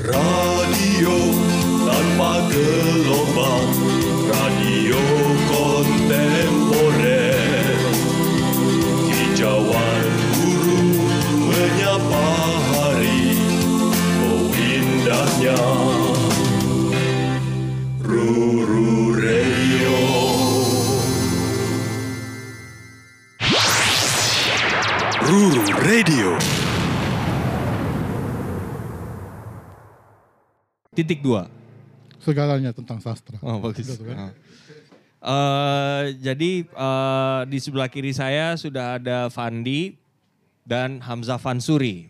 Radio tanpa gelombang Titik dua. segalanya tentang sastra. Oh bagus. Gitu kan. Eh, jadi eh, di sebelah kiri saya sudah ada Fandi dan Hamzah Fansuri.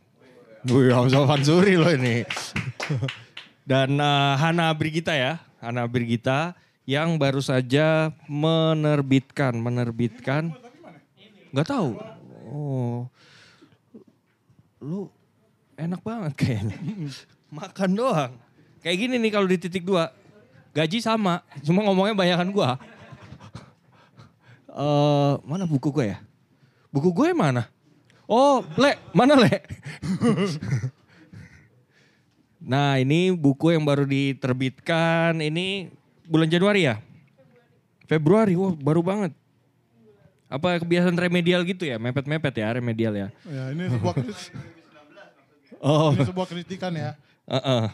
Wih, Hamzah Fansuri loh ini. dan eh, Hana Brigita ya, Hana Brigita yang baru saja menerbitkan, menerbitkan. Nggak tahu. Oh, lu enak banget kayaknya. Makan doang. Kayak gini nih kalau di titik dua. Gaji sama, cuma ngomongnya banyakan gua. Eh, mana buku gue ya? Buku gue mana? Oh, Le, mana Le? nah, ini buku yang baru diterbitkan. Ini bulan Januari ya? Februari, wah baru banget. Apa kebiasaan remedial gitu ya? Mepet-mepet ya remedial ya? Ya, ini sebuah kritik- Oh, ini sebuah kritikan ya. Heeh.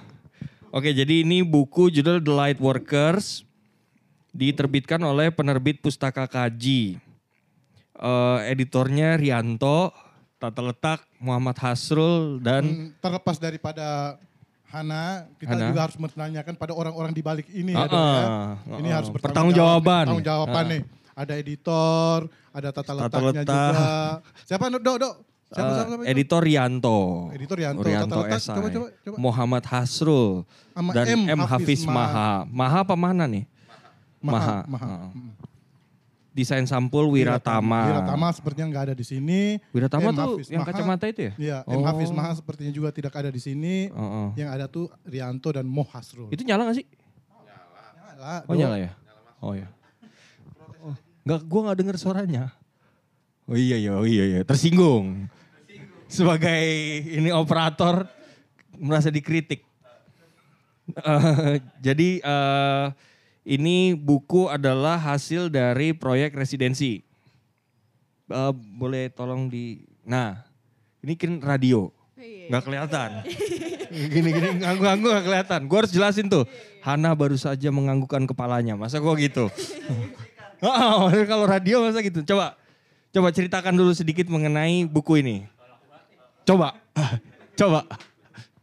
Oke, jadi ini buku judul The Light Workers diterbitkan oleh penerbit Pustaka Kaji. Eh, editornya Rianto, tata letak Muhammad Hasrul dan Hmm, terlepas daripada Hana, kita Hana. juga harus menanyakan pada orang-orang di balik ini ya, Ah, Dok, ya. ah, Ini harus Pertanggungjawaban. Pertanggungjawaban Ah. nih. Ada editor, ada tata Tata letaknya letak. juga. Siapa Dok, Dok? Dok? Siapa, eh, siapa, siapa? editor Rianto. Editor Rianto, letak. SI. Coba, coba, coba. Muhammad Hasrul Sama dan M. M. Hafiz Hafiz Maha. Maha apa mana nih? Maha. Maha. Maha. Ah. Desain sampul Wiratama. Wiratama sepertinya nggak ada di sini. Wiratama M. tuh Hafiz yang Maha. kacamata itu ya? Iya, M. Oh. Hafiz Maha sepertinya juga tidak ada di sini. Oh, oh. Yang ada tuh Rianto dan Mo Hasrul. Itu nyala gak sih? Nyala, Oh nyala ya? Oh ya. Oh, nggak, gue nggak dengar suaranya. Oh iya iya, oh iya iya, tersinggung. Sebagai ini operator merasa dikritik. Eh, jadi eh, ini buku adalah hasil dari proyek residensi. Eh, boleh tolong di, nah ini kan radio, nggak kelihatan. Gini gini nganggu-nganggu nggak kelihatan. Gue harus jelasin tuh. Hana baru saja menganggukkan kepalanya. Masa gue gitu? Oh, kalau radio masa gitu. Coba, coba ceritakan dulu sedikit mengenai buku ini. Coba, coba.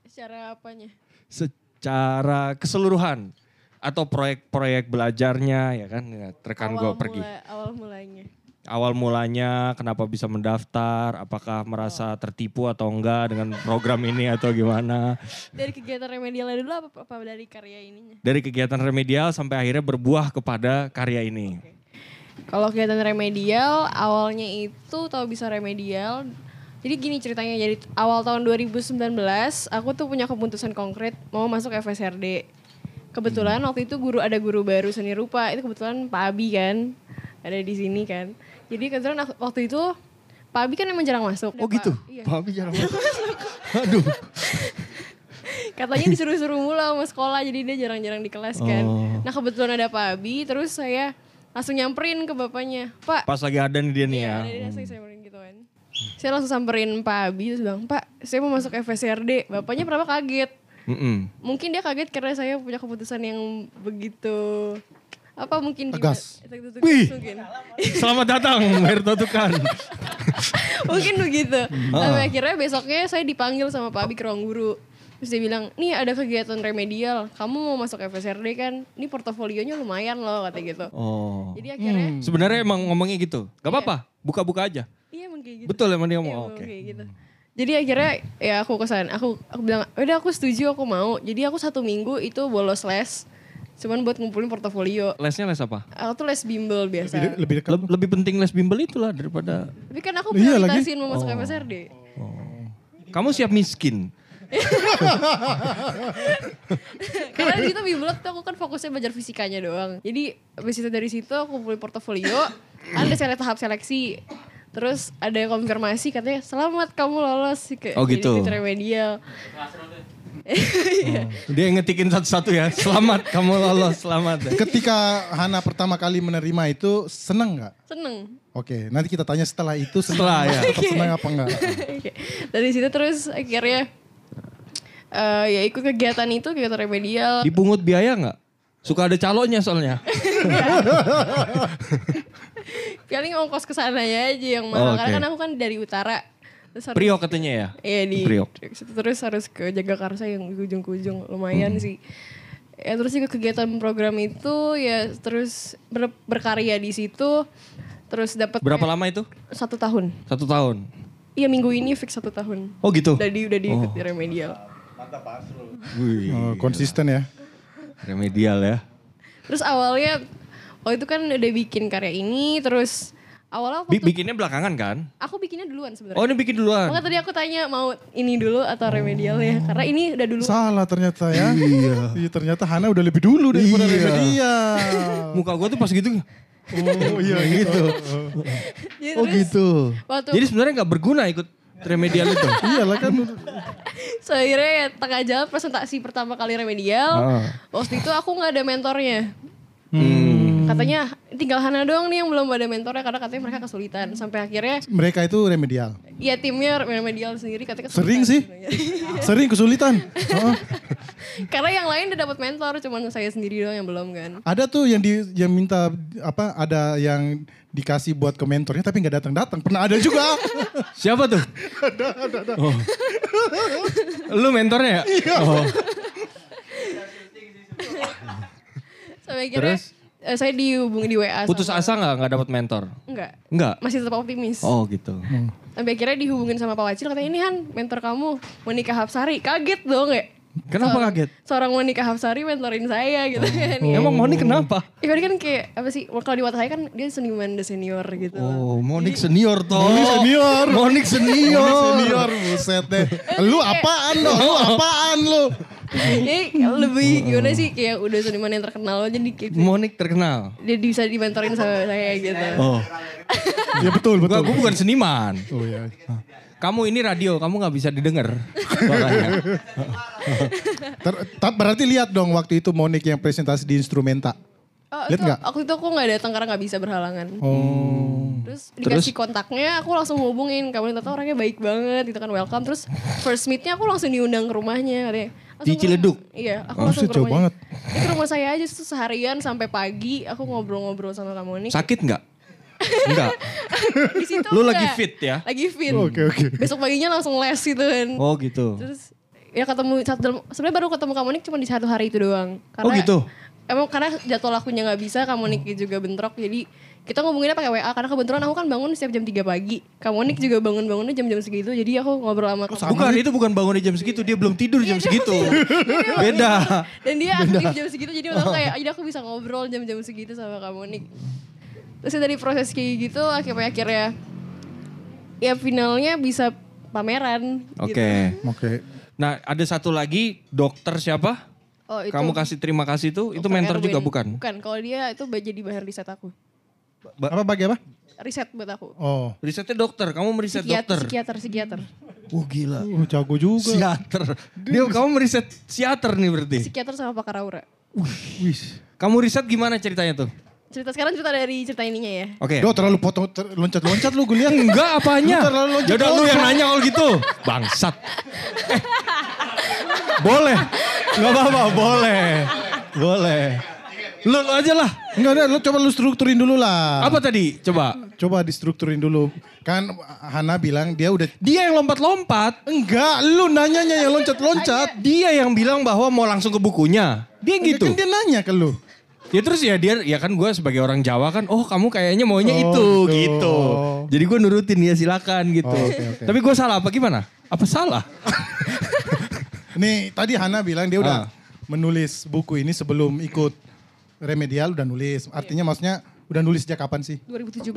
Secara apanya? Secara keseluruhan atau proyek-proyek belajarnya ya kan, ya, rekan gue pergi. mula- awal mulanya. Awal mulanya kenapa bisa mendaftar, apakah merasa tertipu atau enggak dengan program ini atau gimana. Dari kegiatan remedialnya dulu apa, apa dari karya ininya? Dari kegiatan remedial sampai akhirnya berbuah kepada karya ini. Kalau kegiatan remedial awalnya itu tahu bisa remedial. Jadi gini ceritanya, jadi awal tahun 2019 aku tuh punya keputusan konkret mau masuk FSRD. Kebetulan Hmm. waktu itu guru ada guru baru seni rupa, itu kebetulan Pak Abi kan ada di sini kan. Jadi kebetulan waktu itu Pak Abi kan emang jarang masuk. Oh Pak- gitu? Iya. Pak Abi jarang masuk. Aduh. Katanya disuruh-suruh mulu sama sekolah jadi dia jarang-jarang di kelas kan. Oh. Nah kebetulan ada Pak Abi terus saya langsung nyamperin ke bapaknya. Pak, Pas lagi ada nih dia nih iya, ya. langsung nyamperin gitu kan. Saya langsung samperin Pak Abi terus bilang, Pak saya mau masuk FSRD. Bapaknya pertama kaget. Mm-mm. Mungkin dia kaget karena saya punya keputusan yang begitu apa mungkin Tegas. gimana- tegas Wih. mungkin. Selamat datang, Merto Tukan. mungkin begitu. Sampai akhirnya besoknya saya dipanggil sama Pak Abi ke ruang guru. Terus dia bilang, nih ada kegiatan remedial, kamu mau masuk FSRD kan, ini portofolionya lumayan loh kata gitu. Oh. Jadi akhirnya, Sebenarnya emang ngomongnya gitu. Gak apa-apa, buka-buka aja. iya emang kayak gitu. Betul emang dia Iya, mau. Oke. kayak gitu. Jadi akhirnya ya aku kesan, aku aku bilang, udah aku setuju aku mau. Jadi aku satu minggu itu bolos les, cuman buat ngumpulin portofolio. Lesnya les apa? Aku tuh les bimbel biasa. Lebih, lebih dekat. Le- lebih penting les bimbel itulah daripada Tapi kan aku Iya prioritasin mau masuk FSRD. kamu siap miskin. Karena di situ bimbel tuh aku kan fokusnya belajar fisikanya doang. Jadi habis itu dari situ aku kumpulin portofolio, ada sele tahap seleksi. Terus ada konfirmasi katanya selamat kamu lolos ke Oh, gitu. jadi remedial. Dia ngetikin satu-satu ya. Selamat kamu lolos, selamat. Ketika Hana pertama kali menerima itu seneng nggak? Seneng. Oke, nanti kita tanya setelah itu seneng, Setelah, ya. tetap seneng apa enggak? Oke. Dari situ terus akhirnya eh, ya ikut kegiatan itu kegiatan remedial. Dipungut biaya nggak? Suka ada calonnya soalnya. Paling ongkos ke sananya aja yang mahal. Oh, Karena oke. kan aku kan dari utara. Terus harus- Priok katanya ya? Iya di Priok. Terus harus ke Jagakarsa yang di ujung ke ujung lumayan sih. Ya terus juga kegiatan program itu ya terus ber- berkarya di situ. Terus dapat Berapa lama itu? satu tahun. Satu tahun. Iya minggu ini fix satu tahun. Oh gitu? Udah di udah diikut di remedial. Wih, Oh, konsisten ya. remedial ya. Terus awalnya waktu itu kan udah bikin karya ini terus awalnya Bi- waktu bikinnya belakangan kan? aku bikinnya duluan sebenarnya. Oh ini bikin duluan. Makanya tadi aku tanya mau ini dulu atau remedial ya karena ini udah dulu. Salah ternyata ya. Iya. ternyata Hana udah lebih dulu daripada Iya. remedial. Muka gue tuh pas gitu. Oh iya gitu. Jadi Oh gitu. Waktu Jadi sebenarnya nggak berguna ikut remedial itu. Iyalah kan. so, akhirnya ya tengah jalan presentasi pertama kali remedial. Ah. Waktu itu aku nggak ada mentornya. Hmm. Katanya tinggal Hana doang nih yang belum ada mentornya karena katanya mereka kesulitan. Sampai akhirnya Mereka itu remedial. ya timnya remedial sendiri katanya kesulitan. Sering sih. Sering kesulitan. Oh. karena yang lain udah dapat mentor, cuman saya sendiri doang yang belum kan. Ada tuh yang di yang minta apa ada yang dikasih buat ke mentornya tapi nggak datang-datang. Pernah ada juga. Siapa tuh? Oh. Lu mentornya ya? Iya. Oh. Sampai akhirnya Terus? Eh, saya dihubungi di WA. Putus sama- asa nggak nggak dapat mentor? Enggak. Enggak. Masih tetap optimis. Oh gitu. Sampai akhirnya dihubungin sama Pak Wacil katanya ini Han mentor kamu Monika Hapsari. Kaget dong ya. Kenapa Seorang- kaget? Seorang Monika Hapsari mentorin saya gitu kan. Ya. Emang Moni kenapa? Ya kan kan kayak apa sih? Kalau di saya kan dia seniman the senior gitu. Oh, Monik senior toh. Monik senior. Monik senior. Senior buset deh. Lu apaan lo? Lu apaan lu? Jadi lebih gimana sih kayak udah seniman yang terkenal jadi kayak Monik terkenal. dia bisa dimentorin sama saya gitu. Oh. Ya betul betul. gua bukan seniman. Oh ya. Kamu ini radio, kamu nggak bisa didengar. Makanya. Ter- ta- berarti lihat dong waktu itu Monik yang presentasi di instrumenta. Oh, Lihat itu, nggak? waktu itu aku nggak datang karena nggak bisa berhalangan. Oh. Terus dikasih kontaknya, aku langsung hubungin. Kamu ternyata orangnya baik banget, gitu kan welcome. Terus first meetnya aku langsung diundang ke rumahnya. Katanya. Langsung Di Ciledug? Iya, aku Oh, langsung ke jauh rumahnya. banget. Ke rumah saya aja tuh seharian sampai pagi. Aku ngobrol-ngobrol sama kamu nih. Sakit nggak? Enggak. Di situ Lu enggak. lagi fit ya? Lagi fit. Oke oke. Besok paginya langsung les gitu kan. Oh gitu. Terus ya ketemu satu sebenarnya baru ketemu kamu nih cuma di satu hari itu doang. Oh, gitu? Emang karena jadwal akunya nggak bisa, kamu nih juga bentrok. Jadi kita ngomonginnya pakai WA karena kebetulan aku kan bangun setiap jam 3 pagi. Kamu nih juga bangun-bangunnya jam-jam segitu. Jadi aku ngobrol sama kamu. Bukan, itu bukan bangun di jam segitu, dia belum tidur jam segitu. Beda. Dan dia aktif jam segitu jadi aku kayak jadi aku bisa ngobrol jam-jam segitu sama kamu nih. Terus dari proses kayak gitu akhirnya akhirnya ya finalnya bisa pameran. Oke. gitu. Oke. Nah, ada satu lagi dokter siapa? Oh, itu Kamu kasih terima kasih itu, itu mentor Erwin. juga bukan? Bukan, kalau dia itu jadi bahan riset aku. Apa bagi apa? Riset buat aku. Oh. Risetnya dokter, kamu meriset Psikiater, dokter. psikiater, psikiater. Oh gila. Uh, jago juga. Psikiater. Dia kamu meriset psikiater nih berarti. Psikiater sama pakar aura. Wis. Kamu riset gimana ceritanya tuh? Cerita sekarang cerita dari cerita ininya ya. Oke. Do terlalu potong ter- loncat-loncat lu gue lihat. Enggak apanya. Lu terlalu loncat- Ya udah lu yang nanya kalau gitu. Bangsat. Eh. Boleh. Enggak apa-apa, boleh. Boleh. Lu, lu aja lah. Enggak ada, lu coba lu strukturin dulu lah. Apa tadi? Coba. Coba distrukturin dulu. Kan Hana bilang dia udah Dia yang lompat-lompat. Enggak, lu nanyanya yang loncat-loncat. Dia yang bilang bahwa mau langsung ke bukunya. Dia gitu. Kan dia nanya ke lu. Ya terus ya dia ya kan gue sebagai orang Jawa kan, oh kamu kayaknya maunya Oh, itu gitu. gitu. Jadi gue nurutin ya silakan gitu. Oh, oke, oke. Tapi gue salah apa gimana? Apa salah? Nih, tadi Hana bilang dia udah Ah. menulis buku ini sebelum ikut remedial udah nulis. Artinya maksudnya udah nulis sejak kapan sih? 2017.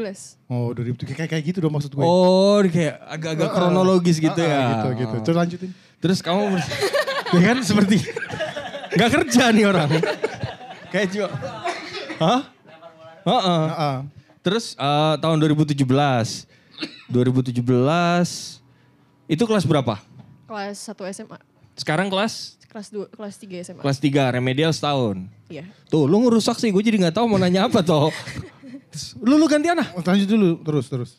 Oh, 2000 kayak kayak gitu dong maksud gue. Oh kayak agak-agak kronologis gitu ya. Gitu, gitu. Terus lanjutin. Terus kamu ya kan seperti nggak kerja nih orang. Kayak cuma, hah? Heeh. Terus eh, tahun 2017, 2017 itu kelas berapa? Kelas 1 SMA. Sekarang kelas Kelas 2, kelas 3 SMA. kelas 3 remedial setahun. Iya. Tuh, lu ngerusak sih. Gue jadi nggak tahu mau nanya apa toh. lu lu gantian ah. Oh, Lanjut dulu, terus, terus.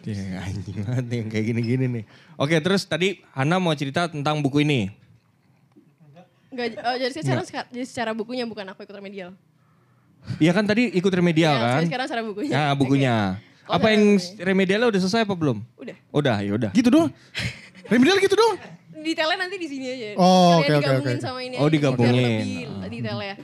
Ya anjing banget nih yang kayak gini-gini nih. Oke, terus tadi Hana mau cerita tentang buku ini. Enggak, oh, jadi secara, jadi secara bukunya bukan aku ikut remedial. Iya kan tadi ikut remedial Ya, kan? Sekarang secara bukunya. Nah, bukunya. Oke. Apa Oh, yang remedialnya udah selesai apa belum? Udah. Udah, ya udah. Gitu dong. Remedial gitu dong. Detailnya nanti di sini aja. Oh, oke, oke, digabungin oke. sama ini Oh, digabungin. lebih detailnya.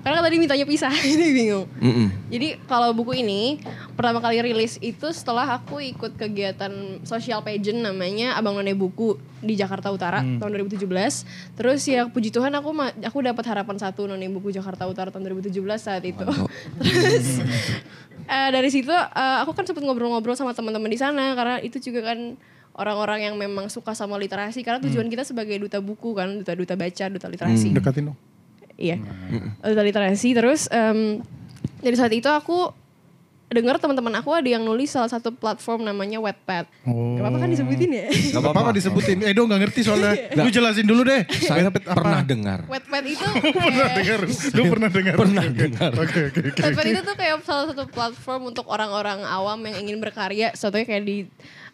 Karena tadi mintanya pisah, ini bingung. Mm-mm. Jadi kalau buku ini pertama kali rilis itu setelah aku ikut kegiatan social pageant namanya Abang None Buku di Jakarta Utara Hmm. tahun 2017. Terus ya puji Tuhan aku aku dapat harapan satu None Buku Jakarta Utara tahun 2017 saat itu. Terus eh, dari situ eh, aku kan sempat ngobrol-ngobrol sama teman-teman di sana karena itu juga kan orang-orang yang memang suka sama literasi karena Hmm. tujuan kita sebagai duta buku kan, duta-duta baca, duta literasi. Dekatin dong. Iya. Duta literasi terus em, dari saat itu aku dengar teman-teman aku ada yang nulis salah satu platform namanya Wattpad. Oh. Gak apa-apa kan disebutin ya? Gak apa-apa disebutin. Edo gak ngerti soalnya. Lu jelasin dulu deh. Saya Wattpad apa? pernah dengar. Wattpad itu Pernah kayak dengar. Lu pernah dengar. Pernah dengar. Oke, oke, oke. Wattpad itu tuh kayak salah satu platform untuk orang-orang awam yang ingin berkarya. Contohnya kayak di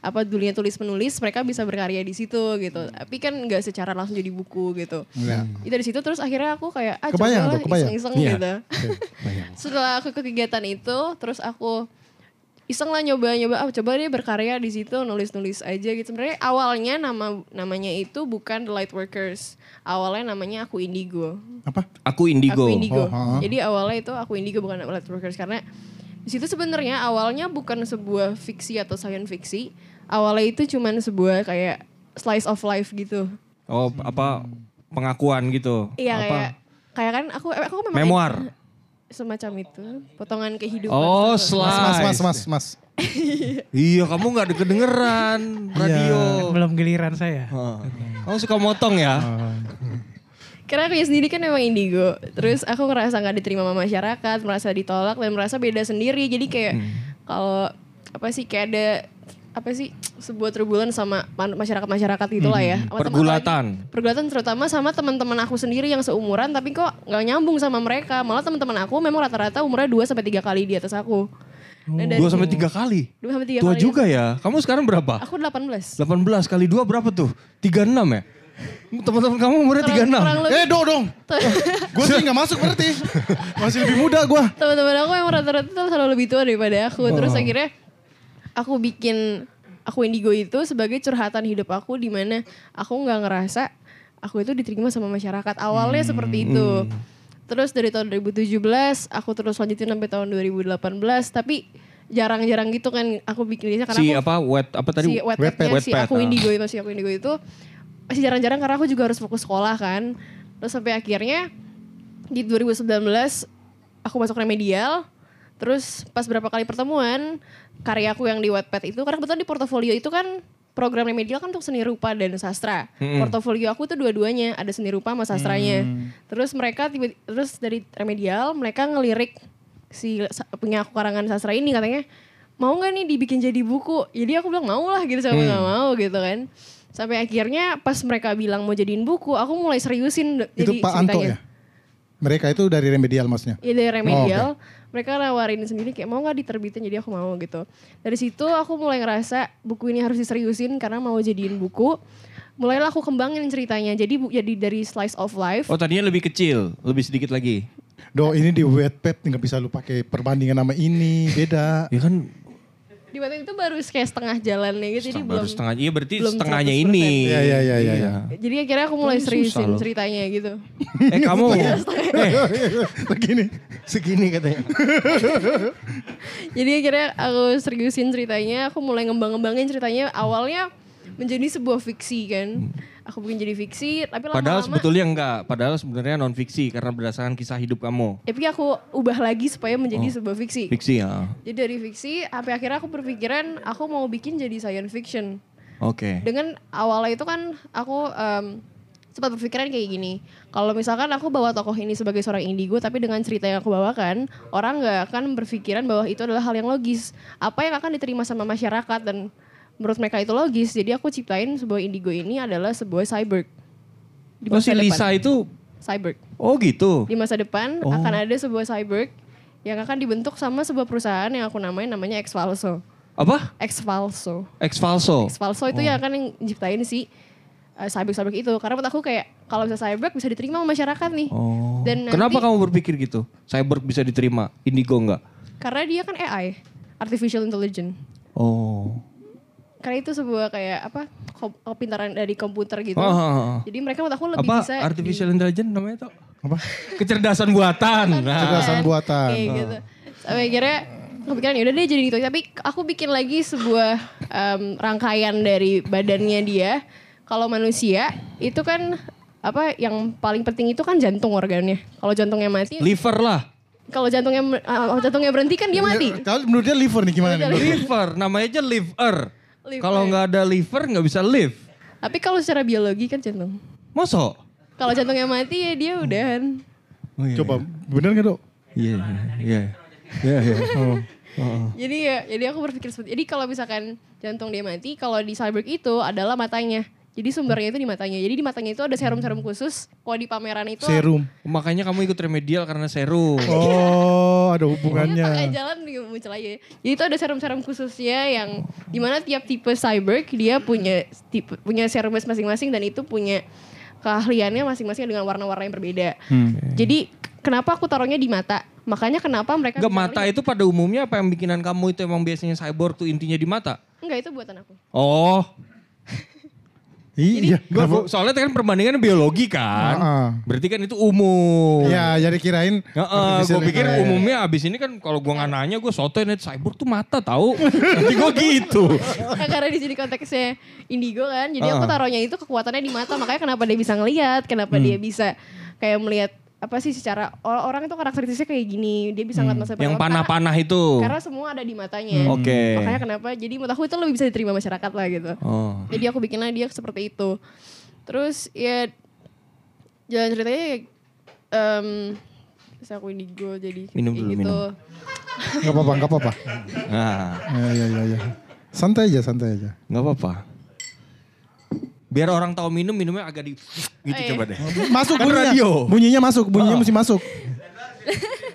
apa dunia tulis menulis mereka bisa berkarya di situ gitu. Tapi kan nggak secara langsung jadi buku gitu. Itu dari situ terus akhirnya aku kayak ah Kebayang cobalah iseng-iseng Iya. gitu. Setelah aku ke kegiatan itu, terus aku iseng lah nyoba-nyoba, ah coba deh berkarya di situ, nulis-nulis aja gitu. Sebenarnya awalnya nama namanya itu bukan The Lightworkers. Awalnya namanya aku Indigo. Apa? Aku Indigo. Aku Indigo. Oh, ha. Jadi awalnya itu aku Indigo bukan Lightworkers karena di situ sebenarnya awalnya bukan sebuah fiksi atau science fiksi. Awalnya itu cuman sebuah kayak slice of life gitu. Oh, apa pengakuan gitu. Iya apa? kayak kayak kan aku aku memang Memoir. semacam itu potongan kehidupan Oh, Satu- Mas, mas, slice. mas, mas, mas. Iya, kamu nggak ada kedengeran radio. Belum giliran saya. Heeh. Kamu suka motong ya? karena aku sendiri kan memang indigo terus aku ngerasa nggak diterima sama masyarakat merasa ditolak dan merasa beda sendiri jadi kayak Hmm. kalau apa sih kayak ada apa sih sebuah turbulen sama masyarakat masyarakat gitulah ya Sama tem- Pergulatan. pergulatan terutama sama teman-teman aku sendiri yang seumuran tapi kok nggak nyambung sama mereka malah teman-teman aku memang rata-rata umurnya 2 sampai tiga kali di atas aku dari Dua sampai tiga kali. dua sampai tiga Tua kali juga ya. Kamu sekarang berapa? aku 18 18 kali dua berapa tuh? 36 ya? Teman-teman kamu umurnya 36. kurang lebih Eh, do dong. Gue sih gak masuk berarti. Masih lebih muda gue. teman-teman aku yang rata-rata selalu lebih tua daripada aku Oh. terus akhirnya aku bikin aku indigo itu sebagai curhatan hidup aku di mana aku nggak ngerasa aku itu diterima sama masyarakat. Awalnya Hmm. seperti itu. terus dari tahun 2017 aku terus lanjutin sampai tahun 2018 tapi jarang-jarang gitu kan aku bikinnya karena Si aku apa? Wet apa tadi? si Wattpad-nya si Wattpad, aku ah. indigo itu si aku indigo itu. Masih jarang-jarang karena aku juga harus fokus sekolah kan. Terus sampai akhirnya di 2019 aku masuk remedial terus pas berapa kali pertemuan karyaku yang di Wattpad itu karena kebetulan di portofolio itu kan program remedial kan untuk seni rupa dan sastra. Portofolio aku tuh dua-duanya ada seni rupa sama sastranya. Terus mereka tiba terus dari remedial mereka ngelirik si punya aku karangan sastra ini katanya mau nggak nih dibikin jadi buku? Jadi aku bilang mau lah gitu sama nggak mau gitu kan. Sampai akhirnya pas mereka bilang mau jadiin buku aku mulai seriusin Itu jadi Pak Anto ceritanya. ya? Mereka itu dari remedial maksudnya? Ya dari remedial, mereka nawarin sendiri kayak mau nggak diterbitin jadi aku mau gitu. Dari situ aku mulai ngerasa buku ini harus diseriusin karena mau jadiin buku. Mulailah aku kembangin ceritanya. Jadi bu- jadi dari slice of life. Oh tadinya lebih kecil, lebih sedikit lagi. Do ini di Wattpad nggak bisa lu pakai perbandingan nama ini beda. Ya kan Di waktu itu baru kayak setengah jalannya gitu. jadi baru belum. setengah. Iya berarti belum setengahnya 100%. ini. Iya iya iya iya. iya. Jadi akhirnya aku mulai seriusin ceritanya gitu. Eh kamu eh, Begini. segini katanya. Jadi akhirnya aku seriusin ceritanya, aku mulai ngembang-ngembangin ceritanya. Awalnya menjadi sebuah fiksi kan. Aku bikin jadi fiksi, tapi lama-lama... Padahal sebetulnya enggak. Padahal sebenarnya non fiksi karena berdasarkan kisah hidup kamu. Tapi aku ubah lagi supaya menjadi sebuah fiksi. Fiksi ya. Jadi dari fiksi, sampai akhirnya aku berpikiran aku mau bikin jadi science fiction. Oke. Dengan awalnya itu kan aku em, sempat berpikiran kayak gini. Kalau misalkan aku bawa tokoh ini sebagai seorang indigo, tapi dengan cerita yang aku bawakan, orang nggak akan berpikiran bahwa itu adalah hal yang logis. Apa yang akan diterima sama masyarakat dan menurut mereka itu logis. Jadi aku ciptain sebuah indigo ini adalah sebuah cyborg. di Oh si masa Lisa depan. itu, Cyborg. oh gitu. Di masa depan Oh. akan ada sebuah cyborg yang akan dibentuk sama sebuah perusahaan yang aku namain namanya Exfalso. Apa? Exfalso. Ex falso. Exfalso itu yang akan yang ciptain si uh, cyborg-cyborg itu. Karena menurut aku kayak kalau bisa cyborg bisa diterima sama masyarakat nih. Oh. Dan Kenapa nanti- kamu berpikir gitu? Cyborg bisa diterima, Indigo enggak? Karena dia kan AI, artificial intelligence. Oh. Karena itu sebuah kayak apa kom- kepintaran dari komputer gitu. Ah, ah, ah. Jadi mereka menurut aku lebih Apa bisa artificial intelligence namanya tuh? Apa? Kecerdasan buatan. Nah. Kecerdasan buatan. Kayak gitu. Sampai akhirnya kepikiran yaudah deh jadi gitu. Tapi aku bikin lagi sebuah em, rangkaian dari badannya dia. Kalau manusia itu kan apa yang paling penting itu kan jantung organnya. Kalau jantungnya mati, Liver lah. kalau jantungnya eh, jantungnya berhenti kan dia mati. Kalau menurut dia liver nih gimana nih? Liver, namanya aja liver. Kalau nggak ada liver nggak bisa live. Tapi kalau secara biologi kan jantung. Masa? Kalau jantungnya mati ya dia udahan. Oh, iya. Coba bener gak dok? Iya, iya. Iya, iya. Oh. Jadi ya, jadi aku berpikir seperti jadi kalau misalkan jantung dia mati, kalau di cyborg itu adalah matanya. Jadi sumbernya itu di matanya. Jadi di matanya itu ada serum-serum khusus. Kalau di pameran itu Serum. Makanya kamu ikut remedial karena serum. Oh, ada hubungannya. tengah jalan muncul aja. Jadi itu ada serum-serum khususnya yang di mana tiap tipe cyborg dia punya tipe, punya serum masing-masing dan itu punya keahliannya masing-masing dengan warna-warna yang berbeda. Jadi kenapa aku taruhnya di mata? Makanya kenapa mereka Enggak mata itu pada umumnya apa yang bikinan kamu itu emang biasanya cyborg tuh intinya di mata? Enggak itu buatan aku. Oh, Iya. gua, gua- soalnya kan perbandingan biologi kan. Heeh. Berarti kan itu umum. Ya, jadi kirain. Heeh, gue artificial pikir intelligence. umumnya abis ini kan kalau gua nggak nanya gue sotoy net cyborg tuh mata tahu. Nanti gue gitu. Nah, karena di sini konteksnya indigo kan, jadi aku Ah. taruhnya itu kekuatannya di mata, makanya kenapa dia bisa ngelihat, kenapa Hmm. dia bisa kayak melihat apa sih secara or- orang itu karakteristiknya kayak gini, dia bisa ngeliat masa Hmm. Yang depan. panah-panah itu. Karena, semua ada di matanya. Oke. Makanya kenapa? Jadi menurut aku itu lebih bisa diterima masyarakat lah gitu. Oh. Jadi aku bikinlah dia seperti itu. Terus ya jalan ceritanya em terus aku indigo jadi Minum dulu, gitu. minum. Gak apa-apa, gak apa-apa. Nah, Ya, ya, ya, ya. Santai aja, santai aja. nggak apa-apa. Biar orang tahu minum, minumnya agak di gitu Oh, iya. coba deh. Masuk Kan bunyinya. radio. Bunyinya masuk, bunyinya Oh. mesti masuk.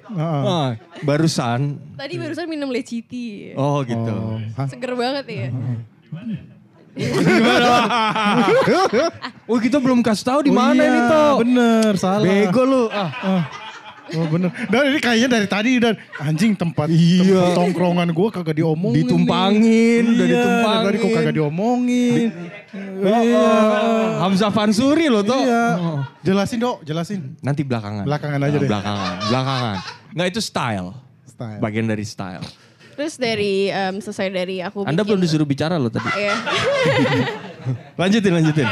Heeh. Ah, barusan. Tadi barusan minum leciti. Oh gitu. Oh. Hah? Seger banget ya. Oh kita belum kasih tahu di Oh mana iya, ini toh. Bener, salah. Bego lu. Ah. Ah. Oh bener. Dan ini kayaknya dari tadi udah anjing tempat, Iya. tempat tongkrongan gua kagak diomongin. Ditumpangin, nih. udah Iya, ditumpangin. Dari tadi kok kagak diomongin. Iya. Hamzah Fansuri lo tuh. Iya. Jelasin dok, jelasin. Nanti belakangan. Belakangan aja Ah, deh. Belakangan. Belakangan. Nggak itu style. Style. Bagian dari style. Terus dari em, selesai dari aku Anda bikin- belum disuruh bicara loh tadi. Iya. Lanjutin, lanjutin.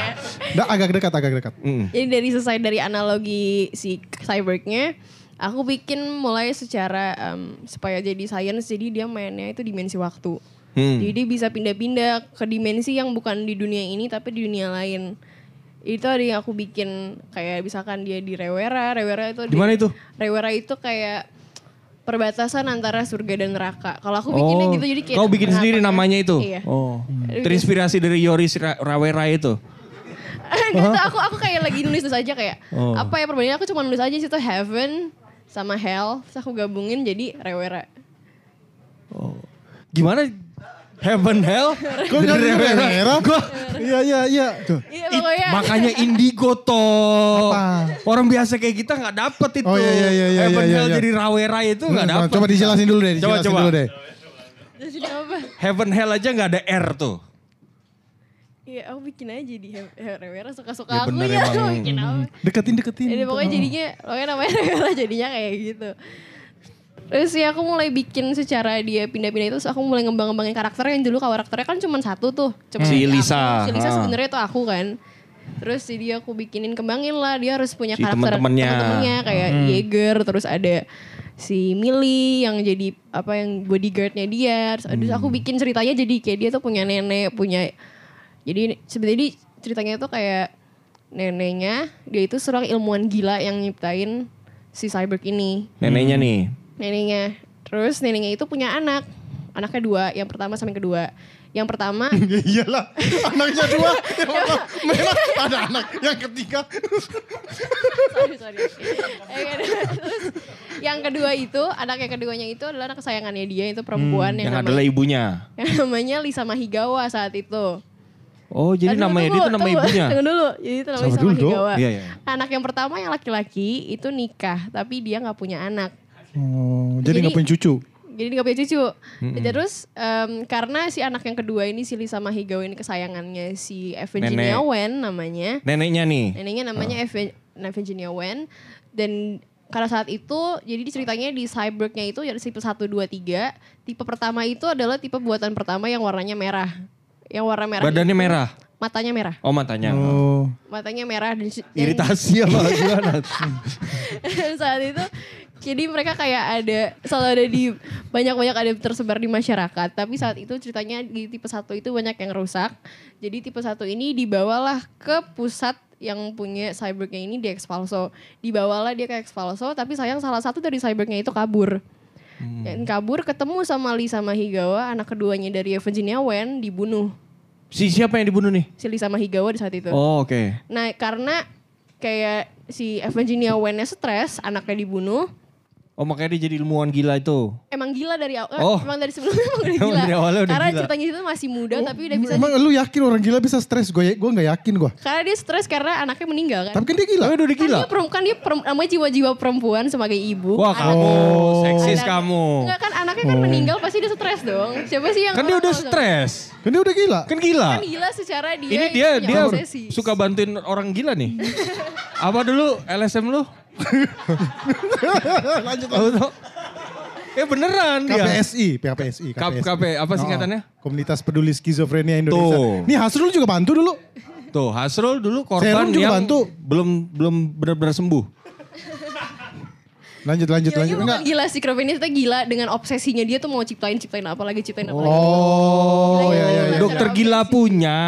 Dah agak dekat, agak dekat. Mm. Jadi dari selesai dari analogi si cyborgnya, aku bikin mulai secara em, supaya jadi science, jadi dia mainnya itu dimensi waktu. Hmm. Jadi dia bisa pindah-pindah ke dimensi yang bukan di dunia ini tapi di dunia lain. Itu ada yang aku bikin kayak misalkan dia di Rewera, Rewera itu Di mana itu? Rewera itu kayak perbatasan antara surga dan neraka. Kalau aku bikinnya gitu jadi kayak Kau bikin sendiri tengah-tengah. namanya itu? Iya. Oh. Terinspirasi dari Yoris Ra- Rawera itu? gitu aku aku kayak lagi nulis nulis aja kayak Oh. apa ya perbandingan aku cuma nulis aja situ heaven sama hell terus aku gabungin jadi rewera Gimana? Heaven Hell? Kok nggak merah? Gua, Iya, iya, iya. Iya It- pokoknya makanya indigo toh. Apa? Orang biasa kayak kita nggak dapet itu. Oh, iya, iya, iya, iya, Heaven iya, Hell iya. jadi Rawera itu nggak Nah, dapet. Coba dijelasin dulu deh, Coba, dijelasin coba. dulu deh. Heaven Hell aja nggak ada R tuh. iya aku bikin aja di he- he- rewera suka suka Ya aku bener ya emang. bikin apa Deketin, deketin. jadi pokoknya jadinya pokoknya namanya rewera jadinya kayak gitu Terus ya aku mulai bikin secara dia pindah-pindah itu, terus aku mulai ngembang-ngembangin karakter yang dulu karakternya kan cuma satu tuh. Cuma Si aku. Lisa, Si Lisa ah. sebenarnya tuh aku kan. Terus jadi aku bikinin kembangin lah, dia harus punya Si karakter temen-temennya. temen-temennya kayak Jaeger, terus ada si Millie yang jadi apa yang bodyguardnya dia. Terus, terus aku bikin ceritanya jadi kayak dia tuh punya nenek, punya jadi sebenarnya ceritanya tuh kayak neneknya dia itu seorang ilmuwan gila yang nyiptain si cyborg ini Neneknya nih. Neneknya. Terus neneknya itu punya anak. Anaknya dua, yang pertama sama yang kedua. Yang pertama, Ya iyalah, anaknya dua. Ya Allah, memang ada anak yang ketiga. sorry, sorry. Yang kedua, terus yang kedua itu, anak yang keduanya itu adalah anak kesayangannya dia, itu perempuan yang, yang namanya, adalah ibunya. yang namanya Lisa Mahigawa saat itu. Oh, jadi Tunggu, namanya dia itu nama ibunya. Tunggu dulu, jadi itu namanya Sama dong. Mahigawa. Iya, iya. Anak yang pertama yang laki-laki itu nikah, tapi dia nggak punya anak. Oh, Jadi- nggak punya cucu. Jadi nggak punya cucu. Terus em, karena si anak yang kedua ini si Lisa Mahigawa ini kesayangannya si Evgenia Nenek. Wen namanya. Neneknya nih. Neneknya namanya Eve- Evgenia Wen dan karena saat itu jadi ceritanya di Cyborgnya itu ada tipe 1 2 3. Tipe pertama itu adalah tipe buatan pertama yang warnanya merah. Yang warna merah. Badannya itu merah. Matanya merah. Oh, matanya. Oh, Matanya merah dan, dan Iritasi apa gimana? dan saat itu jadi mereka kayak ada selalu ada di banyak-banyak ada tersebar di masyarakat tapi saat itu ceritanya di tipe satu itu banyak yang rusak jadi tipe satu ini dibawalah ke pusat yang punya cybernya ini di Expalso dibawalah dia ke Expalso tapi sayang salah satu dari cybernya itu kabur dan kabur ketemu sama Lisa Mahigawa anak keduanya dari Virginia Wen dibunuh Si siapa yang dibunuh nih? si Lisa Mahigawa di saat itu Oh, oke. Nah karena kayak si Evgenia Wen stres, anaknya dibunuh. Oh, makanya dia jadi ilmuwan gila itu. Emang gila dari awal, Oh. emang dari sebelumnya emang udah Emang gila. dari awalnya udah karena gila. ceritanya itu masih muda tapi udah bisa. emang lu yakin orang gila bisa stres? Gue gue nggak yakin gue. Karena dia stres karena anaknya meninggal kan. Tapi kan dia gila. Tapi udah Kan gila. dia, perem- kan dia perem- namanya jiwa-jiwa perempuan sebagai ibu. Wah, kamu Oh. seksis Anak- kamu. Enggak kan anaknya kan meninggal pasti dia stres dong. Siapa sih yang Kan dia udah stres. Kan dia udah gila. Kan gila. Kan gila secara dia Ini dia dia obsesi. suka bantuin orang gila nih. Apa dulu LSM lu? Lanjut Tahu tau? Eh beneran dia. KPSI, PKPSI. K- KP, apa singkatannya? Oh, Komunitas Peduli Skizofrenia Indonesia. Tuh. Nih Hasrul juga bantu dulu. Tuh, Hasrul dulu korban Serum juga yang bantu. belum belum benar-benar sembuh. Lanjut, lanjut, Gilanya lanjut. Enggak. gila sih Kroveni itu gila dengan obsesinya dia tuh mau ciptain ciptain apa lagi ciptain apa lagi. Oh, Gilanya ya, ya, bener-bener ya. Dokter gila punya.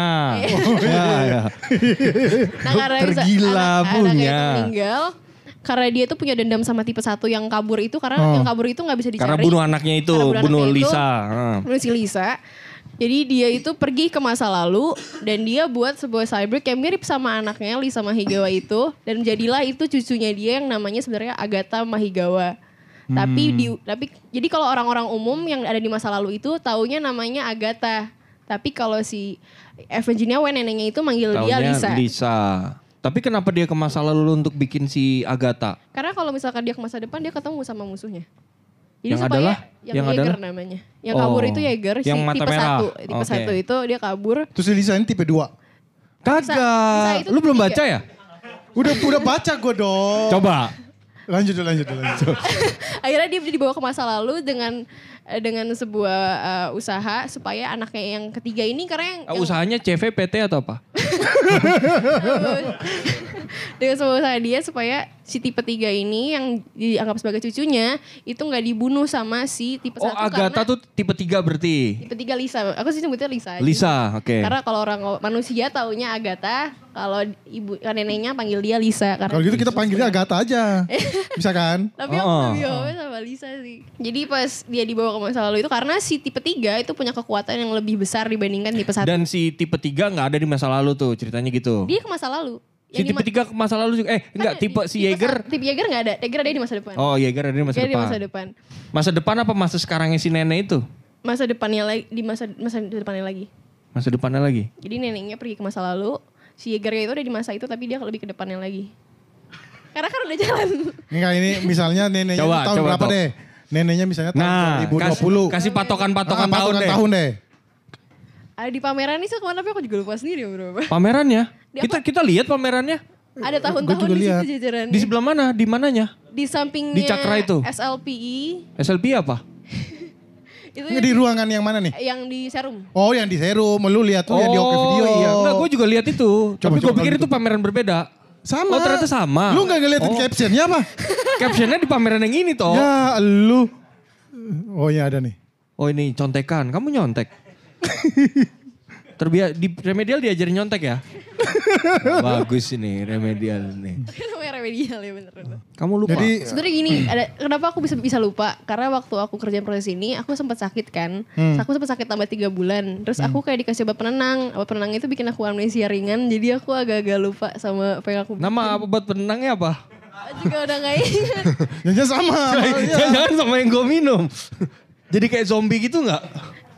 Ya, ya. Nah, karena Dokter gila anak- anaknya punya. itu meninggal karena dia tuh punya dendam sama tipe satu yang kabur itu karena Oh. yang kabur itu nggak bisa dicari. Karena bunuh anaknya itu, Karena bunuh anaknya itu, Lisa. Heeh. Bunuh si Lisa. Jadi dia itu pergi ke masa lalu dan dia buat sebuah cyborg yang mirip sama anaknya Lisa Mahigawa itu dan jadilah itu cucunya dia yang namanya sebenarnya Agatha Mahigawa. Tapi di tapi jadi kalau orang-orang umum yang ada di masa lalu itu taunya namanya Agatha. Tapi kalau si Evgenia Wen neneknya itu manggil dia Taunya Lisa. Lisa. Tapi kenapa dia ke masa lalu untuk bikin si Agatha? Karena kalau misalkan dia ke masa depan dia ketemu sama musuhnya. Jadi Yang supaya adalah? yang, Yang Jaeger adalah? namanya. Yang Oh. kabur itu Jaeger si Yang mata tipe merah. satu. Tipe Oke. satu itu dia kabur. Terus si ini tipe 2. Lisa Kagak. Lu belum tiga. baca ya? Udah udah baca gue dong. Coba. Lanjut, lanjut, lanjut. Akhirnya dia dibawa ke masa lalu dengan dengan sebuah eh, usaha supaya anaknya yang ketiga ini karena yang, Uh, yang- Usahanya CV, PT atau apa? dengan sebuah usaha dia supaya si tipe tiga ini yang dianggap sebagai cucunya itu nggak dibunuh sama si tipe Oh satu Agatha karena tuh tipe 3 berarti. tipe tiga Lisa. Aku sih sebutnya Lisa. aja. Lisa, oke. Karena kalau orang manusia taunya Agatha, kalau ibu kan neneknya panggil dia Lisa karena Kalau gitu kita panggilnya Agatha aja. Bisa kan? Tapi aku Oh. lebih hobi sama Lisa sih. Jadi pas dia dibawa ke masa lalu itu karena si tipe 3 itu punya kekuatan yang lebih besar dibandingkan tipe 1. Dan si tipe 3 nggak ada di masa lalu tuh ceritanya gitu. Dia ke masa lalu. Si Yang tipe di 3 ke masa lalu juga. Eh enggak kan tipe si Jaeger. sa- Tipe Jaeger nggak ada. Jaeger ada di masa depan. Oh Jaeger ada di masa di depan. masa depan. Masa depan apa masa sekarangnya si nenek itu? Masa depannya lagi di masa masa depannya lagi. Masa depannya lagi. Jadi neneknya pergi ke masa lalu, si Jaeger itu udah di masa itu tapi dia lebih ke depannya lagi. Karena kan udah jalan. Enggak ini misalnya neneknya Coba, tahun coba, berapa Tok. deh? Neneknya misalnya tahun Nah, 2020. kasih, kasih patokan-patokan Ah, tahun patokan deh. tahun deh. Ada di pameran ini ke mana tapi aku juga lupa sendiri ya bro. Pamerannya? Di Kita kita lihat pamerannya. Ada Gua tahun-tahun di situ jajarannya. Di sebelah mana? Di mananya? di sampingnya Di Cakra itu? SLPI SLP apa? itu Ini di ruangan yang mana nih? yang di serum. Oh yang di serum, lu lihat tuh yang di Oke Video. iya. Enggak, gue juga lihat itu. Coba, Tapi gue coba pikir itu pameran berbeda. Sama. Oh ternyata sama. Lu gak ngeliatin oh, captionnya apa? Captionnya di pameran yang ini toh. Ya lu. Oh ya ada nih. Oh ini contekan. Kamu nyontek. Terbiasa di remedial diajarin nyontek ya? Bagus ini remedial nih. Namanya remedial ya bener-bener. Kamu lupa. Jadi Sebenarnya gini, ada kenapa aku bisa bisa lupa? Karena waktu aku kerja proses ini, aku sempat sakit kan. Aku sempat sakit tambah tiga bulan. Terus aku kayak dikasih obat penenang. Obat penenang itu bikin aku amnesia ringan. Jadi aku agak-agak lupa sama apa yang aku. Nama apa buat penenangnya apa? juga udah nggak ingat. ya sama. Jangan sama yang gue minum. Jadi kayak zombie gitu nggak?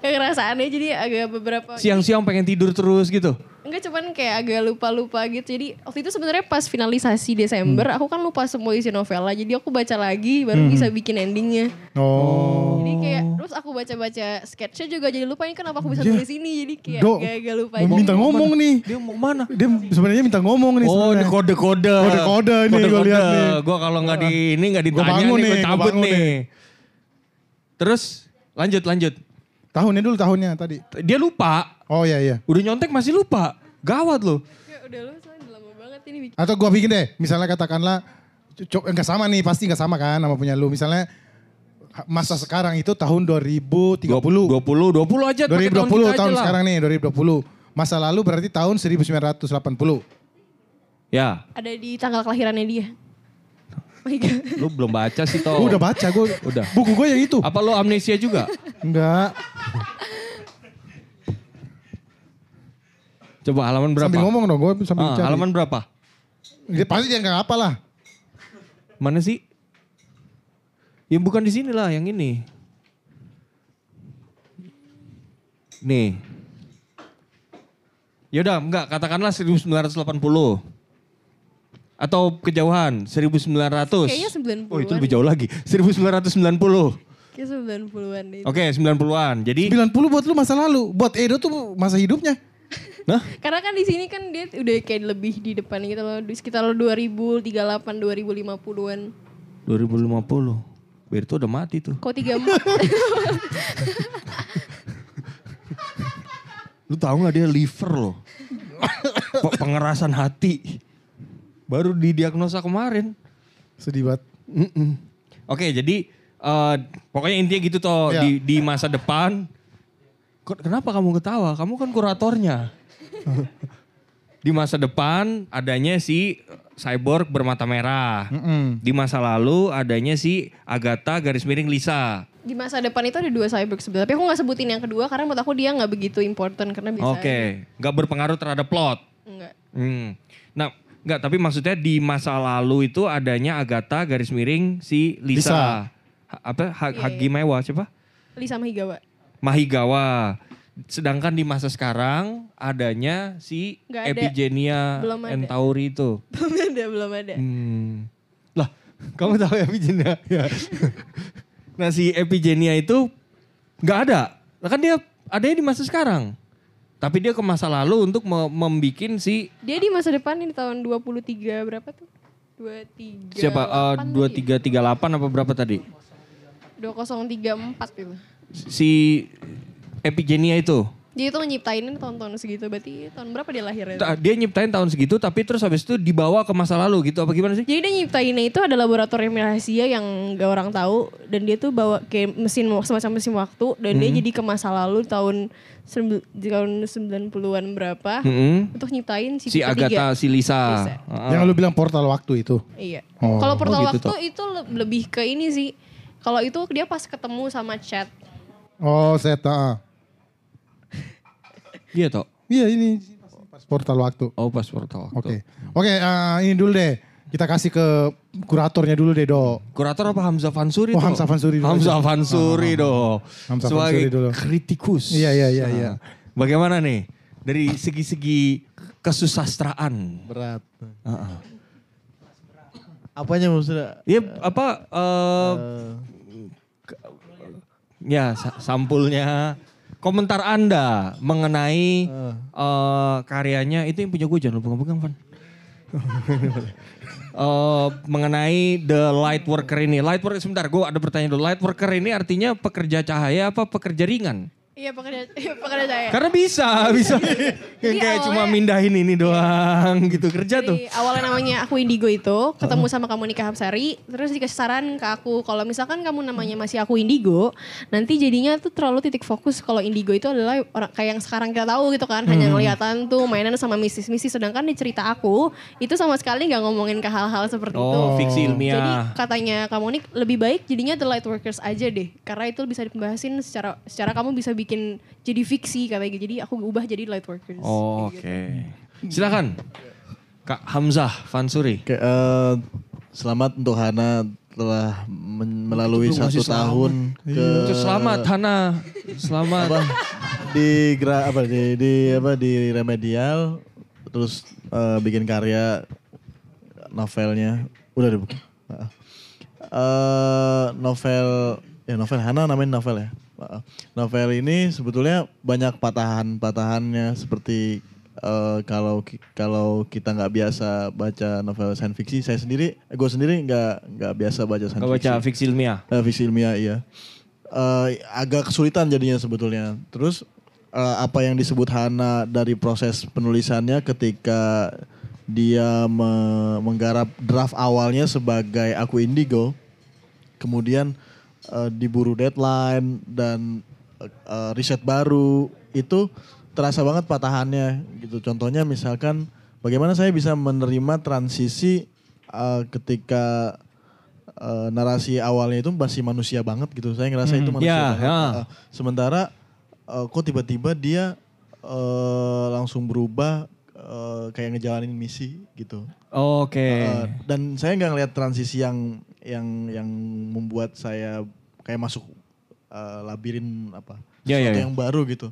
Kayak ngerasaannya jadi agak beberapa. Siang-siang pengen tidur terus gitu. Enggak cuman kayak agak lupa-lupa gitu. Jadi waktu itu sebenarnya pas finalisasi Desember, aku kan lupa semua isi novela. Jadi aku baca lagi baru bisa bikin endingnya. Oh. Jadi kayak terus aku baca-baca sketchnya juga jadi lupa ini kenapa aku bisa tulis ini. Jadi kayak Do, agak-agak lupa. mau minta ngomong nih. Dia mau mana? Dia sebenarnya minta ngomong nih Oh, ini sebenarnya. kode-kode. Kode-kode ini gua lihat nih. Gue kalau nggak di ini nggak ditanya bangun nih, nih, gue gua cabut nih. nih. Terus lanjut lanjut. Tahunnya dulu tahunnya tadi. Dia lupa. Oh iya iya. Udah nyontek masih lupa. Gawat loh. Kayak udah lupa soalnya udah lama banget ini bikin. Atau gua bikin deh, misalnya katakanlah co- enggak sama nih, pasti enggak sama kan sama punya lu. Misalnya masa sekarang itu tahun 2030. 20, 20 aja. pakai 2020 kita tahun, aja lah. sekarang nih 2020. Masa lalu berarti tahun 1980. Ya, Ada di tanggal kelahirannya dia. Oh my God. lu belum baca sih toh. Udah baca gua. Udah. Buku gua yang itu. Apa lu amnesia juga? Enggak. Coba halaman berapa? Sambil ngomong dong, gua sambil Ah, cari. halaman berapa? Dia pasti dia enggak apa lah. Mana sih? Ya bukan di sini lah, yang ini. Nih. Yaudah, enggak, katakanlah 1980. Atau kejauhan, 1900. Kayaknya 90-an. Oh itu lebih jauh lagi, 1990. Kayak 90-an deh. Oke, 90-an. Jadi, 90 buat lu masa lalu. Buat Edo tuh masa hidupnya. nah, Karena kan di sini kan dia udah kayak lebih di depan gitu loh. Di sekitar 2038, 2050-an. 2050. Berto udah mati tuh. Kok 34? Lu tahu nggak dia liver loh. Pe- Pengerasan hati. Baru didiagnosa kemarin. Sedih banget. Mm-mm. Oke, jadi eh, pokoknya intinya gitu toh Iya. di di masa depan. Kenapa kamu ketawa? Kamu kan kuratornya. di masa depan adanya si cyborg bermata merah. Mm-mm. Di masa lalu adanya si Agatha garis miring Lisa. di masa depan itu ada dua cyborg sebenarnya. Tapi aku nggak sebutin yang kedua karena menurut aku dia nggak begitu important karena bisa. Oke, nggak berpengaruh terhadap plot. Enggak. Hmm. Nah, nggak tapi maksudnya di masa lalu itu adanya Agatha garis miring si Lisa. Lisa. Ha- apa? Ha- Iya, Hagi Mewa siapa? Lisa Mahigawa. Mahigawa. Sedangkan di masa sekarang adanya si Nggak ada. Epigenia Belum ada. Entauri itu. belum ada, belum ada. Hmm. Lah, kamu tahu Epigenia? ya. nah, si Epigenia itu nggak ada. Lah kan dia adanya di masa sekarang. Tapi dia ke masa lalu untuk me- membikin si Dia di masa depan ini tahun 23 berapa tuh? 23. siapa? Eh, dua tiga tiga delapan apa berapa tadi? 2034 itu. Si Epigenia itu. Dia itu nyiptainin tahun-tahun segitu. Berarti tahun berapa dia lahirnya? Dia nyiptain tahun segitu tapi terus habis itu dibawa ke masa lalu gitu apa gimana sih? Jadi dia nyiptainnya itu ada laboratorium rahasia yang gak orang tahu dan dia tuh bawa kayak mesin semacam mesin waktu dan dia jadi ke masa lalu tahun tahun 90-an berapa Mm-mm. untuk nyiptain si, Si. Agatha, si Lisa. Lisa. Heeh. Yang lu bilang portal waktu itu. Iya. Oh. Kalau portal Oh, gitu, waktu itu le- lebih ke ini sih. Kalau itu dia pas ketemu sama chat. Oh, Zeta. Iya toh. Iya ini pas portal waktu. Oh pas portal. Oke. Oke, eh, ini dulu deh. Kita kasih ke kuratornya dulu deh, Dok. Kurator apa Hamzah Fansuri? Oh, toh? Hamzah Fansuri dulu Hamzah. Fansuri dong. Hamzah Sebagai Fansuri dulu. kritikus. Iya, iya, iya, Nah, iya. Bagaimana nih dari segi-segi kesusastraan? Berat. Heeh. Apanya maksudnya? Iya apa? eh, Eh, ya sa- sampulnya. Komentar Anda mengenai Eh. eh, karyanya itu yang punya gue jangan lupa pegang Van. Eh, mengenai the light worker ini. Light worker sebentar, gue ada pertanyaan dulu. Light worker ini artinya pekerja cahaya apa pekerja ringan? Iya pekerja, iya, pekerja jaya. Karena bisa, bisa. Yang kayak cuma awalnya- mindahin ini doang gitu kerja tuh. Jadi awalnya namanya aku Indigo itu ketemu sama kamu Nika Hapsari terus dikasih saran ke aku kalau misalkan kamu namanya masih aku Indigo nanti jadinya tuh terlalu titik fokus kalau Indigo itu adalah orang kayak yang sekarang kita tahu gitu kan hanya ngeliatan tuh mainan sama mistis-mistis sedangkan di cerita aku itu sama sekali nggak ngomongin ke hal-hal seperti itu. Oh, fiksi Jadi ilmiah. katanya kamu Nik lebih baik jadinya The Lightworkers aja deh karena itu bisa dibahasin secara secara kamu bisa bikin jadi fiksi katanya gitu. Jadi aku ubah jadi Lightworkers. Oh, Oke. Silakan. Kak Hamzah Fansuri. Oke, eh, selamat untuk Hana telah men- melalui belum satu ngasih selamat. tahun ke Itu selamat Hana. Selamat. apa di gra apa di, di apa di remedial terus eh, bikin karya novelnya udah deh bukan Eh, novel ya novel Hana namanya novel ya. Novel ini sebetulnya banyak patahan-patahannya seperti eh, kalau kalau kita nggak biasa baca novel science fiction saya sendiri gue sendiri nggak nggak biasa baca science Gak baca fiksi ilmiah. Eh, fiksi ilmiah iya. Eh, agak kesulitan jadinya sebetulnya. Terus eh, apa yang disebut Hana dari proses penulisannya ketika dia me- menggarap draft awalnya sebagai aku Indigo, kemudian eh, diburu deadline dan eh, riset baru itu terasa banget patahannya gitu. Contohnya misalkan bagaimana saya bisa menerima transisi eh, ketika eh, narasi awalnya itu masih manusia banget gitu. Saya ngerasa itu manusia Ya, banget. ya. Eh, sementara eh, kok tiba-tiba dia eh, langsung berubah eh, kayak ngejalanin misi gitu. Oke. Eh, dan saya nggak ngeliat transisi yang yang yang membuat saya kayak masuk eh, labirin apa Ya, ya, sesuatu ya. yang baru gitu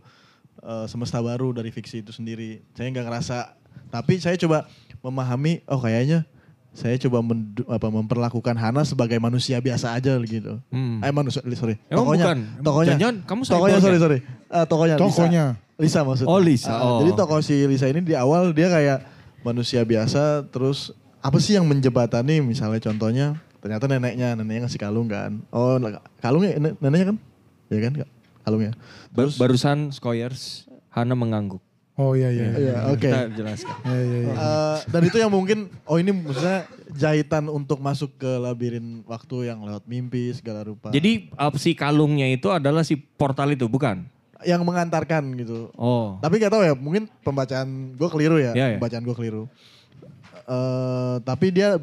Eh, semesta baru dari fiksi itu sendiri saya nggak ngerasa tapi saya coba memahami oh kayaknya saya coba mendu- apa, memperlakukan Hana sebagai manusia biasa aja gitu Hmm. eh manusia sorry Emang tokonya bukan? tokonya Jangan-jangan kamu tokonya sorry ya? sorry Eh, tokonya Lisa. Tokonya. Lisa maksudnya Oh, Lisa. Ah, Oh. jadi tokoh si Lisa ini di awal dia kayak manusia biasa terus apa sih yang menjebatani misalnya contohnya ternyata neneknya neneknya ngasih kalung kan oh kalungnya ne- neneknya kan ya kan kalungnya Ba- barusan Skoyers Hana mengangguk. Oh iya iya. Iya, oke Kita jelaskan. Iya iya iya. Eh, dan itu yang mungkin oh ini maksudnya jahitan untuk masuk ke labirin waktu yang lewat mimpi segala rupa Jadi uh, si kalungnya itu adalah si portal itu, bukan? yang mengantarkan gitu Oh. Tapi gak tahu ya, mungkin pembacaan gue keliru ya, Iya, iya. pembacaan gue keliru. Eh, tapi dia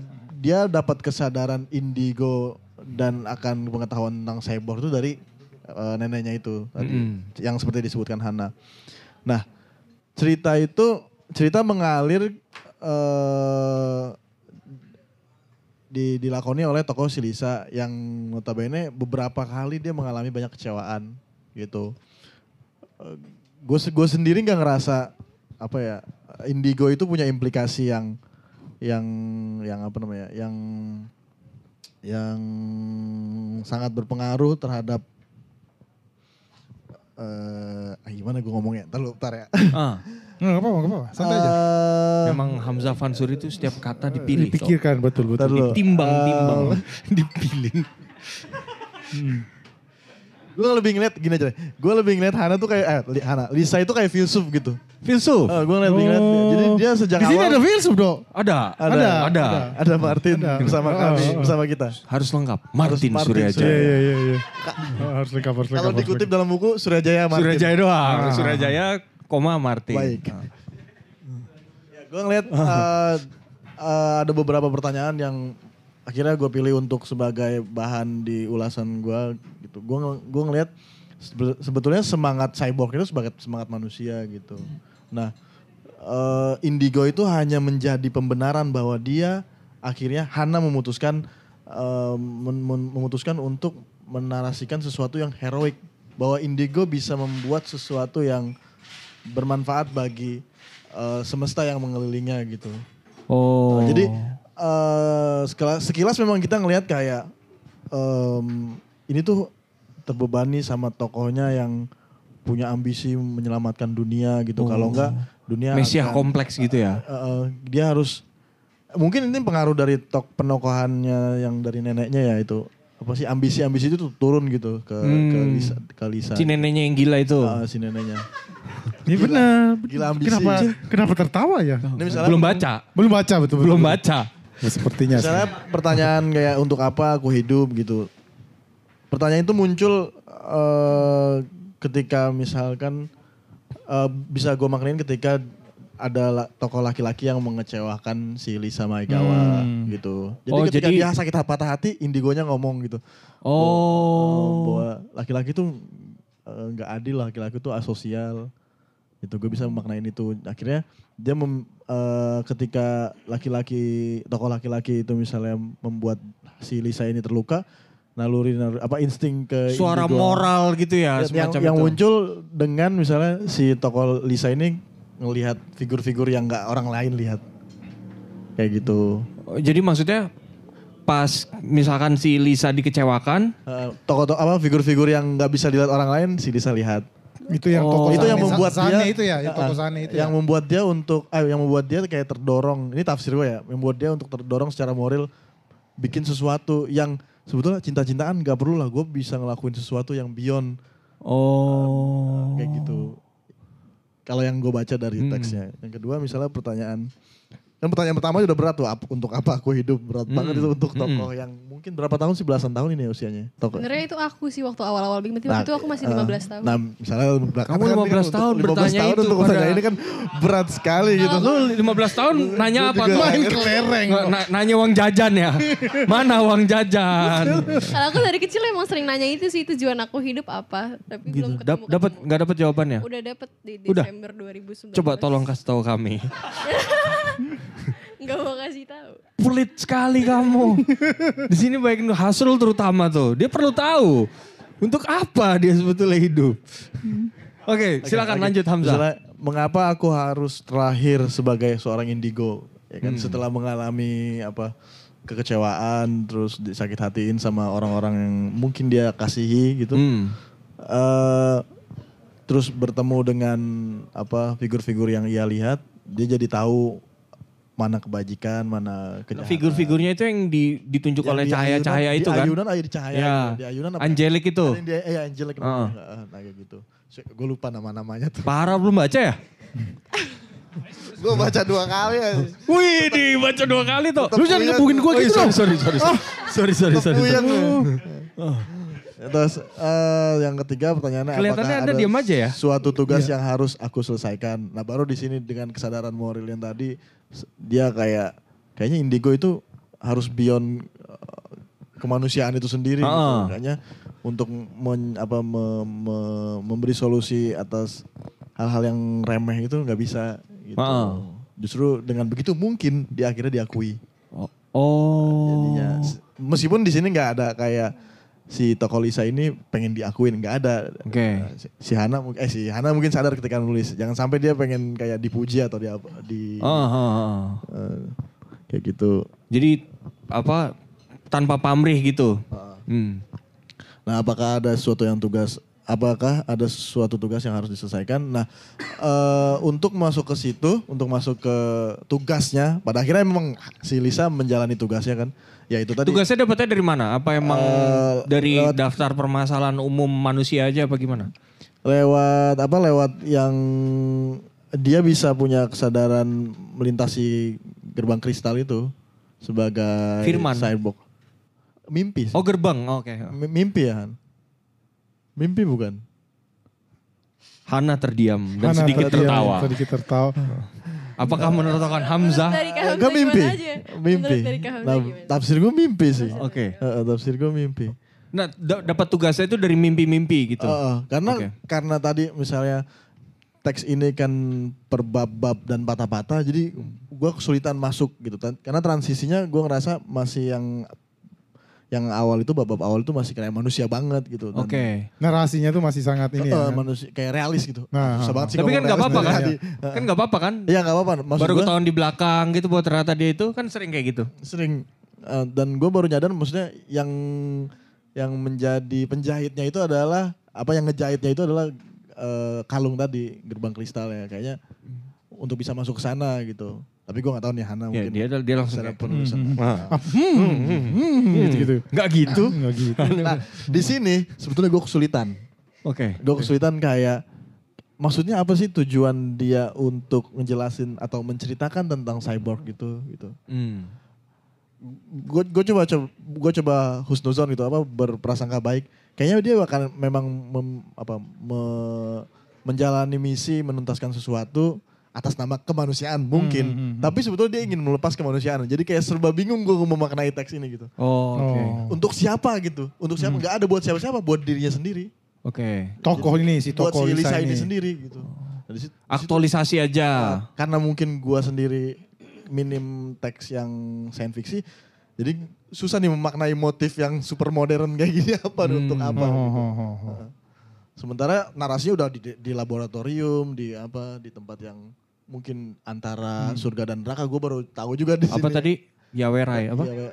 dia dapat kesadaran indigo dan akan pengetahuan tentang cyborg itu dari eh, neneknya itu tadi, Mm-mm. yang seperti disebutkan Hana. Nah, cerita itu cerita mengalir di, dilakoni oleh tokoh si Lisa yang notabene beberapa kali dia mengalami banyak kecewaan gitu gue gue sendiri nggak ngerasa apa ya indigo itu punya implikasi yang yang yang apa namanya yang yang sangat berpengaruh terhadap eh ah, gimana gue ngomongnya ntar lu ntar ya Ah, Nggak apa-apa, nggak apa-apa. Santai aja. Eh, memang Hamzah Fansuri itu setiap kata dipilih. Dipikirkan betul betul. dulu. Ditimbang-timbang. Eh, dipilih gue lebih ngeliat gini aja deh. gue lebih ngeliat Hana tuh kayak eh Li- Hana Lisa itu kayak filsuf gitu Filsuf. gue ngeliat, ngeliat jadi dia sejak Di sini awal ada filsuf dong. Ada. ada Ada, Ada. ada Martin Ada. bersama Oh, kami oh, oh. bersama kita Harus lengkap. Martin, Martin Suryajaya. Iya iya iya. iya. Oh, harus lengkap harus lengkap. Kalau harus dikutip lengkap. dalam buku Suryajaya Martin. Suryajaya doang. Ah. Suryajaya, koma Martin. Baik. Ya, gue ngeliat eh, eh, ada beberapa pertanyaan yang akhirnya gue pilih untuk sebagai bahan di ulasan gue gitu. Gue gue ngeliat sebe- sebetulnya semangat cyborg itu sebagai semangat manusia gitu. Nah, eh, Indigo itu hanya menjadi pembenaran bahwa dia akhirnya Hana memutuskan men- men- memutuskan untuk menarasikan sesuatu yang heroik bahwa Indigo bisa membuat sesuatu yang bermanfaat bagi eh, semesta yang mengelilingnya gitu. Oh. Nah, jadi eh, sekilas, sekilas memang kita ngelihat kayak em, ini tuh terbebani sama tokohnya yang punya ambisi menyelamatkan dunia gitu. Kalau enggak dunia Mesiah akan- kompleks gitu ya. Eh, eh, dia harus mungkin ini pengaruh dari tok penokohannya yang dari neneknya ya itu apa sih ambisi-ambisi itu tuh turun gitu ke ke Hmm. Lisa, ke Lisa. Si neneknya yang gila itu. Ah, si neneknya. Iya benar. Gila ambisi. Kenapa kenapa tertawa ya? Ini misalnya Belum baca. Belum baca betul Belum baca. Ya, sepertinya sih. Misalnya pertanyaan kayak untuk apa aku hidup gitu. Pertanyaan itu muncul eh, ketika misalkan eh, bisa gue maknain ketika ada la- tokoh laki-laki yang mengecewakan si Lisa Maegawa gitu. Jadi Oh, ketika jadi- dia sakit patah hati, indigonya ngomong gitu. Oh. bahwa laki-laki tuh eh, nggak adil laki-laki tuh asosial itu gue bisa memaknain itu akhirnya dia mem, eh, ketika laki-laki tokoh laki-laki itu misalnya membuat si Lisa ini terluka naluri, naluri apa insting ke Suara indigo. moral gitu ya, yang, semacam yang itu. muncul dengan misalnya si tokoh Lisa ini ngelihat figur-figur yang nggak orang lain lihat kayak gitu Oh, Jadi maksudnya pas misalkan si Lisa dikecewakan, Eh, tokoh-tokoh apa figur-figur yang nggak bisa dilihat orang lain si Lisa lihat Itu yang toko itu yang membuat Sane dia itu ya, yang toko. Sane itu yang ya. membuat dia untuk eh yang membuat dia kayak terdorong. Ini tafsir gue ya. Membuat dia untuk terdorong secara moral bikin sesuatu yang sebetulnya cinta-cintaan gak perlu lah. Gue bisa ngelakuin sesuatu yang beyond. Oh. kayak gitu. Kalau yang gue baca dari Hmm. teksnya. Yang kedua misalnya pertanyaan. Kan pertanyaan pertama udah berat tuh. Untuk apa aku hidup? Berat Hmm. banget itu untuk tokoh yang mungkin berapa tahun sih belasan tahun ini ya usianya Sebenarnya itu aku sih waktu awal-awal bikin Nah, itu aku masih eh, 15 tahun. Nah, misalnya Kamu 15 tahun bertanya itu untuk pada- ini kan berat sekali gitu. Lu 15 tahun nanya apa? juga Main kelereng. Na- nanya uang jajan ya? Mana uang jajan? Kalau aku dari kecil emang sering nanya itu sih tujuan aku hidup apa, tapi gitu. belum ketemu. dapat nggak dapat jawabannya? Udah dapet di Udah? Desember 2019. Coba tolong kasih tahu kami. Enggak mau kasih tahu. Pelit sekali kamu. Di sini baik Hasrul terutama tuh. Dia perlu tahu untuk apa dia sebetulnya hidup. Oke, silakan Oke, lanjut Hamzah. Misalnya, mengapa aku harus terlahir sebagai seorang indigo? Ya Hmm. kan setelah mengalami apa kekecewaan terus disakit hatiin sama orang-orang yang mungkin dia kasihi gitu. Hmm. eh terus bertemu dengan apa figur-figur yang ia lihat, dia jadi tahu mana kebajikan, mana kejahatan. Figur-figurnya itu yang di- ditunjuk Yang oleh cahaya-cahaya itu di kan? Ayunan aja di cahaya. Ya. Di ayunan apa? Angelic itu. Ada yang Di, iya, Angelic. Heeh. namanya. Nah, kayak gitu. Gue lupa nama-namanya tuh. Parah belum baca ya? Gue baca dua kali ya. Wih, dibaca dua kali tuh. Lu jangan ngebukin gue Oh, gitu iya, dong. Sorry, sorry, sorry. Sorry, sorry, sorry. Puyeng. sorry. Terus eh, yang ketiga pertanyaannya Kelihatannya apakah ada diam aja ya? suatu tugas yang harus aku selesaikan. Nah baru di sini dengan kesadaran moral yang tadi dia kayak kayaknya indigo itu harus beyond eh, kemanusiaan itu sendiri. gitu. Ah. Kayaknya untuk men- apa, me- me- memberi solusi atas hal-hal yang remeh itu nggak bisa. Gitu. Ah. Justru dengan begitu mungkin dia akhirnya diakui. Oh. oh. Jadinya meskipun di sini nggak ada kayak si tokoh Lisa ini pengen diakuin nggak ada. Oke. Nah, si, si Hana eh si Hana mungkin sadar ketika nulis jangan sampai dia pengen kayak dipuji atau di di Ah, ah, ah. eh, kayak gitu. Jadi apa tanpa pamrih gitu. Hmm. Nah, apakah ada sesuatu yang tugas apakah ada suatu tugas yang harus diselesaikan? Nah, eh, untuk masuk ke situ, untuk masuk ke tugasnya, pada akhirnya memang si Lisa menjalani tugasnya kan. Ya itu tadi. Tugasnya dapetnya dari mana? Apa emang Eh, dari lewat- daftar permasalahan umum manusia aja apa gimana? lewat apa lewat yang dia bisa punya kesadaran melintasi gerbang kristal itu sebagai Firman. cyborg. Mimpi. sih. Oh gerbang, oke. M- Mimpi ya, Han? Mimpi bukan? Hana terdiam dan Mana sedikit yang tertawa. Sedikit tertawa. Apakah menurut Hamzah? Dari Kak Hamzah Enggak mimpi. Mimpi. Nah, tafsir gue mimpi sih. Oke. Heeh, tafsir gue mimpi. Nah, da- dapat tugasnya itu dari mimpi-mimpi gitu. Heeh, karena Oke. karena tadi misalnya teks ini kan per bab-bab dan patah-patah, jadi gue kesulitan masuk gitu. Tan- Karena transisinya gue ngerasa masih yang yang awal itu bab-bab awal itu masih kayak manusia banget gitu. Oke. Narasinya tuh masih sangat ini Heeh, ya. kan? manusia kayak realis gitu. Nah, Susah banget sih Tapi kan nggak apa-apa kan? Kan nggak apa-apa kan? Iya nggak apa-apa. Maksud Baru gue ketahuan di belakang gitu buat ternyata dia itu kan sering kayak gitu. sering eh, dan gue baru nyadar maksudnya yang yang menjadi penjahitnya itu adalah apa yang ngejahitnya itu adalah eh, kalung tadi gerbang kristal ya kayaknya untuk bisa masuk ke sana gitu Tapi gue gak tahu nih Hana Ya, mungkin. dia dia langsung secara kayak, penulisan. "Ah." Hmm, gitu-gitu. Nggak gitu. Enggak gitu. Nah, di sini sebetulnya gue kesulitan. Oke. Gue kesulitan kayak maksudnya apa sih tujuan dia untuk ngejelasin atau menceritakan tentang cyborg gitu gitu. Hmm. Gue gue coba coba gue coba husnuzon gitu apa berprasangka baik. Kayaknya dia akan memang mem- apa me- menjalani misi menuntaskan sesuatu atas nama kemanusiaan mungkin. Tapi sebetulnya dia ingin melepas kemanusiaan. Jadi kayak serba bingung gue memaknai teks ini gitu. Oh, oke. Oh. Untuk siapa gitu? Untuk siapa? Nggak ada buat siapa-siapa, buat dirinya sendiri. Oke. Tokoh ini si buat tokoh si Lisa, Lisa ini ini. sendiri gitu. Nah, di situ- Aktualisasi aja. karena mungkin gua sendiri minim teks yang sains fiksi, jadi susah nih memaknai motif yang super modern kayak gini apa untuk apa. Oh, gitu. oh, oh, oh. Sementara narasinya udah di, di laboratorium, di apa, di tempat yang mungkin antara surga dan neraka. Gue baru tahu juga di Apa sini. tadi? Yawerai apa? Iya.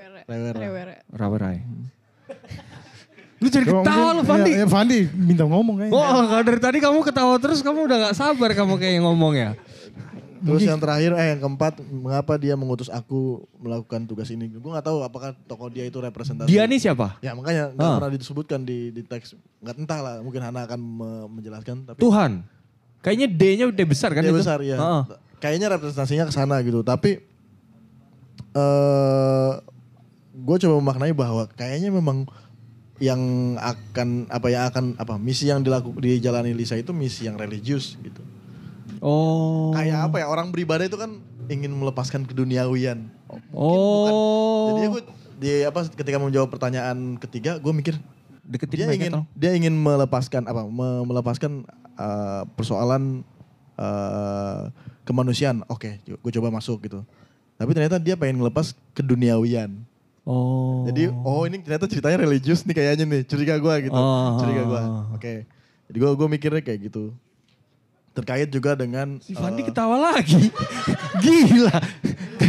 Rewere. Rawerai. Lu jadi ketawa mungkin- lu Fandi. Ya, ya, Fandi minta ngomong kayaknya. Oh, kalau dari tadi kamu ketawa terus kamu udah gak sabar kamu kayak ngomong ya. Terus yang terakhir, eh yang keempat, mengapa dia mengutus aku melakukan tugas ini? Gue nggak tahu apakah tokoh dia itu representasi. Dia nih siapa? Ya makanya nggak Ah. pernah disebutkan di, di teks. Nggak entah lah, mungkin Hana akan me- menjelaskan. Tapi Tuhan. Kayaknya D-nya udah besar kan itu? besar ya. Heeh. Kayaknya representasinya ke sana gitu. Tapi eh gue coba memaknai bahwa kayaknya memang yang akan apa yang akan apa misi yang dilakukan dijalani Lisa itu misi yang religius gitu. Oh. Kayak apa ya orang beribadah itu kan ingin melepaskan keduniawian. Oh. Jadi gue di apa ketika menjawab pertanyaan ketiga gue mikir Deketin dia ingin tolong. dia ingin melepaskan apa me- melepaskan uh, persoalan uh, kemanusiaan. Oke, gue coba masuk gitu. Tapi ternyata dia pengen ngelepas keduniawian. Oh. Jadi oh ini ternyata ceritanya religius nih kayaknya nih. Curiga gue gitu. Oh. Curiga gue. Oke. Jadi gue gue mikirnya kayak gitu. Terkait juga dengan Si Fandi uh, ketawa lagi. Gila.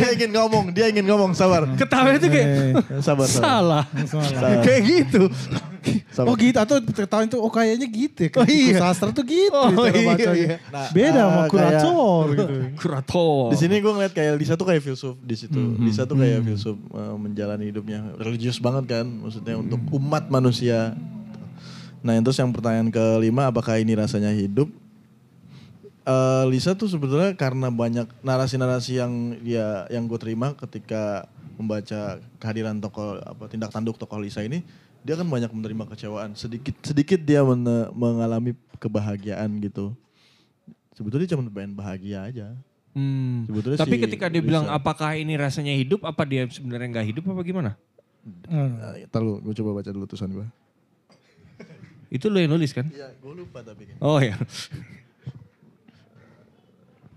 Dia ingin ngomong, dia ingin ngomong, sabar. Ketawa itu kayak Eh, Sabar, sabar. salah. salah. kayak gitu. Oh sabar. gitu atau ketahuan itu oh kayaknya gitu ya. Oh, iya. Sastra tuh gitu Oh, cara iya, bacanya. iya. Nah, Beda sama ah, kayak- kurator gitu. Kurator. Di sini gue ngeliat kayak Lisa tuh kayak filsuf di situ. Lisa tuh kayak filsuf uh, menjalani hidupnya religius banget kan, maksudnya untuk umat manusia. Nah, yang terus yang pertanyaan kelima, apakah ini rasanya hidup? Eh, Lisa tuh sebetulnya karena banyak narasi-narasi yang dia yang gue terima ketika membaca kehadiran tokoh apa tindak tanduk tokoh Lisa ini, dia kan banyak menerima kecewaan. Sedikit sedikit dia mene- mengalami kebahagiaan gitu. Sebetulnya cuma pengen bahagia aja. Hmm. Sebetulnya Tapi si ketika dia Lisa- bilang apakah ini rasanya hidup, apa dia sebenarnya nggak hidup apa gimana? Hmm. Nah, ntar lu, gue coba baca dulu tulisan gue. Itu lo yang nulis kan? Iya, gue lupa tapi. Oh ya.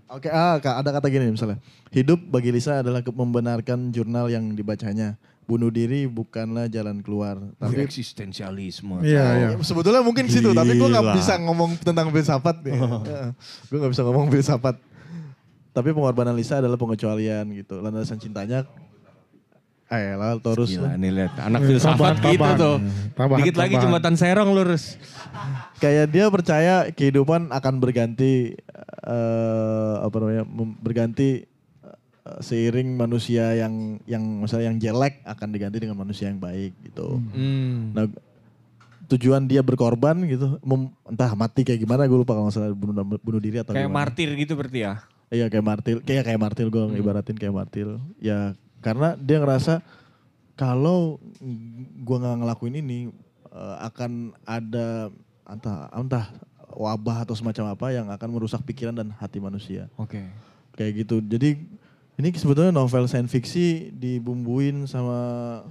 Oke, ah, Kak, ada kata gini misalnya. Hidup bagi Lisa adalah membenarkan jurnal yang dibacanya. Bunuh diri bukanlah jalan keluar. Tapi eksistensialisme. Iya, iya. Ya, sebetulnya mungkin situ, tapi gue nggak Gila. bisa ngomong tentang filsafat nih. gue nggak bisa ngomong filsafat. Tapi pengorbanan Lisa adalah pengecualian gitu. Landasan cintanya, eh lah terus. Gila nih lihat anak Eh, filsafat tambahan, gitu tuh. Tambahan, Dikit lagi tambahan. jembatan Serong lurus. kayak dia percaya kehidupan akan berganti eh apa namanya berganti eh, seiring manusia yang yang misalnya yang jelek akan diganti dengan manusia yang baik gitu. Hmm. Nah tujuan dia berkorban gitu mem- entah mati kayak gimana gue lupa kalau salah bunuh bunuh diri atau Kayak gimana. martir gitu berarti ya. Iya kayak martil, kayak kayak martil gue ibaratin kayak martil. Ya karena dia ngerasa kalau gue nggak ngelakuin ini eh, akan ada entah entah wabah atau semacam apa yang akan merusak pikiran dan hati manusia. Oke. Kayak gitu. Jadi ini sebetulnya novel sains fiksi dibumbuin sama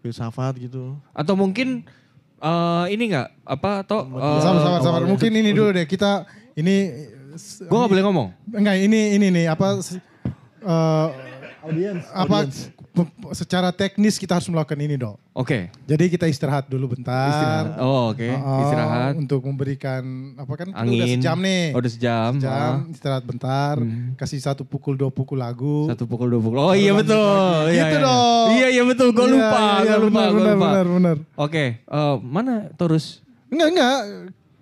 filsafat gitu. Atau mungkin eh ini enggak apa atau eh, sabar, sabar, sabar. awalnya. Mungkin ini dulu deh. Kita ini gua nggak boleh ngomong. enggak ini ini nih apa eh, Audience. apa pe- secara teknis kita harus melakukan ini dong. Oke. Jadi kita istirahat dulu bentar. Istirahat. Oh, oke. Oh, Istirahat. Untuk memberikan apa kan Angin. udah sejam nih. Oh, udah sejam. Sejam, Ah. istirahat bentar, kasih satu pukul dua pukul lagu. Satu pukul dua pukul. Oh iya betul. lagi. Iya, Gitu iya. dong. Iya iya betul. Gue Iya, lupa. iya, Gue lupa. benar, lupa. benar, benar. Oke. eh, mana terus? Enggak, enggak.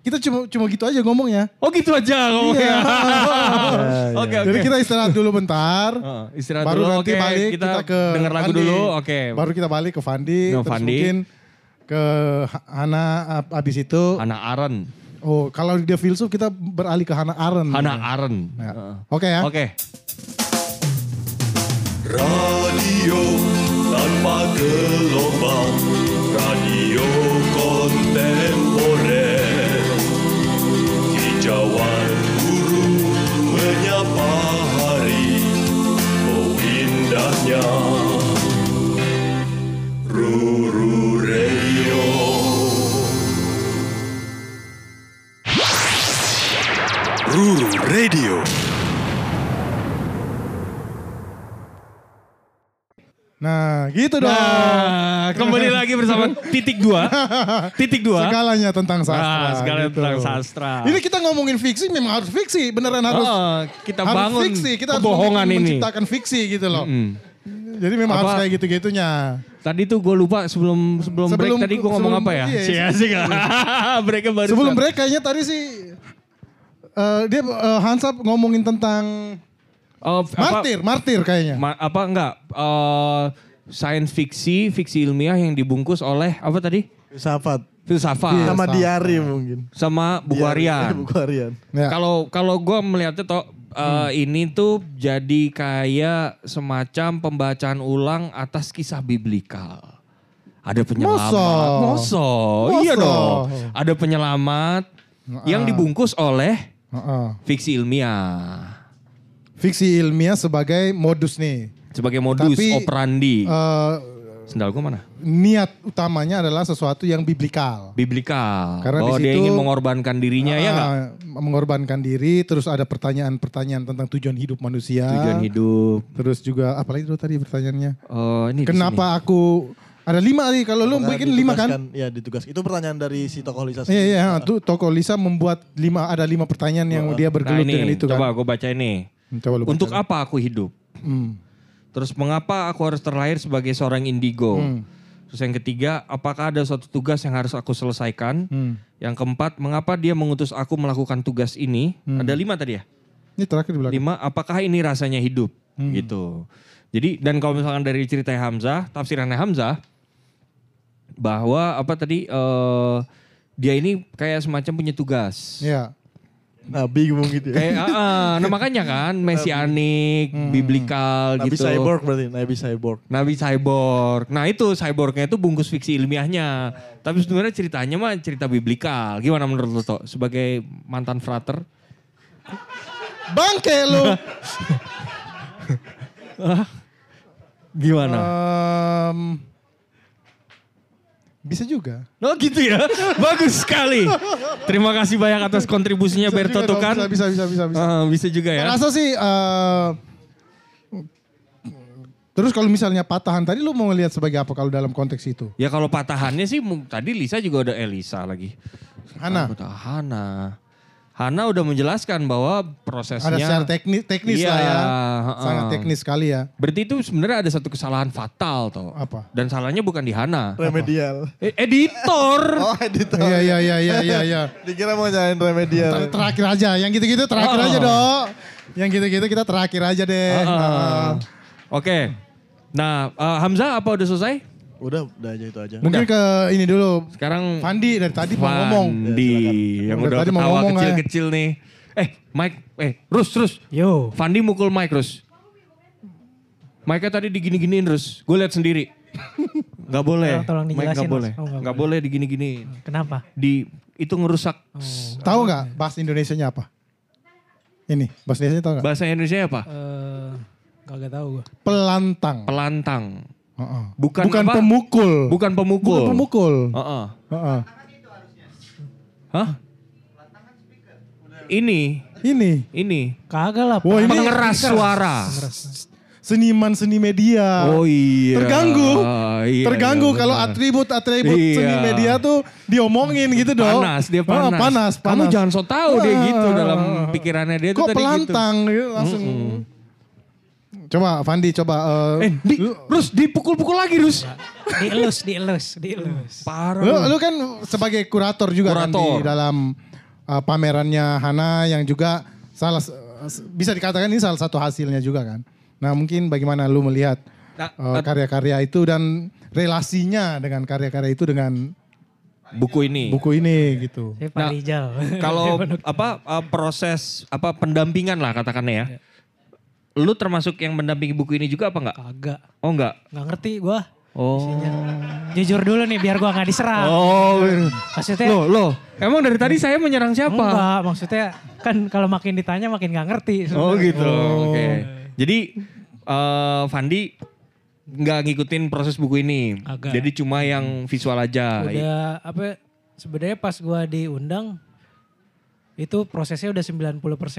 Kita cuma cuma gitu aja ngomongnya. Oh gitu aja ngomongnya. Iya. Oke oke. Jadi kita istirahat dulu bentar. Oh, istirahat baru dulu, nanti oke. balik Kita kita, ke denger lagu Fandi. dulu, oke. Baru kita balik ke Fandi, Ke terus Fandi. mungkin ke Ha- Hana ab- abis itu. Hana Aren. Oh, kalau dia filsuf kita beralih ke Hana Aren. Hana Aren. Ya. Heeh. Oke ya. Oke. Radio tanpa gelombang Radio kontemporer gitu dong. Nah, kembali lagi bersama titik dua. Titik dua. Segalanya tentang sastra. Ah, segalanya gitu. tentang sastra. Ini kita ngomongin fiksi memang harus fiksi, beneran harus. Oh, kita harus bangun fiksi, kita kebohongan harus ini. menciptakan fiksi gitu loh. Mm. Jadi memang Apa- harus kayak gitu-gitunya. Tadi tuh gue lupa sebelum sebelum, break Sebelum- tadi gue ngomong apa ya? iya, Sia sih Breaknya baru. Sebelum break kayaknya tadi sih eh, dia eh, Hansap ngomongin tentang Oh, apa, martir, martir kayaknya. ma- apa enggak? eh science fiksi, fiksi ilmiah yang dibungkus oleh apa tadi? Filsafat. Filsafat Iya. Sama Filsafat. diari mungkin. sama buku harian. Buku harian. Ya. Kalau kalau gue melihatnya toh eh, ini tuh jadi kayak semacam pembacaan ulang atas kisah biblikal. Ada penyelamat. Moso. Moso. Iya Moso. dong. Ada penyelamat yang dibungkus oleh Heeh. fiksi ilmiah Fiksi ilmiah sebagai modus nih. Sebagai modus Tapi, operandi. Eh, Sendal gue mana? niat utamanya adalah sesuatu yang biblikal. Biblikal. Karena oh di dia situ- ingin mengorbankan dirinya ya nggak? Ah, mengorbankan diri, terus ada pertanyaan-pertanyaan tentang tujuan hidup manusia. Tujuan hidup. Terus juga apalagi itu tadi pertanyaannya? Oh ini Kenapa aku ada lima nih? Kalau lu Apakah bikin lima kan? ditugaskan- Iya ditugas. Itu pertanyaan dari si tokoh Lisa. Iya iya, sendiri. tuh toko Lisa membuat lima ada lima pertanyaan yang dia sini? bergelut nah, ini, dengan itu kan. Coba gue baca ini. Coba lu baca. Untuk apa aku hidup? Hmm. Terus mengapa aku harus terlahir sebagai seorang indigo? Hmm. Terus yang ketiga, apakah ada suatu tugas yang harus aku selesaikan? Hmm. Yang keempat, mengapa dia mengutus aku melakukan tugas ini? Hmm. Ada lima tadi ya? Ini terakhir di belakang. Lima, apakah ini rasanya hidup? Hmm. Gitu. Jadi dan kalau misalkan dari cerita Hamzah, tafsirannya Hamzah, bahwa apa tadi eh dia ini kayak semacam punya tugas. Iya. Nabi ngomong gitu ya. Kayak, ah, nah makanya kan mesianik, Hmm. biblikal Nabi gitu. cyborg berarti. Nabi cyborg. Nabi cyborg. Nah itu cyborgnya itu bungkus fiksi ilmiahnya. Tapi sebenarnya ceritanya mah cerita biblikal. Gimana menurut lo Tok? Sebagai mantan frater? Bangke lu. Gimana? Em, bisa juga. Oh gitu ya. Bagus sekali. Terima kasih banyak atas kontribusinya Bisa Berto juga tuh dong, kan. Bisa bisa bisa bisa. bisa. Ah, bisa juga ya. Rasa sih eh, Terus kalau misalnya patahan tadi lu mau ngelihat sebagai apa kalau dalam konteks itu? Ya kalau patahannya sih tadi Lisa juga udah Elisa lagi. Hana, Hana. Hana udah menjelaskan bahwa prosesnya. ada secara teknis teknis Iya, lah ya. heeh. Sangat teknis sekali ya. Berarti itu sebenarnya ada satu kesalahan fatal toh. Apa? Dan salahnya bukan di Hana. Remedial. Eh, editor. Oh editor. Iya iya iya iya iya iya. Dikira mau nyalain remedial. Ter- terakhir aja, yang gitu-gitu terakhir Oh. aja dong. Yang gitu-gitu kita terakhir aja deh. Ah. Nah, Oke. Nah, eh, Hamzah apa udah selesai? Udah, udah aja itu aja. Mungkin ke ini dulu. Sekarang Fandi dari tadi mau ngomong. Fandi yang Dari udah tadi mau ketawa ngomong, kecil-kecil nih. Eh, Mike, eh, Rus, Rus. Yo. Fandi mukul Mike, Rus. Mike tadi digini-giniin, Rus. Gue lihat sendiri. Gak boleh. Tolong- tolong Mike dijelasin, gak Mas. boleh. Oh, nggak Gak boleh digini-giniin. Kenapa? Di, itu ngerusak. Tahu nggak bahasa Indonesianya apa? Ini bahasa Indonesia tahu nggak? Bahasa Indonesia apa? Eh, kagak tahu gua. Pelantang. Pelantang. Heeh. Bukan Bukan apa? pemukul. Bukan pemukul. Bukan pemukul. Heeh. Heeh. Hah? Ini, Ini ini. Kagak lah. Wah, ini- Pengeras suara. seniman seni media. Oh iya. Terganggu. Iya, Terganggu iya, kalau atribut-atribut Iya. seni media tuh diomongin gitu dong. Panas, dia Ah, panas. panas, Kamu panas. jangan so tau dia Ah. gitu dalam pikirannya dia tuh Kok tadi gitu. pelantang gitu. langsung. Coba Fandi coba. eh, Eh, di, lu, Rus, dipukul-pukul lagi, Rus. Dielus, dielus, dielus. Parah. lu, lu kan sebagai kurator juga kan Kurator. di dalam uh, pamerannya Hana yang juga salah uh, bisa dikatakan ini salah satu hasilnya juga kan. Nah mungkin bagaimana lu melihat Nah, uh, karya-karya itu dan relasinya dengan karya-karya itu dengan buku ini. buku ini gitu. Nah. Kalau apa uh, proses apa pendampingan lah katakannya ya. Lu termasuk yang mendampingi buku ini juga apa enggak? Kagak. Oh enggak. Nggak ngerti gua. Oh. Jujur dulu nih biar gua nggak diserang. Oh. Maksudnya Loh, loh. Emang dari tadi saya menyerang siapa? enggak, maksudnya kan kalau makin ditanya makin nggak ngerti. Oh sebenarnya. gitu. Oke. Jadi eh Fandi nggak ngikutin proses buku ini. Agak. Jadi cuma yang visual aja. Udah apa sebenarnya pas gua diundang itu prosesnya udah 90%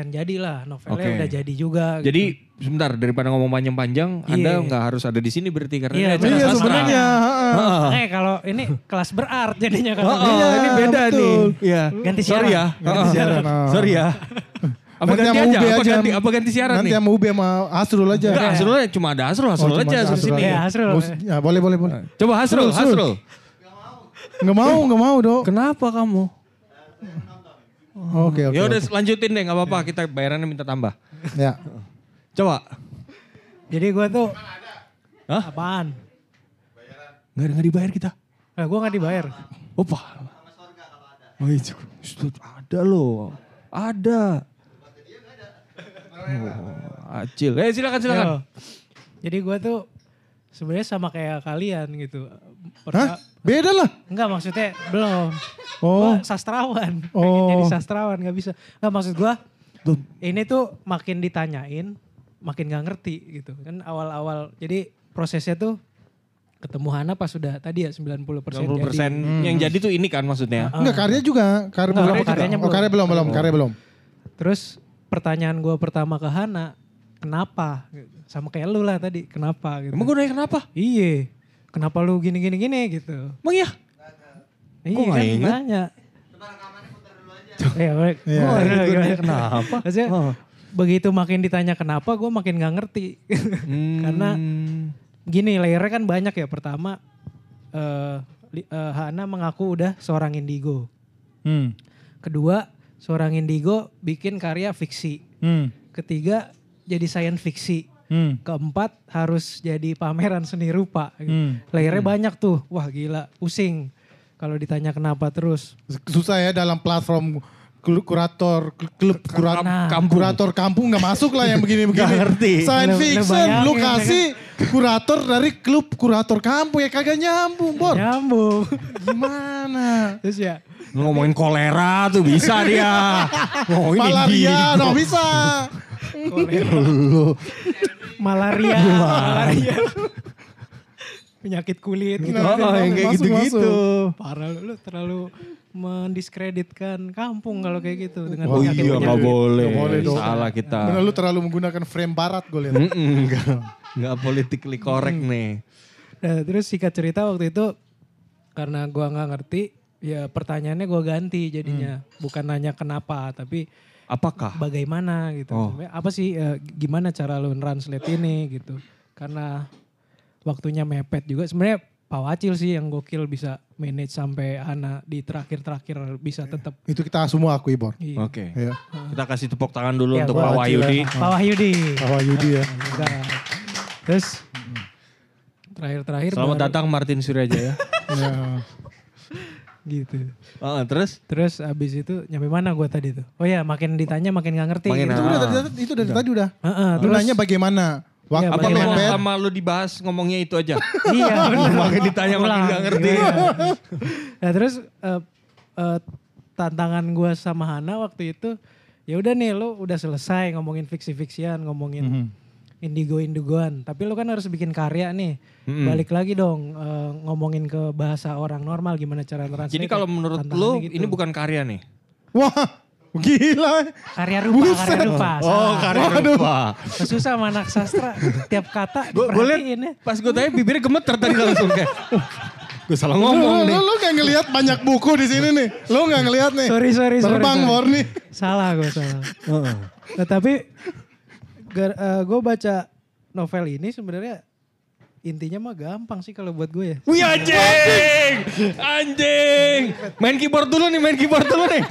jadi lah. Novelnya Oke. udah jadi juga. gitu. Jadi sebentar daripada ngomong panjang-panjang, Anda Iya. nggak harus ada di sini berarti karena Iya, ini iya, sebenarnya. Heeh. Eh kalau ini kelas berart jadinya kalau Oh, Iya, ini beda betul. nih. Iya. Ganti Sorry ya. siaran. Ganti Heeh. siaran, oh. Sorry ya. Apa Nanti ganti sama aja? Apa aja. ganti, apa ganti siaran Nanti nih? sama Ube sama Hasrul aja. Enggak, Hasrul aja. cuma ada Hasrul, Hasrul Oh, aja Hasrul sini. Iya, Ya, boleh, boleh, boleh. Coba Hasrul, Hasrul, Hasrul. Hasrul. Nggak mau, nggak mau dong. Kenapa kamu? Oke, oke. Ya udah lanjutin deh, nggak apa-apa. Kita bayarannya minta tambah. Ya. Coba. Jadi gua tuh Hah? apaan? Nggak nggak dibayar kita. Nah, gua nggak dibayar. Opa. Oh, itu, itu ada loh. Ada. Oh, acil. Eh silakan silakan. Yo. Jadi gua tuh sebenarnya sama kayak kalian gitu. Hah? Beda lah. Enggak maksudnya belum. Oh. Gua sastrawan. Oh. Pengen jadi sastrawan nggak bisa. Enggak maksud gua ini tuh makin ditanyain makin nggak ngerti gitu. Kan awal-awal jadi prosesnya tuh ketemu Hana pas sudah tadi ya 90% 90 persen jadi. yang jadi tuh ini kan maksudnya. Enggak, karya juga. Karya Enggak, belum. karyanya Oh, belum. karya belum, belum. Karya belum. Terus pertanyaan gua pertama ke Hana, kenapa? Gitu. Sama kayak lu lah tadi, kenapa gitu. Emang gue nanya kenapa? Iya. Kenapa lu gini gini gini gitu. Emang iya? Iya Kok kan inget? nanya. Iya. Iya. Gue nanya nanya kenapa? Maksudnya Oh. begitu makin ditanya kenapa gue makin nggak ngerti. Karena Hmm. gini layernya kan banyak ya. Pertama li- eh, Hana mengaku udah seorang indigo. Hmm. Kedua seorang indigo bikin karya fiksi. Hmm. Ketiga jadi science fiksi. Hmm. Keempat harus jadi pameran seni rupa. gitu. Hmm. Layernya banyak tuh. Wah gila pusing. Kalau ditanya kenapa terus. Susah ya dalam platform kurator klub kurat, Nah. kampung. kurator kampung nggak masuk lah yang begini-begini. Nggak ngerti. Science fiction lu ya kan? kasih kurator dari klub kurator kampung ya kagak nyambung, Bor. Nyambung. Gimana? terus ya. Lu ngomongin kolera tuh bisa dia. Ngomongin Malaria dong bisa. malaria, malaria. Penyakit kulit gitu. Oh, oh, yang kayak Masuk, gitu-gitu. masuk. Parah lu, lu terlalu mendiskreditkan kampung kalau kayak gitu dengan Oh penyakit iya nggak penyakit. boleh. Nggak boleh dong. Salah kita. Bener lu terlalu menggunakan frame barat gue lihat. Mm-mm, Enggak. Enggak politically correct nih. Nah, terus singkat cerita waktu itu karena gua nggak ngerti, ya pertanyaannya gua ganti jadinya. Bukan nanya kenapa, tapi Apakah? bagaimana gitu. Oh. Apa sih eh, gimana cara lu translate ini gitu. Karena waktunya mepet juga. Sebenarnya Pak Wacil sih yang gokil bisa manage sampai Ana di terakhir-terakhir bisa tetap. Itu kita semua akui, Bor. Iya. Oke. Iya. Kita kasih tepuk tangan dulu Ya, untuk Pak Wahyudi. Pak Wahyudi. Bahwa Yudi ya. Enggak. Terus terakhir-terakhir Selamat baru- datang Martin Suryajaya. Ya. Gitu. Oh, terus? Terus abis itu nyampe mana gue tadi tuh? Oh ya makin ditanya makin gak ngerti. Makin gitu. Itu udah dari itu dari tadi udah. Heeh, Lu terus nanya bagaimana? Waktu Iya, Apa lu bagaimana? mepet. sama lu dibahas ngomongnya itu aja? iya bener. Makin ditanya makin gak ngerti. Iya. Nah terus eh, eh, tantangan gue sama Hana waktu itu ya udah nih lo udah selesai ngomongin fiksi-fiksian, ngomongin Mhm. indigo-indigoan. Tapi lo kan harus bikin karya nih. Mm-mm. Balik lagi dong eh, ngomongin ke bahasa orang normal gimana cara translate. Jadi kalau menurut lu gitu. ini bukan karya nih? Wah, gila. karya rupa, karya rupa. Oh, salah. karya rupa. Susah sama anak sastra. Tiap kata liat diperhatiin ya. pas gue tanya bibirnya gemeter tadi langsung kayak. gue salah Lu, ngomong lu, nih. lu gak ngelihat banyak buku di sini nih. Lu gak ngelihat nih. Sorry, sorry, sorry, Terbang, sorry. Bor nih. Salah gue salah. Nah, tapi gue baca novel ini sebenarnya intinya mah gampang sih kalau buat gue ya. Wih anjing, anjing. Main keyboard dulu nih, main keyboard dulu nih.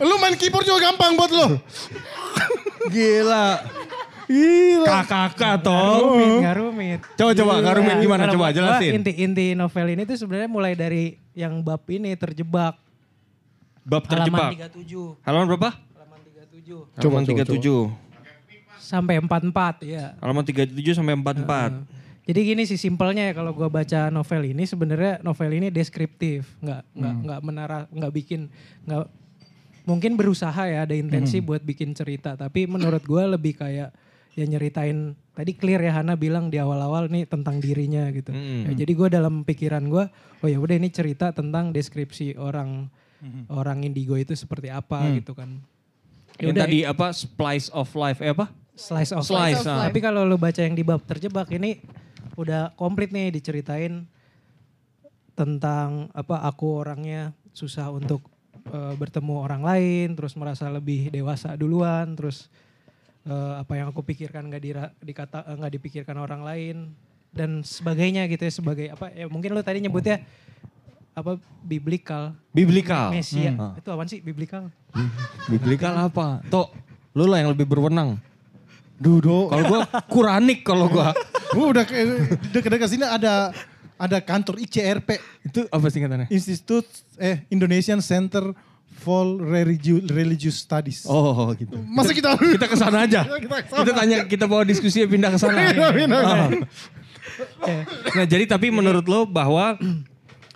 Lu main keyboard juga gampang buat lo. Gila. Gila. Kakak toh. rumit, nggak rumit. Coba coba nggak rumit Nah, gimana kalau coba jelasin. Inti-inti novel ini tuh sebenarnya mulai dari yang bab ini terjebak. Bab Halaman terjebak. 37. Halaman berapa? Halaman 37. Halaman coba, 37. Sampai 44 ya. Halaman 37 sampai 44. Jadi gini sih simpelnya ya kalau gua baca novel ini sebenarnya novel ini deskriptif, nggak nggak Hmm. nggak menara nggak bikin nggak mungkin berusaha ya ada intensi Hmm. buat bikin cerita, tapi menurut gua lebih kayak ya nyeritain tadi clear ya Hana bilang di awal-awal nih tentang dirinya gitu. Hmm. Ya, jadi gua dalam pikiran gua oh ya udah ini cerita tentang deskripsi orang orang indigo itu seperti apa gitu kan. Ya Yang tadi apa splice of life eh apa? slice of Slice, life. ah. Tapi kalau lu baca yang di bab terjebak ini udah komplit nih diceritain tentang apa aku orangnya susah untuk eh, bertemu orang lain, terus merasa lebih dewasa duluan, terus eh, apa yang aku pikirkan nggak dira- dikata eh, nggak dipikirkan orang lain dan sebagainya gitu ya sebagai apa ya mungkin lu tadi nyebutnya apa biblikal Biblikal. Mesia Hmm. itu apaan sih biblikal Biblikal apa? Tok, lu lah yang lebih berwenang. Dudo. Kalau gua Quranik kalau gua. Gua udah ke- dekat-dekat sini ada ada kantor ICRP. Itu apa singkatannya? Institute eh Indonesian Center for Religi- Religious Studies. Oh gitu. Masa kita Kita ke sana aja. Kita ke sana. Kita tanya, kita bawa diskusi pindah ke sana. Pindah. Ah. Nah jadi tapi menurut lo bahwa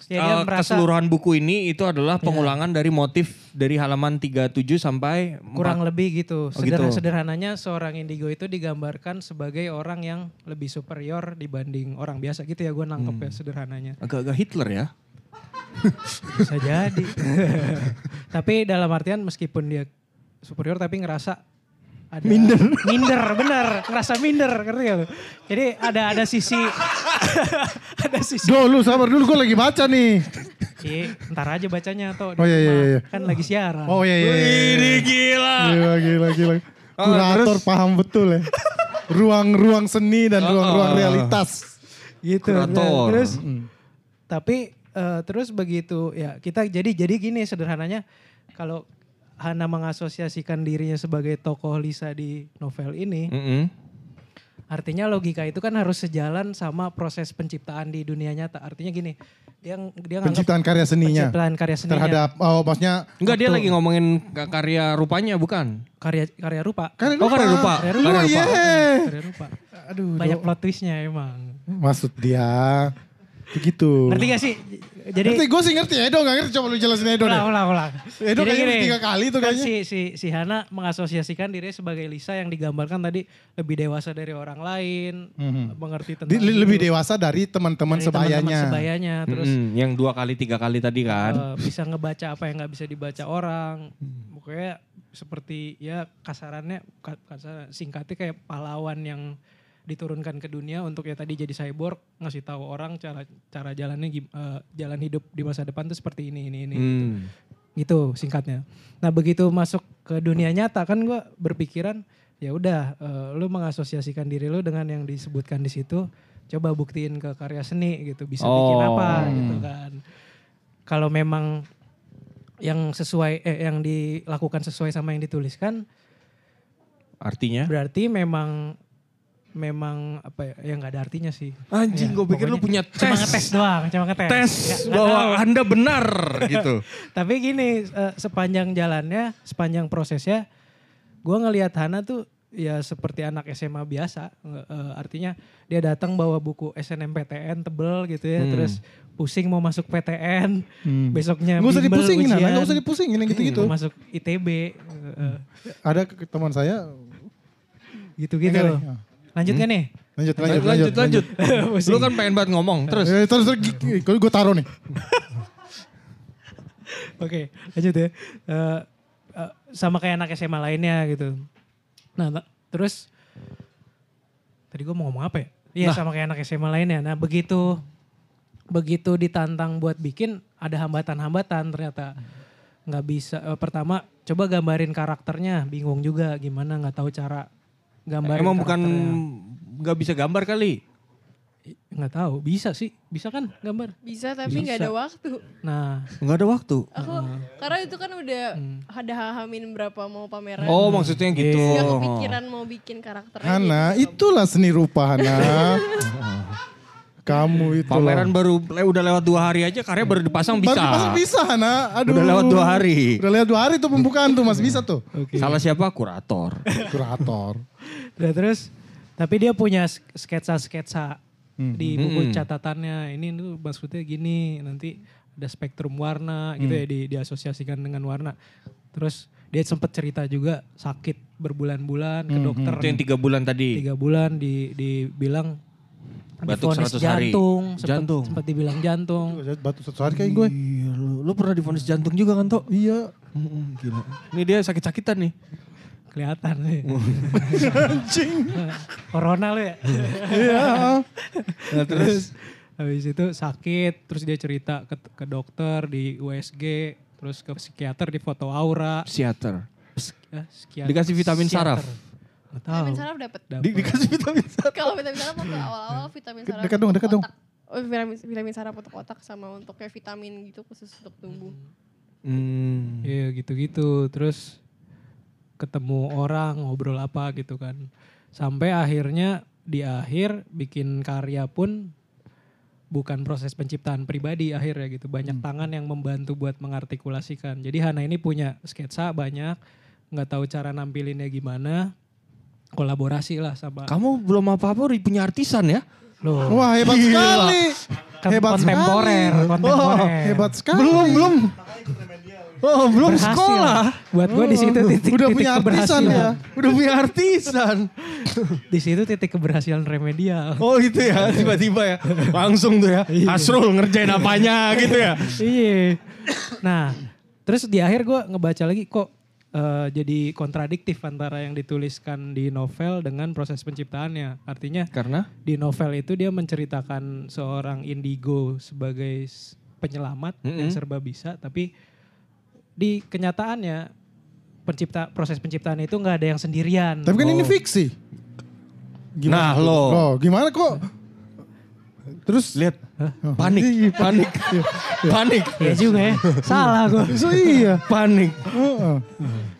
ya dia eh, merasa keseluruhan buku ini itu adalah pengulangan dari motif dari halaman 37 sampai kurang empat- lebih gitu. Oh, gitu. Sederhana, Sederhananya seorang indigo itu digambarkan sebagai orang yang lebih superior dibanding orang biasa gitu ya gue nangkep Hmm. ya sederhananya. agak-agak Hitler ya. Bisa jadi. tapi dalam artian meskipun dia superior tapi ngerasa ada minder. minder, bener. Ngerasa minder, ngerti gak lu? Jadi ada ada sisi ada sisi Do lu sabar dulu gue lagi baca nih. Ih, ntar aja bacanya di Oh, iya, iya, iya. Kan lagi siaran. Oh iya iya. iya. Ini gila. Gila gila gila. Oh, Kurator paham betul ya. Ruang-ruang seni dan Oh, ruang-ruang oh. realitas. gitu. Kurator. terus tapi eh, terus begitu ya kita jadi jadi gini sederhananya kalau Hana mengasosiasikan dirinya sebagai tokoh Lisa di novel ini, Mm-mm. artinya logika itu kan harus sejalan sama proses penciptaan di dunia nyata. Artinya gini, dia dia nganggap Penciptaan karya seninya. penciptaan karya seninya Terhadap oh maksudnya Enggak dia lagi ngomongin ka- karya rupanya bukan? karya karya rupa. karya Oh karya rupa. Karya rupa. iya. Karya rupa. Aduh. Banyak Do. plot twistnya emang. Maksud dia begitu. Ngerti gak sih? Jadi Ngerti, gue sih ngerti Edo gak ngerti coba lu jelasin Edo deh. ulang, ulang, ulang. Edo Jadi kayaknya gini, tiga kali tuh kan kayaknya. Si, si, si Hana mengasosiasikan dirinya sebagai Lisa yang digambarkan tadi lebih dewasa dari orang lain, mengerti tentang Di- lebih hidup, dewasa dari teman-teman dari teman-teman sebayanya. sebayanya, terus Mm-mm, yang dua kali tiga kali tadi kan. eh, bisa ngebaca apa yang nggak bisa dibaca orang. Pokoknya seperti ya kasarannya, ka- kasar, singkatnya kayak pahlawan yang diturunkan ke dunia untuk ya tadi jadi cyborg ngasih tahu orang cara cara jalannya eh, jalan hidup di masa depan tuh seperti ini ini ini Hmm. gitu singkatnya. Nah begitu masuk ke dunia nyata kan gue berpikiran ya udah eh, lu mengasosiasikan diri lu dengan yang disebutkan di situ, coba buktiin ke karya seni gitu bisa bikin Oh. apa gitu kan. Kalau memang yang sesuai eh yang dilakukan sesuai sama yang dituliskan Artinya? berarti memang memang apa ya ya nggak ada artinya sih. Anjing, Ya, gue pikir lu punya Cuma tes. ngetes doang, cuma ngetes. Tes Ya, bahwa tahu. anda benar gitu. Tapi gini, eh, sepanjang jalannya, sepanjang prosesnya, gue ngelihat Hana tuh ya seperti anak SMA biasa. Eh, artinya dia datang bawa buku SNMPTN tebel gitu ya, Hmm. terus pusing mau masuk PTN, besoknya Gak usah dipusingin, ujian, Nana. Gak usah dipusingin yang gitu-gitu. mau masuk ITB, eh, eh, Ada ke- teman saya. gitu-gitu. Enggak nih. Lanjut kan nih? Lanjut, Lanjut, lanjut, lanjut, lanjut. Lu kan pengen banget ngomong, terus. Eh, terus, terus, gue gue taruh nih. Oke, lanjut ya. Eh, eh, sama kayak anak SMA lainnya gitu. Nah, terus tadi gue mau ngomong apa ya? Iya, sama kayak anak SMA lainnya. Nah, begitu begitu ditantang buat bikin ada hambatan-hambatan ternyata nggak bisa. pertama, coba gambarin karakternya, bingung juga gimana nggak tahu cara gambarin. Emang bukan nggak bisa gambar kali? nggak tahu, bisa sih. Bisa kan gambar? Bisa tapi nggak ada waktu. Nah, Nggak ada waktu. Aku karena itu kan udah ada hamin berapa mau pameran. Oh maksudnya gitu. Gak kepikiran mau bikin karakter Hana, gitu. itulah seni rupa Hana. Kamu itu. Pameran baru le- udah lewat dua hari aja karya baru dipasang bisa. Baru dipasang bisa Hana. Aduh. Udah lewat dua hari. Udah lewat dua hari tuh pembukaan tuh masih bisa tuh. Salah siapa? Kurator. Kurator. Nah terus, tapi dia punya sk- sketsa-sketsa Hmm. di buku Hmm. catatannya. Ini tuh maksudnya gini, nanti ada spektrum warna gitu Hmm. ya di, diasosiasikan dengan warna. Terus dia sempat cerita juga sakit berbulan-bulan Hmm, ke dokter. Itu yang tiga bulan tadi. Tiga bulan di, dibilang Batuk divonis 100 hari. jantung, sempat, Jantung. sempat dibilang jantung. Batu satu hari kayak gue. Iya, lu, lu pernah divonis jantung juga kan, Tok? Iya. gila. Ini dia sakit-sakitan nih. Kelihatan sih. Anjing. Corona lu ya. Iya. Nah, terus Habis itu sakit, terus dia cerita ke, ke dokter di USG, terus ke psikiater di foto aura. psikiater. Psik- eh, psikiater- Dikasih vitamin saraf? psikiater. Nggak tahu. Vitamin saraf dapat. Di, dikasih vitamin saraf. Kalau vitamin saraf waktu awal-awal vitamin saraf Dekat dong, dekat dong. Oh, vitamin, vitamin saraf untuk otak sama untuk kayak vitamin gitu khusus untuk tumbuh. Hmm. Iya gitu-gitu, terus ketemu orang ngobrol apa gitu kan. Sampai akhirnya di akhir bikin karya pun bukan proses penciptaan pribadi akhirnya gitu. Banyak tangan yang membantu buat mengartikulasikan. Jadi Hana ini punya sketsa banyak, nggak tahu cara nampilinnya gimana. Kolaborasi lah sama Kamu belum apa-apa udah punya artisan ya? lo. Wah hebat sekali. Kan hebat kontemporer, sekali. kontemporer. Oh, hebat sekali. Belum, belum. Oh, belum Berhasil. sekolah. Buat gue di situ titik, Udah titik punya artisan keberhasilan. ya. Udah punya artisan. Di situ titik keberhasilan remedial. Oh itu ya, tiba-tiba ya. Langsung tuh ya. Asrul ngerjain apanya gitu ya. iya. Nah, terus di akhir gue ngebaca lagi kok eh, jadi kontradiktif antara yang dituliskan di novel dengan proses penciptaannya. Artinya Karena? di novel itu dia menceritakan seorang indigo sebagai penyelamat yang Mm-mm. serba bisa, tapi di kenyataannya pencipta proses penciptaan itu nggak ada yang sendirian. Tapi kan ini Oh. fiksi. Nah, lo. Oh, gimana kok? Terus Lihat. Panik, panik, panik. Ya juga ya, salah gue. So iya. Panik. Heeh.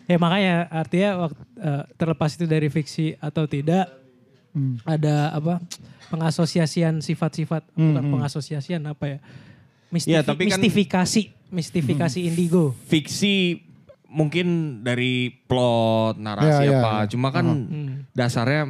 Ya makanya artinya waktu, eh, terlepas itu dari fiksi atau tidak Hmm. ada apa pengasosiasian sifat-sifat bukan pengasosiasian apa ya Mistifi- Ya, tapi kan- mistifikasi mistifikasi indigo. Fiksi mungkin dari plot, narasi Ya, ya, apa. ya. Cuma kan dasarnya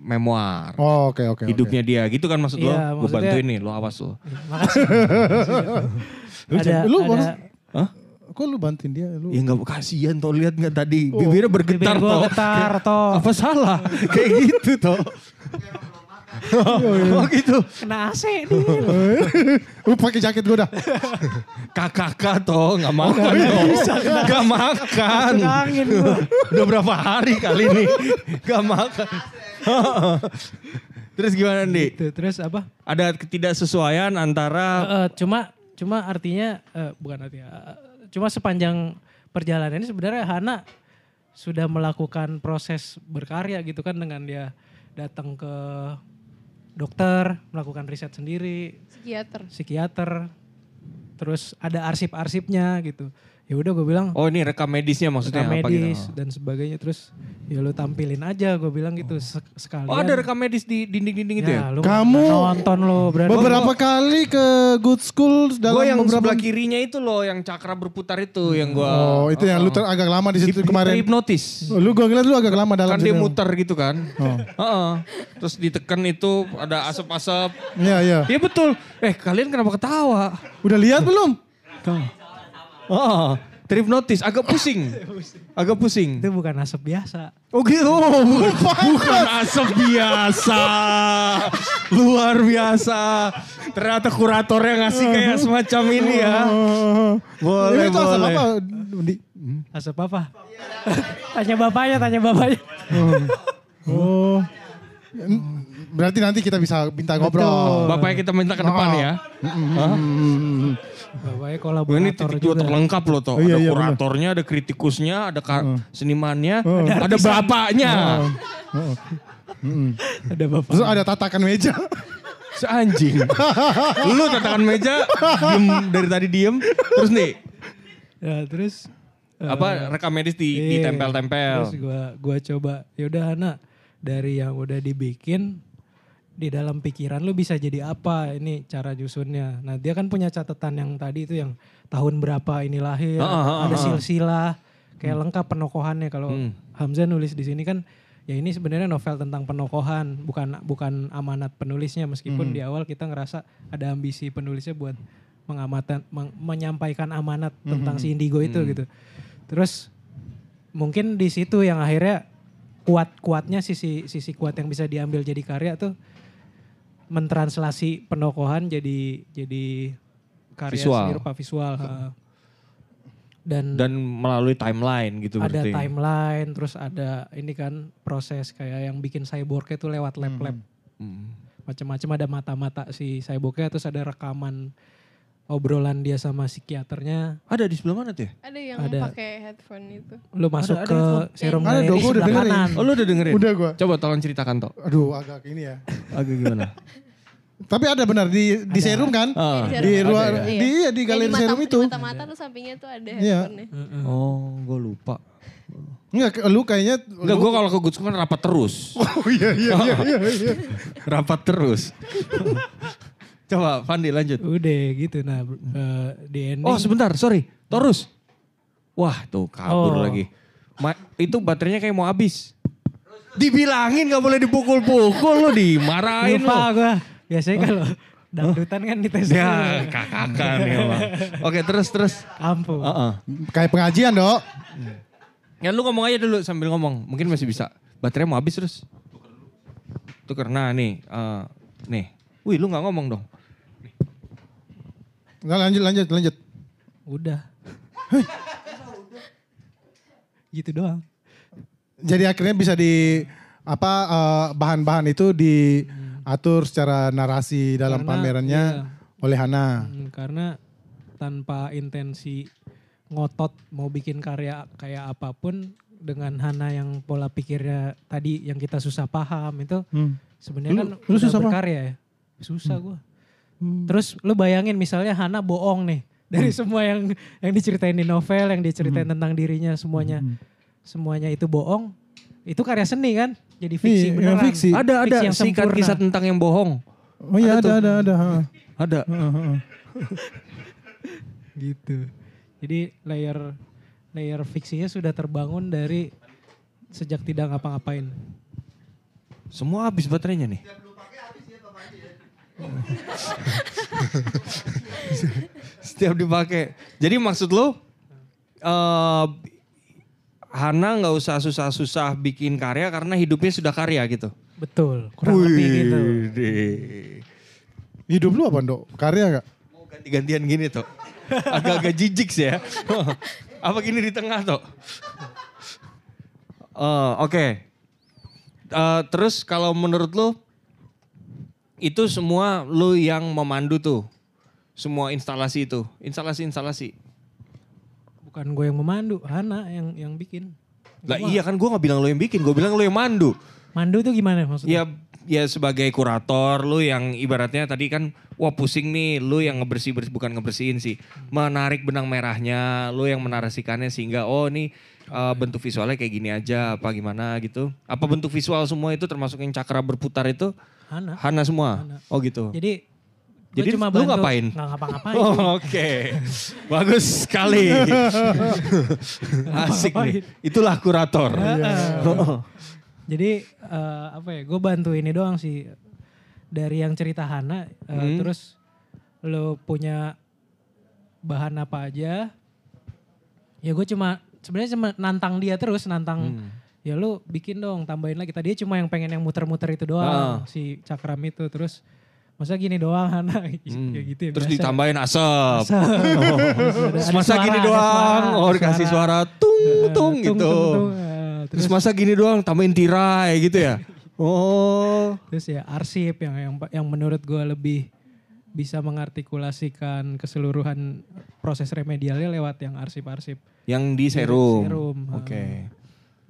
memoir. Oh, oke oke. oke. Hidupnya dia. Gitu kan maksud lo? Iya, Gue bantuin nih, lo awas lo. Makasih. Lu, ada lu ada Hah? Kok lu bantuin dia? Lu Ya nggak kasihan toh lihat nggak tadi bibirnya bergetar bibir toh. getar, toh. Apa salah? Kayak gitu toh. oh gitu. kena AC nih. Lu pakai jaket gue dah. Kakak toh nggak makan toh. Nggak makan. Angin. Udah berapa hari kali ini nggak makan. Terus gimana nih? Gitu. Terus apa? Ada ketidaksesuaian antara Eh, cuma cuma artinya eh, bukan artinya eh, cuma sepanjang perjalanan ini sebenarnya Hana sudah melakukan proses berkarya gitu kan dengan dia datang ke dokter melakukan riset sendiri. Psikiater. psikiater. Terus ada arsip-arsipnya gitu ya udah gue bilang Oh ini rekam medisnya maksudnya rekam apa medis gitu? dan sebagainya terus ya lu tampilin aja gue bilang gitu sek- sekalian Oh ada rekam medis di dinding-dinding itu ya? lu Kamu nonton lo berarti beberapa kali ke good school dalam Gue yang beberapa sebelah kirinya itu loh, yang cakra berputar itu yang gue Oh, itu yang lu ter- agak lama di situ kemarin. hipnotis. Oh, Lu gua ngeliat lu agak lama dalam Kan dia muter gitu kan. Oh. Heeh. Terus ditekan itu ada asap-asap. Iya, iya. Iya betul. Eh kalian kenapa ketawa? Udah lihat belum? Oh, terhipnotis, agak pusing. Agak pusing. itu bukan asap biasa Oh gitu, oh, bukan, bukan asap biasa. Luar biasa. Ternyata kuratornya ngasih kayak semacam ini ya. Boleh, Ini asal boleh. apa? Di, Asap apa? tanya bapaknya, tanya bapaknya. oh. Berarti nanti kita bisa minta ngobrol. Bapaknya kita minta ke depan Oh. ya. Bapaknya Wah, ini kolaborator titik dua juga. terlengkap loh toh. Oh, iya, ada iya, kuratornya, ada kritikusnya, ada ka- senimannya, ada artisan. bapaknya. Ada bapak. Terus ada tatakan meja. Seanjing. lu tatakan meja, diem dari tadi diem. Terus nih, Ya terus apa rekam medis di, Iya. ditempel-tempel. Terus gua gua coba, yaudah Hana dari yang udah dibikin di dalam pikiran lu bisa jadi apa ini cara nyusunnya. Nah dia kan punya catatan yang tadi itu yang tahun berapa ini lahir, Ah, ah, ah, ada ah. silsilah, kayak lengkap penokohannya. Kalau Hmm. Hamzah nulis di sini kan ya ini sebenarnya novel tentang penokohan, bukan bukan amanat penulisnya meskipun di awal kita ngerasa ada ambisi penulisnya buat mengamatan meng- menyampaikan amanat tentang si indigo itu gitu. Terus mungkin di situ yang akhirnya kuat-kuatnya sisi sisi kuat yang bisa diambil jadi karya tuh mentranslasi penokohan jadi jadi karya Visual. seni rupa visual. ha. Dan, Dan melalui timeline gitu ada berarti. timeline, terus ada ini kan proses kayak yang bikin cyborgnya tuh lewat lab-lab. Hmm. Macam-macam ada mata-mata si cyborgnya, terus ada rekaman obrolan dia sama psikiaternya. Ada di sebelah mana tuh ya? Ada yang Ada. pakai headphone itu. Lu masuk ada ke headphone. serum Ada dong, gua udah sebelah dengerin. kanan. Oh lu udah dengerin? Udah gua. Coba tolong ceritakan toh. Aduh agak ini ya. Agak gimana? Tapi ada benar di di serum kan? Ah. Di Ada ruang ya? di iya, di galeri Yang serum mata- itu. Di mata-mata tuh sampingnya tuh ada Iya. headphone-nya. Oh, gue lupa. Enggak lu kayaknya Enggak, gue kalau ke Good School kan rapat terus. Oh iya iya iya iya. iya. rapat terus. Coba Fandi lanjut. Udah gitu. Nah eh, di ending. Oh sebentar, sorry. Torus. Wah tuh kabur Oh. lagi. Ma- itu baterainya kayak mau habis. Dibilangin gak boleh dipukul-pukul lo dimarahin lupa lo. gue. Biasanya kalau dangdutan kan dites Ya kakakan ya bang. Oke terus terus. Ampun. Heeh. Kayak pengajian, Dok. Ya lu ngomong aja dulu sambil ngomong. Mungkin masih bisa. Baterai mau habis terus. Tuker. Nah nih. eh, nih. Wih lu gak ngomong dong. Nggak lanjut lanjut lanjut. Udah. gitu doang. Jadi akhirnya bisa di apa eh, bahan-bahan itu diatur secara narasi dalam Karena, pamerannya iya. oleh Hana. Hmm, karena tanpa intensi ngotot mau bikin karya kayak apa pun dengan Hana yang pola pikirnya tadi yang kita susah paham itu Hmm. sebenarnya Lu- kan lu udah susah berkarya ya. Susah gua. Terus lu bayangin misalnya Hana bohong nih dari semua yang yang diceritain di novel, yang diceritain tentang dirinya semuanya semuanya itu bohong. Itu karya seni kan? Jadi fiksi Iya, beneran. fiksi. Ada ada yang sikat sempurna. kisah tentang yang bohong. Oh iya ada ada ada. ha. Ada. gitu. Jadi layer layer fiksinya sudah terbangun dari sejak tidak ngapa-ngapain. Semua habis baterainya nih. Setiap dipakai. Jadi maksud lo eh Hana nggak usah susah-susah bikin karya karena hidupnya sudah karya gitu. Betul, kurang lebih gitu. Wih, Hidup lu apa, Dok? Karya gak? Mau ganti-gantian gini tuh. Agak-agak jijik sih ya. Apa gini di tengah tuh? Eh, Oke. Eh, terus kalau menurut lu itu semua lu yang memandu tuh. Semua instalasi itu. Instalasi-instalasi. Bukan gue yang memandu, Hana yang yang bikin. Lah iya kan gue gak bilang lu yang bikin. Gue bilang lu yang mandu. Mandu tuh gimana maksudnya? Ya ya sebagai kurator lu yang ibaratnya tadi kan wah pusing nih lu yang ngebersih bersih bukan ngebersihin sih menarik benang merahnya lu yang menarasikannya sehingga oh ini uh, bentuk visualnya kayak gini aja apa gimana gitu apa bentuk visual semua itu termasuk yang cakra berputar itu Hana. Hana semua oh gitu Jadi Jadi cuma lu ngapain? Nggak ngapa-ngapain. Oh, oke bagus sekali asik nih itulah kurator Jadi eh, apa ya? Gue bantu ini doang sih dari yang cerita Hana. eh, Hmm. Terus lo punya bahan apa aja? Ya gue cuma sebenarnya cuma nantang dia terus, nantang. Hmm. Ya lu bikin dong, tambahin lagi. Tadi cuma yang pengen yang muter-muter itu doang, Ah. si cakram itu. Terus masa gini doang Hana, Hmm. kayak gitu ya. terus biasa. ditambahin asap Asap. Ada masa suara, gini doang suara, oh dikasih suara tung Eh, tung gitu tung, eh, Terus masa gini doang tambahin tirai gitu ya? Oh. Terus ya arsip yang yang yang menurut gue lebih bisa mengartikulasikan keseluruhan proses remedialnya lewat yang arsip-arsip. Yang di serum. Serum. Oke.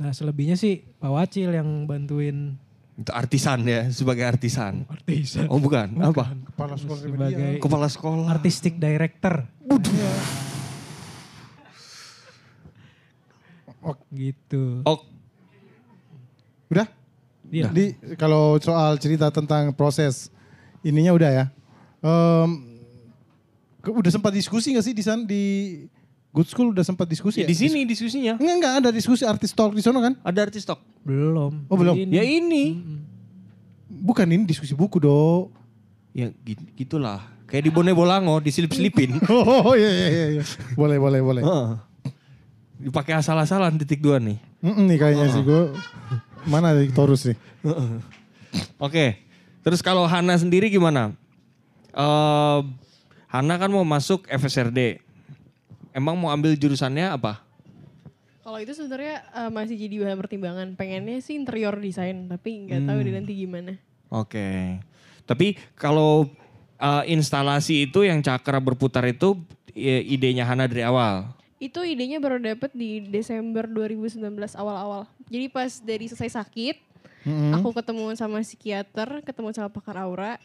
Nah selebihnya sih Pak Wacil yang bantuin Itu artisan ya, sebagai artisan. Artisan. Oh bukan, apa? Kepala sekolah Sebagai. Kepala sekolah. artistic director. Oh, Gitu. Oh, udah? Iya. Di kalau soal cerita tentang proses ininya udah ya. Ke- udah sempat diskusi gak sih di sana di Good School udah sempat diskusi ya? di sini diskusinya. Enggak enggak ada diskusi artis talk di sana kan? Ada artis talk. Belum. Oh, belum. Ini. Ya ini. Bukan ini diskusi buku do. Ya gi- gitulah. Kayak di Bone Bolango, diselip-selipin. Oh iya iya iya. iya. Boleh boleh boleh. Heeh. Dipakai asal-asalan titik dua nih. Mm-mm nih kayaknya sih gue. Mana di Torus nih? Oke. Terus kalau Hana sendiri gimana? Eh Hana kan mau masuk FSRD. Emang mau ambil jurusannya apa? Kalau itu sebenarnya eh, masih jadi bahan pertimbangan. Pengennya sih interior design, tapi nggak tahu deh nanti gimana. Oke. Tapi kalau eh, instalasi itu yang cakra berputar itu i- idenya Hana dari awal. Itu idenya baru dapet di Desember 2019 awal-awal. Jadi pas dari selesai sakit, aku ketemu sama psikiater, ketemu sama pakar aura.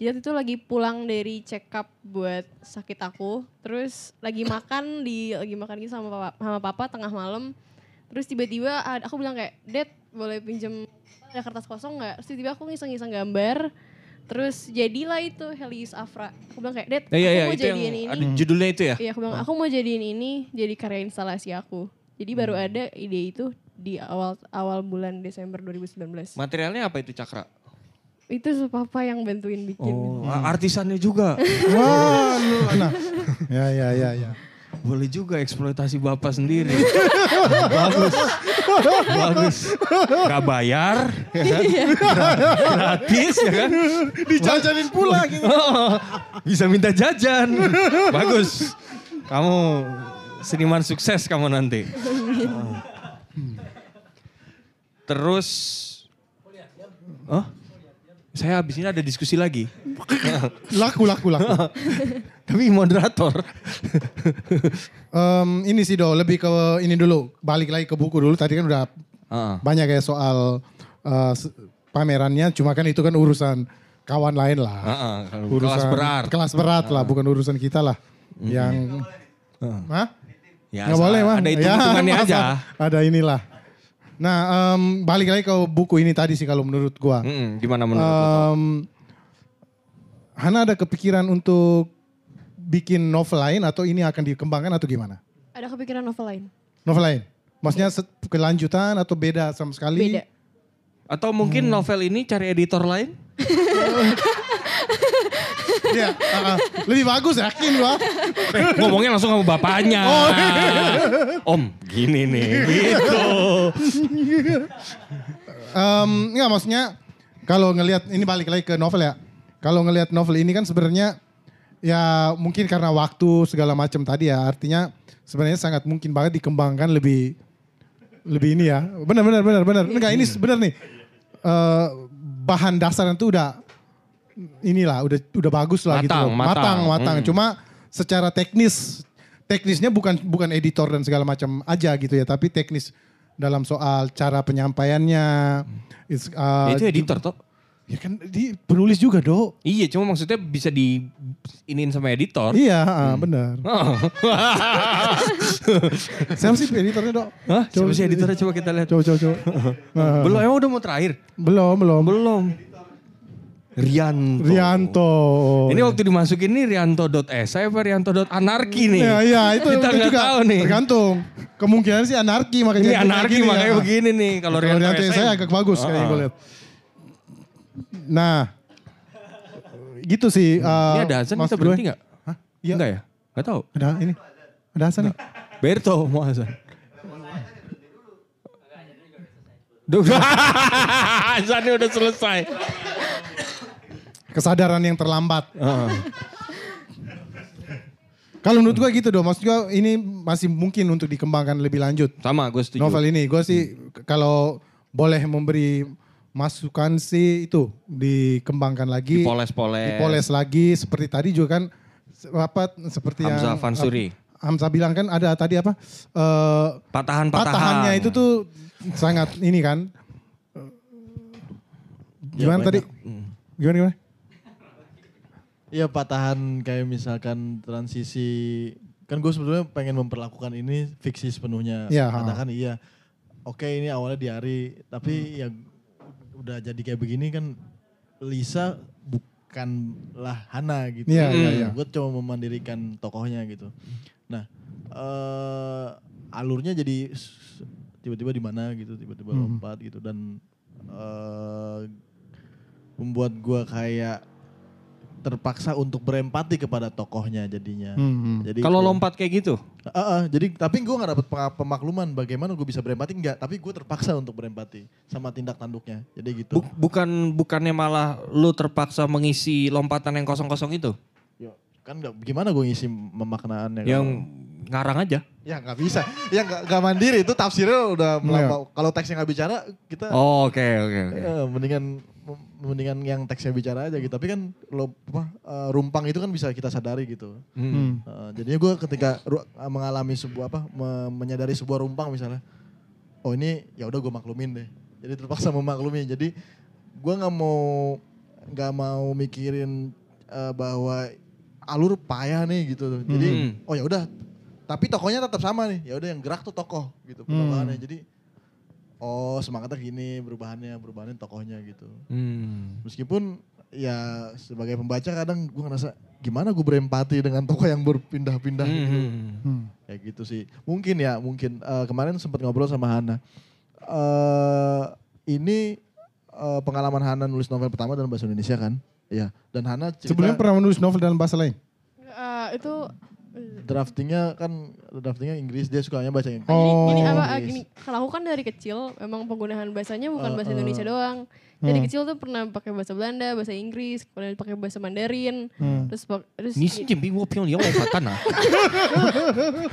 Jadi waktu itu lagi pulang dari check up buat sakit aku, terus lagi makan di lagi makan gitu sama papa, sama papa tengah malam. Terus tiba-tiba aku bilang kayak, "Dad, boleh pinjem ada kertas kosong nggak?" Terus tiba-tiba aku ngiseng-ngiseng gambar. Terus jadilah itu Helios Afra. Aku bilang kayak, "Dad, iya, aku iya, mau itu jadiin ini." ada judulnya itu ya? Iya aku bilang aku mau jadiin ini jadi karya instalasi aku. Jadi baru ada ide itu di awal awal bulan Desember 2019. Materialnya apa itu cakra? Itu papa yang bantuin bikin. Oh, artisannya juga. Wah, nah. Ya ya ya ya. Boleh juga eksploitasi bapak sendiri. Bagus. Bagus. Gak bayar, ya kan? gratis ya kan? Dijajanin pula gitu. Bisa minta jajan. Bagus. Kamu seniman sukses kamu nanti. Terus, oh, saya habis ini ada diskusi lagi. Laku laku laku. Tapi moderator. Em, ini sih do lebih ke ini dulu. Balik lagi ke buku dulu. Tadi kan udah Heeh. banyak ya soal se- pamerannya. Cuma kan itu kan urusan kawan lain lah. Heeh, kalau Urusan kelas berat. Kelas berat lah, bukan urusan kita lah. Yang, Hah? Ya, Nggak boleh mah. Ada hitung-hitungannya masa aja. Ada inilah. Nah, em, balik lagi ke buku ini tadi sih kalau menurut gua. Mm-mm, gimana menurut? Em, Hana ada kepikiran untuk bikin novel lain atau ini akan dikembangkan atau gimana? Ada kepikiran novel lain? Novel lain? Maksudnya kelanjutan atau beda sama sekali? Beda. Atau mungkin Hmm. novel ini cari editor lain? Iya, ah, ah. lebih bagus yakin gua. Eh, ngomongnya langsung sama bapaknya. Oh, Om, gini nih, gitu. Em, enggak maksudnya kalau ngelihat ini balik lagi ke novel ya. Kalau ngelihat novel ini kan sebenarnya ya mungkin karena waktu segala macam tadi ya artinya sebenarnya sangat mungkin banget dikembangkan lebih lebih ini ya. Benar benar benar benar. Enggak ini benar nih. Eh, bahan dasar itu udah inilah udah udah bagus lah gitu. Matang, loh. matang. matang, matang. Hmm. Cuma secara teknis teknisnya bukan bukan editor dan segala macam aja gitu ya, tapi teknis dalam soal cara penyampaiannya. It's, uh, Ya, itu editor toh. Ya kan di penulis juga, Dok. Iya, cuma maksudnya bisa di iniin sama editor. Iya, ah, benar. Oh. Siapa sih editornya, Dok? Hah? Siapa sih editornya coba kita lihat. Coba, coba, coba. Belum, emang udah mau terakhir? belum, belum. Belum. Rianto. Rianto. Ini waktu dimasukin nih rianto.esai apa rianto.anarki nih. Ya, iya, itu, Kita itu juga tahu nih. tergantung. Kemungkinan sih anarki makanya. Ini anarki gini makanya ya. begini nih. Kalau Rianto, Rianto Esai saya agak bagus kayaknya gue lihat. Nah, gitu sih. uh, Ini ada azan Mas kita berhenti nggak? Hah? Iya. Enggak ya? Enggak tahu. Ada ini. Ada Hasan nih. Berto mau. Duh, azannya udah selesai. Kesadaran yang terlambat. Heeh. Kalau menurut gue gitu dong. Maksud gue ini masih mungkin untuk dikembangkan lebih lanjut. Sama, gue setuju. Novel ini. Gue sih kalau boleh memberi masukan sih itu dikembangkan lagi. Dipoles-poles. Dipoles lagi. Seperti tadi juga kan apa seperti Hamzah yang Fansuri. Hamzah bilang kan ada tadi apa eh, Patahan-patahan. patahannya itu tuh sangat ini kan Gimana tadi? Gimana gimana? Iya patahan kayak misalkan transisi kan gue sebetulnya pengen memperlakukan ini fiksi sepenuhnya. Ha. Katakan iya. Oke ini awalnya di hari tapi ya udah jadi kayak begini kan Lisa bukanlah Hana gitu. Iya, iya, iya. Gue cuma memandirikan tokohnya gitu. Nah eh alurnya jadi tiba-tiba di mana gitu, tiba-tiba Hmm. lompat gitu dan eh membuat gue kayak terpaksa untuk berempati kepada tokohnya jadinya. Hmm, hmm. Jadi Kalau lompat kayak gitu? Ah, ah, jadi tapi gue gak dapet pe- pemakluman bagaimana gue bisa berempati enggak, tapi gue terpaksa untuk berempati sama tindak tanduknya. Jadi gitu. Bu- bukan bukannya malah lu terpaksa mengisi lompatan yang kosong-kosong itu? Yo, kan nggak gimana gue ngisi memaknaannya Yang kalau- ngarang aja. ya nggak bisa. Ya nggak nggak mandiri itu tafsirnya udah melampau. Kalau teksnya nggak bicara kita Oh, oke oke oke. mendingan mendingan yang teksnya bicara aja gitu. Tapi kan lo apa eh, rumpang itu kan bisa kita sadari gitu. Hmm. Eh, jadinya gue ketika ru- eh, mengalami sebuah apa me- menyadari sebuah rumpang misalnya, oh ini ya udah gue maklumin deh. Jadi terpaksa memaklumi. Jadi gue nggak mau nggak mau mikirin eh, bahwa alur payah nih gitu. Jadi Hmm. oh ya udah. Tapi tokohnya tetap sama nih. Ya udah yang gerak tuh tokoh gitu perubahannya. Jadi oh semangatnya gini perubahannya perubahannya tokohnya gitu. Hmm. Meskipun ya sebagai pembaca kadang gue ngerasa gimana gue berempati dengan tokoh yang berpindah-pindah gitu. Hmm. Hmm. Kayak gitu sih. Mungkin ya, mungkin Eh, kemarin sempat ngobrol sama Hana. eh ini eh, pengalaman Hana nulis novel pertama dalam bahasa Indonesia kan? Iya. Dan Hana cerita Sebelumnya pernah menulis novel dalam bahasa lain? Eh, itu Iya. draftingnya kan draftingnya Inggris dia sukanya baca Inggris. Oh. Gini, gini oh, apa gini kalau aku kan dari kecil memang penggunaan bahasanya bukan uh, bahasa uh, Indonesia doang. Dari hmm. kecil tuh pernah pakai bahasa Belanda, bahasa Inggris, kemudian pakai bahasa Mandarin, hmm. terus terus Ni si pionya wo pion yang kata nah.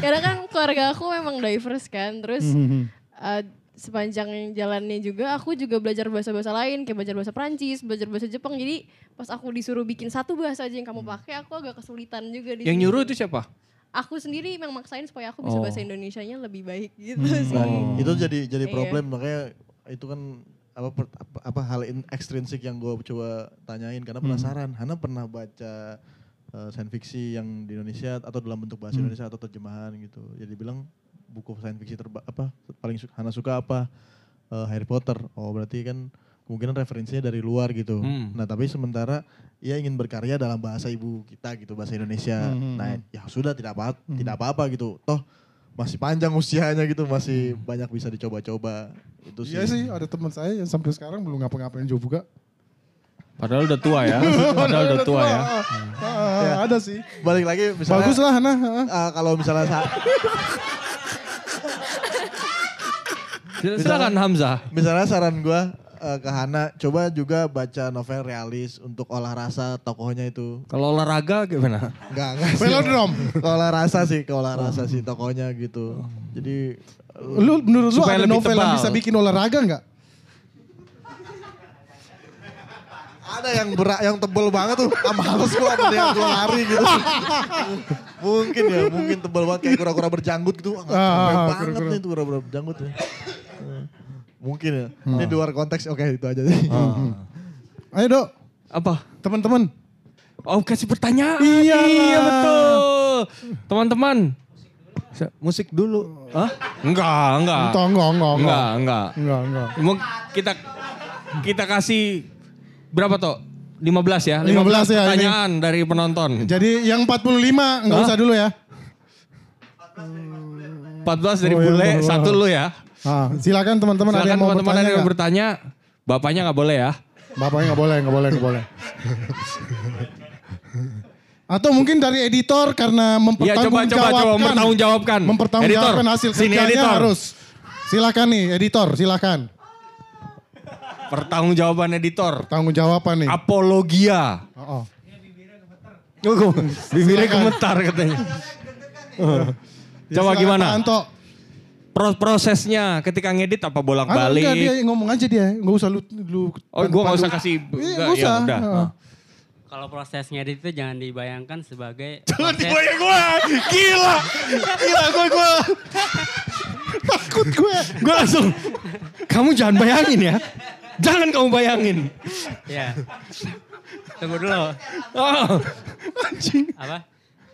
Karena kan keluarga aku memang diverse kan, terus -hmm. uh, sepanjang jalannya juga aku juga belajar bahasa-bahasa lain kayak belajar bahasa Prancis belajar bahasa Jepang jadi pas aku disuruh bikin satu bahasa aja yang kamu pakai aku agak kesulitan juga di Yang sini. nyuruh itu siapa? aku sendiri memang maksain supaya aku bisa Oh. bahasa Indonesianya lebih baik gitu sih Nah, itu jadi jadi Iya. problem makanya itu kan apa per- apa, apa hal in- ekstrinsik yang gue coba tanyain karena penasaran. Hana pernah baca uh, science fiksi yang di Indonesia atau dalam bentuk bahasa Indonesia atau terjemahan gitu. Jadi bilang buku science fiksi terba apa paling su- Hana suka apa Uh, Harry Potter. Oh berarti kan kemungkinan referensinya dari luar gitu. Hmm. Nah tapi sementara ia ingin berkarya dalam bahasa ibu kita gitu bahasa Indonesia. Hmm, hmm, Nah ya sudah tidak apa tidak apa-apa gitu. Toh masih panjang usianya gitu masih banyak bisa dicoba-coba itu sih. Iya sih, ada teman saya yang sampai sekarang belum ngapa-ngapain juga. Padahal udah tua ya. Padahal udah tua ya. Ah, Ada sih. Balik lagi misalnya Bagus lah Hana. eh, kalau misalnya sa- Silakan Hamzah. misalnya saran gua eh, ke Hana coba juga baca novel realis untuk olah rasa tokohnya itu. Kalau olahraga gimana? Enggak, enggak sih. Velodrome. Ke olah rasa sih, ke olah rasa sih tokohnya gitu. Jadi Lu menurut lu ada novel yang tebal. bisa bikin olahraga nggak? ada yang berat, yang tebel banget tuh. Ah, males gua mending gua lari gitu. mungkin ya, mungkin tebel banget kayak kura-kura berjanggut gitu. Ah, Ah, capek banget kura-kura. nih tuh kura-kura berjanggut ya. Mungkin ya. Ini di luar konteks, oke itu aja sih. Ayo dok, Apa? teman-teman. Oh kasih pertanyaan. Iya. Iya betul. Teman-teman. Musik dulu. Hah? Enggak, enggak. Enggak, enggak, enggak, enggak. Enggak, enggak. Enggak, enggak. Mau kita kita kasih berapa toh? 15 ya? 15 ya, ini. pertanyaan dari penonton. Jadi yang 45 enggak Hah? usah dulu ya. 14 dari Oh, iya, bule, satu lu ya. Ah, silakan teman-teman ada yang mau teman-teman bertanya ada yang bertanya. Bapaknya nggak boleh ya. Bapaknya nggak boleh, nggak boleh, nggak boleh. Atau mungkin dari editor karena Iya coba coba coba mempertanggungjawabkan mempertanggungjawabkan. mempertanggungjawabkan Editor, hasil sini kerjanya editor. harus. Silakan nih editor, silakan. Pertanggungjawaban editor. Tanggung jawaban nih. Apologia. Oh, oh. Bibirnya gemetar katanya. Ya, Coba gimana? Pak Anto. Pro- prosesnya ketika ngedit apa Ah, bolak-balik? enggak, dia ngomong aja dia, nggak usah lu lu Oh, gua nggak usah kasih. Iya, enggak, nggak ya usah. udah. Heeh. Kalau proses ngedit itu jangan dibayangkan sebagai Jangan dibayang gue, gila, gila gue gue Takut gue. gue langsung. Kamu jangan bayangin ya. Jangan kamu bayangin. Ya. Tunggu dulu. Oh. Apa?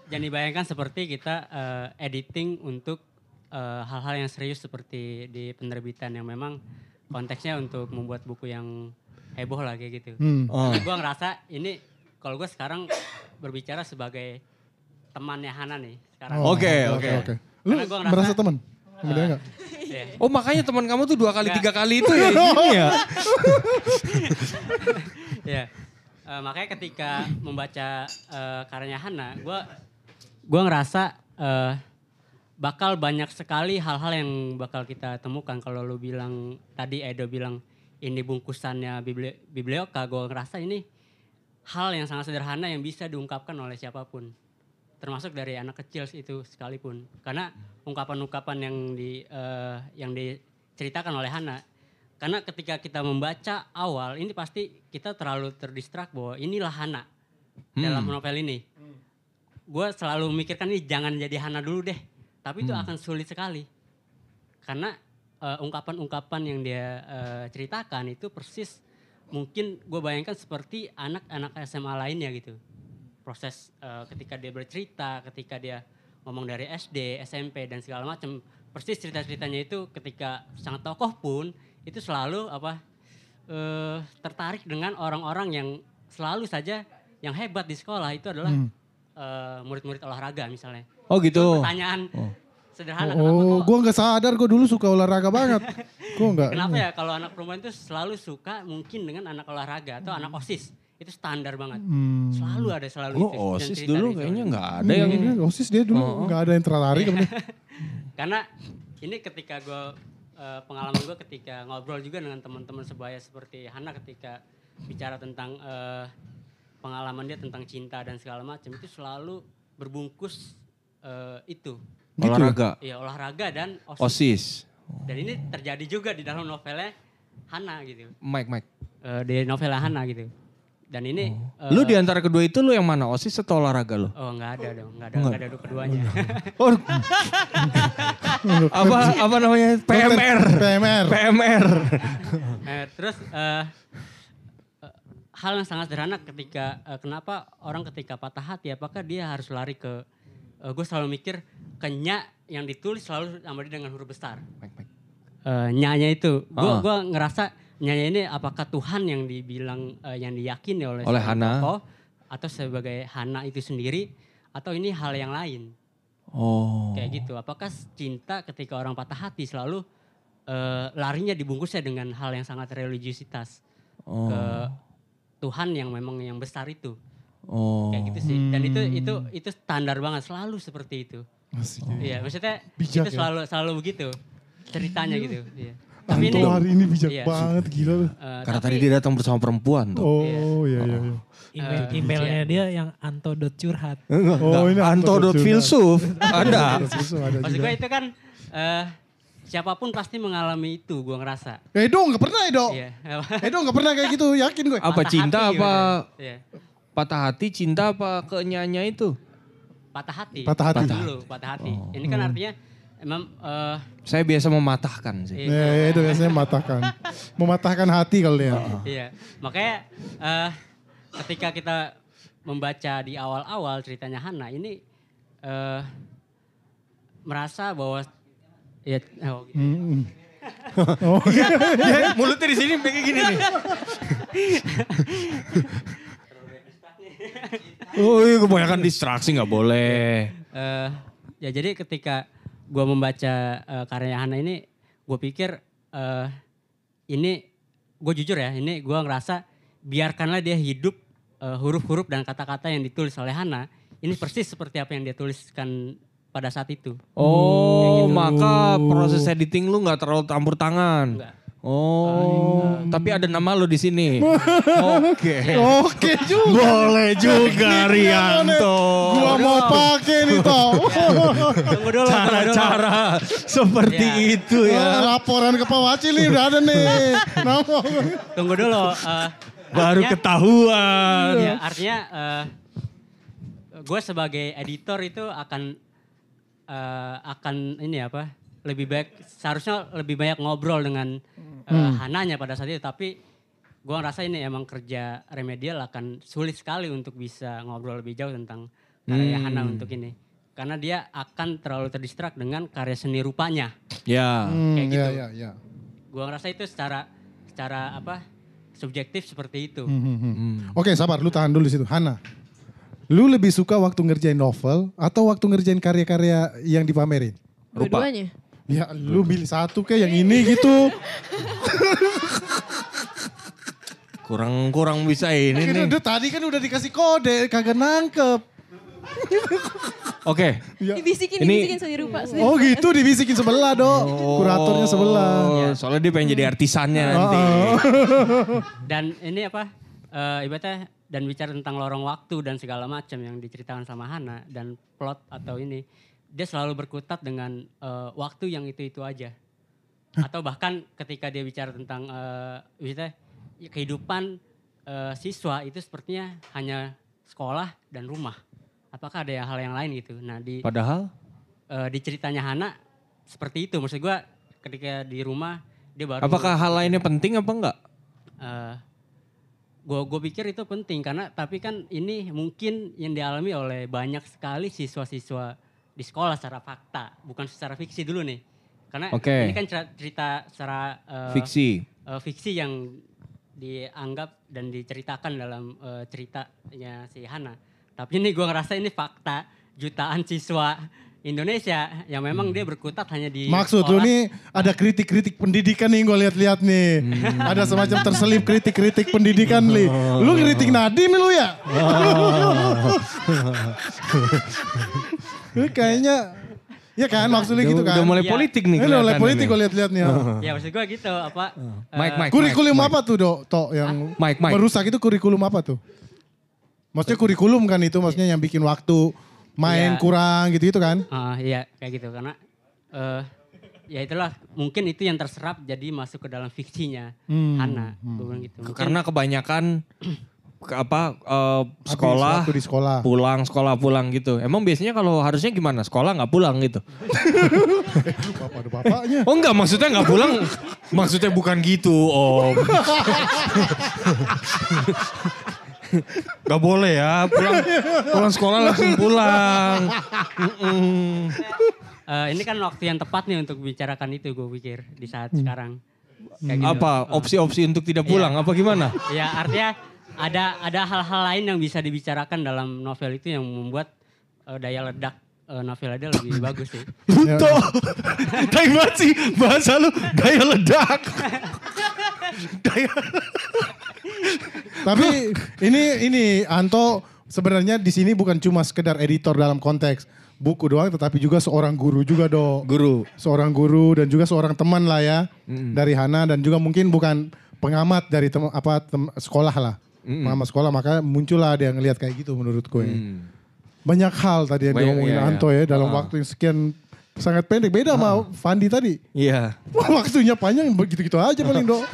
Jangan dibayangkan seperti kita eh, editing untuk eh, hal-hal yang serius seperti di penerbitan yang memang konteksnya untuk membuat buku yang heboh lah kayak gitu. Hmm. Oh. Tapi gue ngerasa ini kalau gue sekarang berbicara sebagai temannya Hana nih sekarang. Oke, Oh, oke. oke. Lu Karena gua ngerasa- merasa teman? Enggak? Iya. Oh makanya teman kamu tuh dua kali Nggak. tiga kali itu ya gini ya. Ya. Eh, makanya ketika membaca eh, karyanya Hana, gue gua ngerasa eh, bakal banyak sekali hal-hal yang bakal kita temukan. Kalau lu bilang tadi Edo bilang ini bungkusannya bibli- biblioka, gue ngerasa ini hal yang sangat sederhana yang bisa diungkapkan oleh siapa pun, termasuk dari anak kecil itu sekalipun. Karena ungkapan-ungkapan yang di eh, yang diceritakan oleh Hana karena ketika kita membaca awal ini pasti kita terlalu terdistrak bahwa inilah Hana dalam novel ini. Gue selalu memikirkan ini jangan jadi Hana dulu deh. Tapi itu akan sulit sekali. Karena eh, ungkapan-ungkapan yang dia eh, ceritakan itu persis mungkin gue bayangkan seperti anak-anak SMA lainnya gitu. Proses eh, ketika dia bercerita, ketika dia ngomong dari SD, SMP dan segala macam, persis cerita-ceritanya itu ketika sang tokoh pun itu selalu apa eh, tertarik dengan orang-orang yang selalu saja yang hebat di sekolah itu adalah eh, murid-murid olahraga misalnya. Oh Itu gitu. pertanyaan sederhana kenapa Oh, kok gua nggak sadar gua dulu suka olahraga banget. Gua enggak. Kenapa ya kalau anak perempuan itu selalu suka mungkin dengan anak olahraga atau anak OSIS. Itu standar banget. Hmm. Selalu ada selalu Oh itu. osis dulu kayaknya nggak ada yang Iya, OSIS dia dulu Oh. nggak ada yang tertarik. Iya. Karena ini ketika gue pengalaman gue ketika ngobrol juga dengan teman-teman sebaya seperti Hana ketika bicara tentang eh, pengalaman dia tentang cinta dan segala macam itu selalu berbungkus eh, itu. Gitu ya? olahraga. Iya olahraga dan OSIS. Osis. Dan ini terjadi juga di dalam novelnya Hana gitu. Mike Mike. Eh, di novelnya Hana gitu. Dan ini eh, Lu di antara kedua itu lu yang mana? Osis atau olahraga lu? Oh nggak ada dong, nggak ada, nggak ada keduanya. Oh. apa apa namanya? PMR. PMR. PMR. Eh, terus eh, eh, hal yang sangat sederhana ketika eh, kenapa orang ketika patah hati, apakah dia harus lari ke? gue selalu mikir kenya yang ditulis selalu sama dia dengan huruf besar. Eh, nyanya itu, gue Ah. gua ngerasa nyanya ini apakah Tuhan yang dibilang eh, yang diyakini oleh Oleh Hana. tokoh, atau sebagai Hana itu sendiri atau ini hal yang lain? Oh. kayak gitu. Apakah cinta ketika orang patah hati selalu eh, larinya dibungkusnya dengan hal yang sangat religiusitas Oh. ke Tuhan yang memang yang besar itu, Oh. kayak gitu sih. Dan itu itu itu standar banget selalu seperti itu. Asik. Iya, maksudnya Bijak itu ya. selalu selalu begitu ceritanya gitu. Iya. Tapi Anto ini hari ini bijak iya. banget gila lu. eh, Karena tapi- tadi dia datang bersama perempuan tuh. Oh iya iya iya. Email, Eh, emailnya dia yang anto.curhat. Oh, ini Anto Anto dot filsuf. Ada. Maksud juga. gue itu kan eh, siapa pun pasti mengalami itu, gue ngerasa. Edo nggak pernah Edo. Iya. Edo nggak pernah kayak gitu yakin gue. Apa Patah cinta hati, apa. Iya. patah hati cinta apa kenyanya itu? patah hati. Patah hati. Dulu, patah hati. Ini kan artinya emang eh, Saya biasa mematahkan sih. iya, Eh, Edo biasanya mematahkan. Mematahkan hati kalau dia. iya. Makanya eh, ketika kita membaca di awal-awal ceritanya Hana ini eh, merasa bahwa ya oh, gitu. Hmm. Oh, Mulutnya di sini kayak gini nih. oh iya kebanyakan distraksi nggak boleh. Eh, ya jadi ketika gue membaca eh, karyanya Hana ini, gue pikir eh, ini gue jujur ya, ini gue ngerasa biarkanlah dia hidup huruf-huruf dan kata-kata yang ditulis oleh Hana, ini persis seperti apa yang dia tuliskan pada saat itu. Oh, maka proses editing lu nggak terlalu campur tangan. Enggak. Oh, tapi ada nama lu di sini. Oke. Oke juga. Boleh juga Rianto. Gua mau pakai nih tau. Tunggu dulu. Cara-cara seperti Ya. itu Oh, ya. laporan ke Pak Wacil nih udah ada nih. Nama. Tunggu dulu. eh, Baru artinya- ketahuan. Ya, artinya gue sebagai editor itu akan eh, akan ini apa lebih baik seharusnya lebih banyak ngobrol dengan eh, Hananya pada saat itu tapi gue ngerasa ini emang kerja remedial akan sulit sekali untuk bisa ngobrol lebih jauh tentang karya Hmm. Hana untuk ini. Karena dia akan terlalu terdistrak dengan karya seni rupanya. Ya. Hmm, Kayak ya, gitu. ya, ya. Gue ngerasa itu secara secara apa subjektif seperti itu. Hmm, hmm, hmm. Oke sabar, lu tahan dulu di situ. Hana, lu lebih suka waktu ngerjain novel atau waktu ngerjain karya-karya yang dipamerin? Rupa. Dua-duanya. Ya lu pilih satu kayak yang ini gitu. Kurang kurang bisa ini Kan nih. udah tadi kan udah dikasih kode, kagak nangkep. Oke. Ya. Dibisikin, Ini- dibisikin sendiri rupa. sendiri. Oh gitu dibisikin sebelah dok. Kuratornya sebelah. Oh, soalnya dia pengen jadi artisannya nanti. Dan ini apa eh ibaratnya dan bicara tentang lorong waktu dan segala macam yang diceritakan sama Hana dan plot atau ini dia selalu berkutat dengan eh, waktu yang itu itu aja. Atau bahkan ketika dia bicara tentang ya kehidupan eh, siswa itu sepertinya hanya sekolah dan rumah. Apakah ada hal yang lain gitu? Nah di Padahal eh, di ceritanya Hana seperti itu. Maksud gua ketika di rumah dia baru apakah hal lainnya penting apa enggak? eh gue gue pikir itu penting karena tapi kan ini mungkin yang dialami oleh banyak sekali siswa-siswa di sekolah secara fakta bukan secara fiksi dulu nih karena Oke. ini kan cerita, cerita secara eh, Fiksi. eh, fiksi yang dianggap dan diceritakan dalam eh, ceritanya si Hana tapi ini gue ngerasa ini fakta jutaan siswa Indonesia yang memang dia berkutat hanya di Maksud lu sekolah. nih ada kritik-kritik pendidikan nih gue lihat-lihat nih. Ada semacam terselip kritik-kritik pendidikan nih. Lu kritik Nadim lu ya? Lu kayaknya ya kan maksudnya gitu kan. Udah mulai Iya. politik nih Eh, udah mulai politik gue lihat-lihat nih. ya. ya maksud gue gitu apa Mike, eh, Mike. Kurikulum Mike, apa tuh dok? Tok yang Mike, Mike. merusak itu kurikulum apa tuh? Maksudnya kurikulum kan itu maksudnya yang bikin waktu main Iya. kurang gitu-gitu kan? Ah, iya kayak gitu karena eh ya itulah mungkin itu yang terserap jadi masuk ke dalam fiksinya Hmm, Hana bilang gitu. Mungkin- Karena kebanyakan ke apa eh, sekolah, waktu di sekolah. pulang sekolah pulang gitu. Emang biasanya kalau harusnya gimana? Sekolah nggak pulang gitu? Bapak ada bapaknya. Oh enggak, maksudnya nggak pulang. maksudnya bukan gitu, Om. Gak boleh ya, pulang pulang sekolah langsung pulang. Eh, ini kan waktu yang tepat nih untuk bicarakan itu gue pikir di saat sekarang. Kayak gitu. Apa opsi-opsi untuk tidak pulang? Apa gimana? Ya artinya ada ada hal-hal lain yang bisa dibicarakan dalam novel itu yang membuat eh, daya ledak eh, novel ada lebih bagus sih. Tuh, kayak banget sih bahasa lu daya ledak. daya Tapi ini ini Anto sebenarnya di sini bukan cuma sekedar editor dalam konteks buku doang tetapi juga seorang guru juga dok. guru. Seorang guru dan juga seorang teman lah ya dari Hana dan juga mungkin bukan pengamat dari tem apa tem- sekolah lah. Pengamat sekolah maka muncullah ada yang ngelihat kayak gitu menurut gue. Banyak hal tadi yang Banyak, diomongin iya, iya. Anto ya dalam Ah. waktu yang sekian sangat pendek. Beda sama Fandi tadi. Iya. Waktunya panjang begitu-gitu aja paling dok.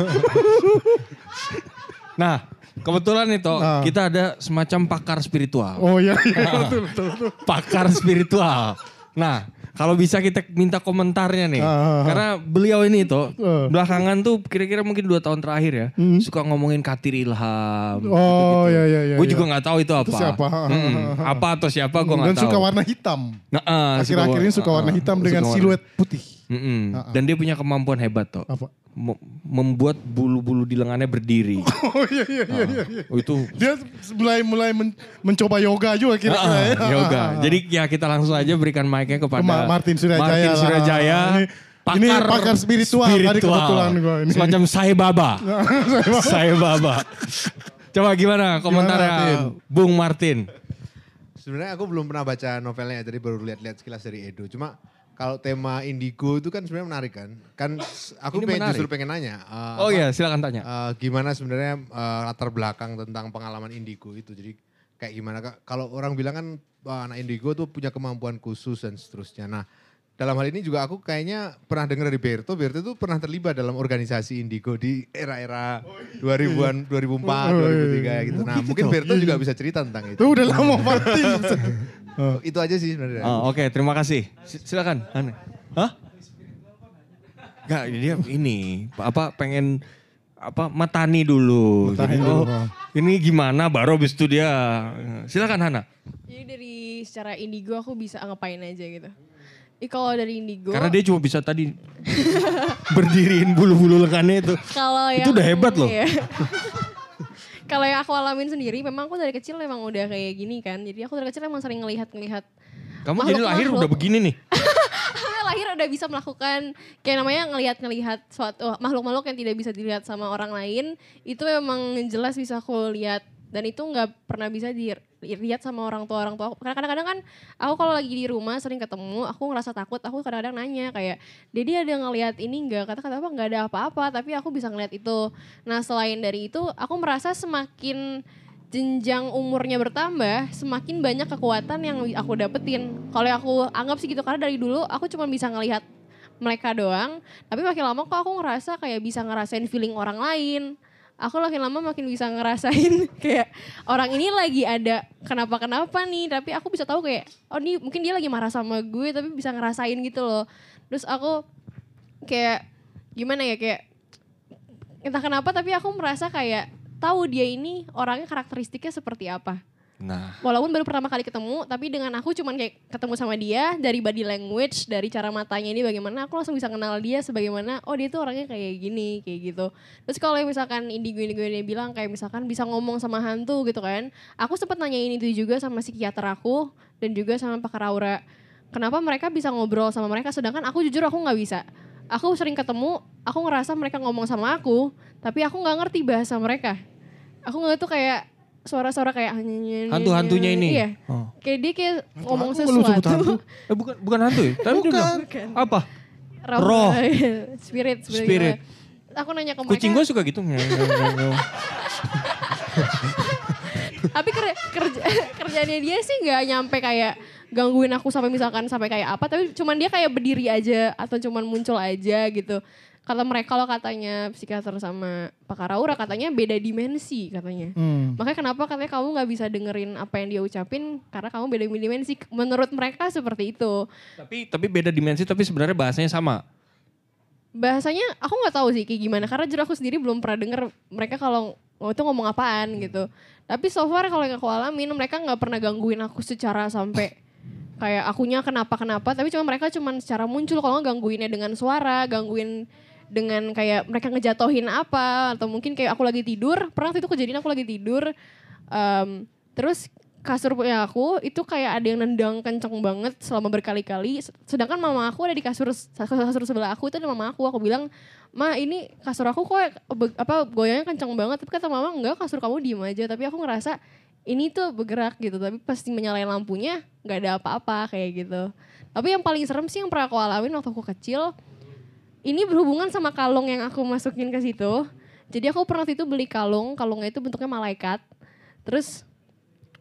Nah, kebetulan nih Toh, Ah. kita ada semacam pakar spiritual. Oh iya, iya betul, betul, betul. pakar spiritual. Nah, kalau bisa kita minta komentarnya nih. Ah. Karena beliau ini tuh Ah. belakangan tuh kira-kira mungkin dua tahun terakhir ya suka ngomongin katir ilham. Hmm. Oh iya iya iya. gue iya. juga nggak tahu itu apa. siapa? Mm-mm. apa atau siapa gue Dan nggak tahu. suka warna hitam. Nah, ah, suka Akhir-akhir ini suka warna hitam dengan warna- siluet putih. Mm-mm. Ah, ah. Dan dia punya kemampuan hebat tuh. Apa? Mem- membuat bulu-bulu di lengannya berdiri. Oh iya iya iya iya. iya. Oh, itu Dia mulai mulai men- mencoba yoga juga kira-kira Ah, ya. yoga. Jadi ya kita langsung aja berikan mic-nya kepada Ma- Martin Surajaya Martin. Surajaya. Ini- ini pakar spiritual, tadi kebetulan gua ini. Semacam saya baba. saya baba. Coba gimana komentarnya Martin? Bung Martin? Sebenarnya aku belum pernah baca novelnya, jadi baru lihat-lihat sekilas dari Edo. Cuma kalau tema indigo itu kan sebenarnya menarik kan. Kan aku Ini pengen, menarik. justru pengen nanya. eh, Oh apa, iya silakan tanya. eh, gimana sebenarnya eh, latar belakang tentang pengalaman indigo itu. Jadi kayak gimana Kak? Kalau orang bilang kan wah, anak indigo tuh punya kemampuan khusus dan seterusnya. Nah dalam hal ini juga aku kayaknya pernah dengar dari Berto. Berto tuh pernah terlibat dalam organisasi indigo di era-era 2000-an, 2004, 2003 gitu. Nah mungkin Berto juga bisa cerita tentang itu. Tuh udah lama Martin. Itu aja sih sebenarnya. Oh, Oke terima kasih. Si- Silakan. Hah? Gak dia ini apa pengen apa matani dulu. Matani Jadi, dulu, oh, Bang. ini gimana baru habis itu dia. Silakan Hana. Jadi dari secara indigo aku bisa ngapain aja gitu. Ih, kalau dari indigo, Karena dia cuma bisa tadi berdiriin bulu-bulu lengannya itu. kalau Itu udah hebat loh. iya. kalau yang aku alamin sendiri, memang aku dari kecil memang udah kayak gini kan. Jadi aku dari kecil emang sering ngelihat-ngelihat Kamu jadi lahir Makhluk-makhluk. udah begini nih. Lahir udah bisa melakukan kayak namanya ngelihat-ngelihat suatu makhluk-makhluk yang tidak bisa dilihat sama orang lain itu emang jelas bisa aku lihat dan itu nggak pernah bisa dilihat sama orang tua orang tua aku. karena kadang-kadang kan aku kalau lagi di rumah sering ketemu aku ngerasa takut aku kadang-kadang nanya kayak Dedi ada ngelihat ini nggak kata kata apa nggak ada apa-apa tapi aku bisa ngelihat itu nah selain dari itu aku merasa semakin jenjang umurnya bertambah, semakin banyak kekuatan yang aku dapetin. Kalau aku anggap sih gitu, karena dari dulu aku cuma bisa ngelihat mereka doang. Tapi makin lama kok aku ngerasa kayak bisa ngerasain feeling orang lain. Aku makin lama makin bisa ngerasain kayak orang ini lagi ada kenapa-kenapa nih. Tapi aku bisa tahu kayak, oh ini mungkin dia lagi marah sama gue tapi bisa ngerasain gitu loh. Terus aku kayak gimana ya kayak entah kenapa tapi aku merasa kayak tahu dia ini orangnya karakteristiknya seperti apa. Nah, Walaupun baru pertama kali ketemu, tapi dengan aku cuman kayak ketemu sama dia dari body language, dari cara matanya ini bagaimana, aku langsung bisa kenal dia sebagaimana, oh dia tuh orangnya kayak gini, kayak gitu. Terus kalau misalkan indigo-indigo ini bilang kayak misalkan bisa ngomong sama hantu gitu kan, aku sempat nanyain itu juga sama psikiater aku dan juga sama pakar aura. Kenapa mereka bisa ngobrol sama mereka, sedangkan aku jujur aku nggak bisa. Aku sering ketemu, aku ngerasa mereka ngomong sama aku, tapi aku nggak ngerti bahasa mereka. Aku nggak tuh kayak suara-suara kayak hantu-hantunya ini. Iya. Oh. Kayak dia kayak ngomong hantu, belum sebut hantu. sesuatu. Eh bukan bukan hantu ya? Dia bilang, Bukan. apa? Roh. Roh. spirit, spirit. Spirit. Aku nanya ke mereka. Kucing gue suka gitu. Tapi kerja, kerja kerjaannya dia sih nggak nyampe kayak gangguin aku sampai misalkan sampai kayak apa. Tapi cuman dia kayak berdiri aja atau cuman muncul aja gitu. Kata mereka kalau katanya psikiater sama pakar aura katanya beda dimensi katanya. Hmm. Makanya kenapa katanya kamu nggak bisa dengerin apa yang dia ucapin karena kamu beda dimensi. Menurut mereka seperti itu. tapi tapi beda dimensi tapi sebenarnya bahasanya sama. bahasanya aku nggak tahu sih kayak gimana karena jujur aku sendiri belum pernah denger mereka kalau oh, itu ngomong apaan gitu tapi so far kalau yang aku alamin mereka nggak pernah gangguin aku secara sampai kayak akunya kenapa kenapa tapi cuma mereka cuman secara muncul kalau gangguinnya dengan suara gangguin dengan kayak mereka ngejatohin apa atau mungkin kayak aku lagi tidur pernah waktu itu kejadian aku lagi tidur em, terus kasur punya aku itu kayak ada yang nendang kenceng banget selama berkali-kali sedangkan mama aku ada di kasur kasur sebelah aku itu ada mama aku aku bilang ma ini kasur aku kok apa goyangnya kenceng banget tapi kata mama enggak kasur kamu diem aja tapi aku ngerasa ini tuh bergerak gitu tapi pasti menyalain lampunya nggak ada apa-apa kayak gitu. Tapi yang paling serem sih yang pernah aku alamin waktu aku kecil ini berhubungan sama kalung yang aku masukin ke situ. Jadi aku pernah itu beli kalung, kalungnya itu bentuknya malaikat. Terus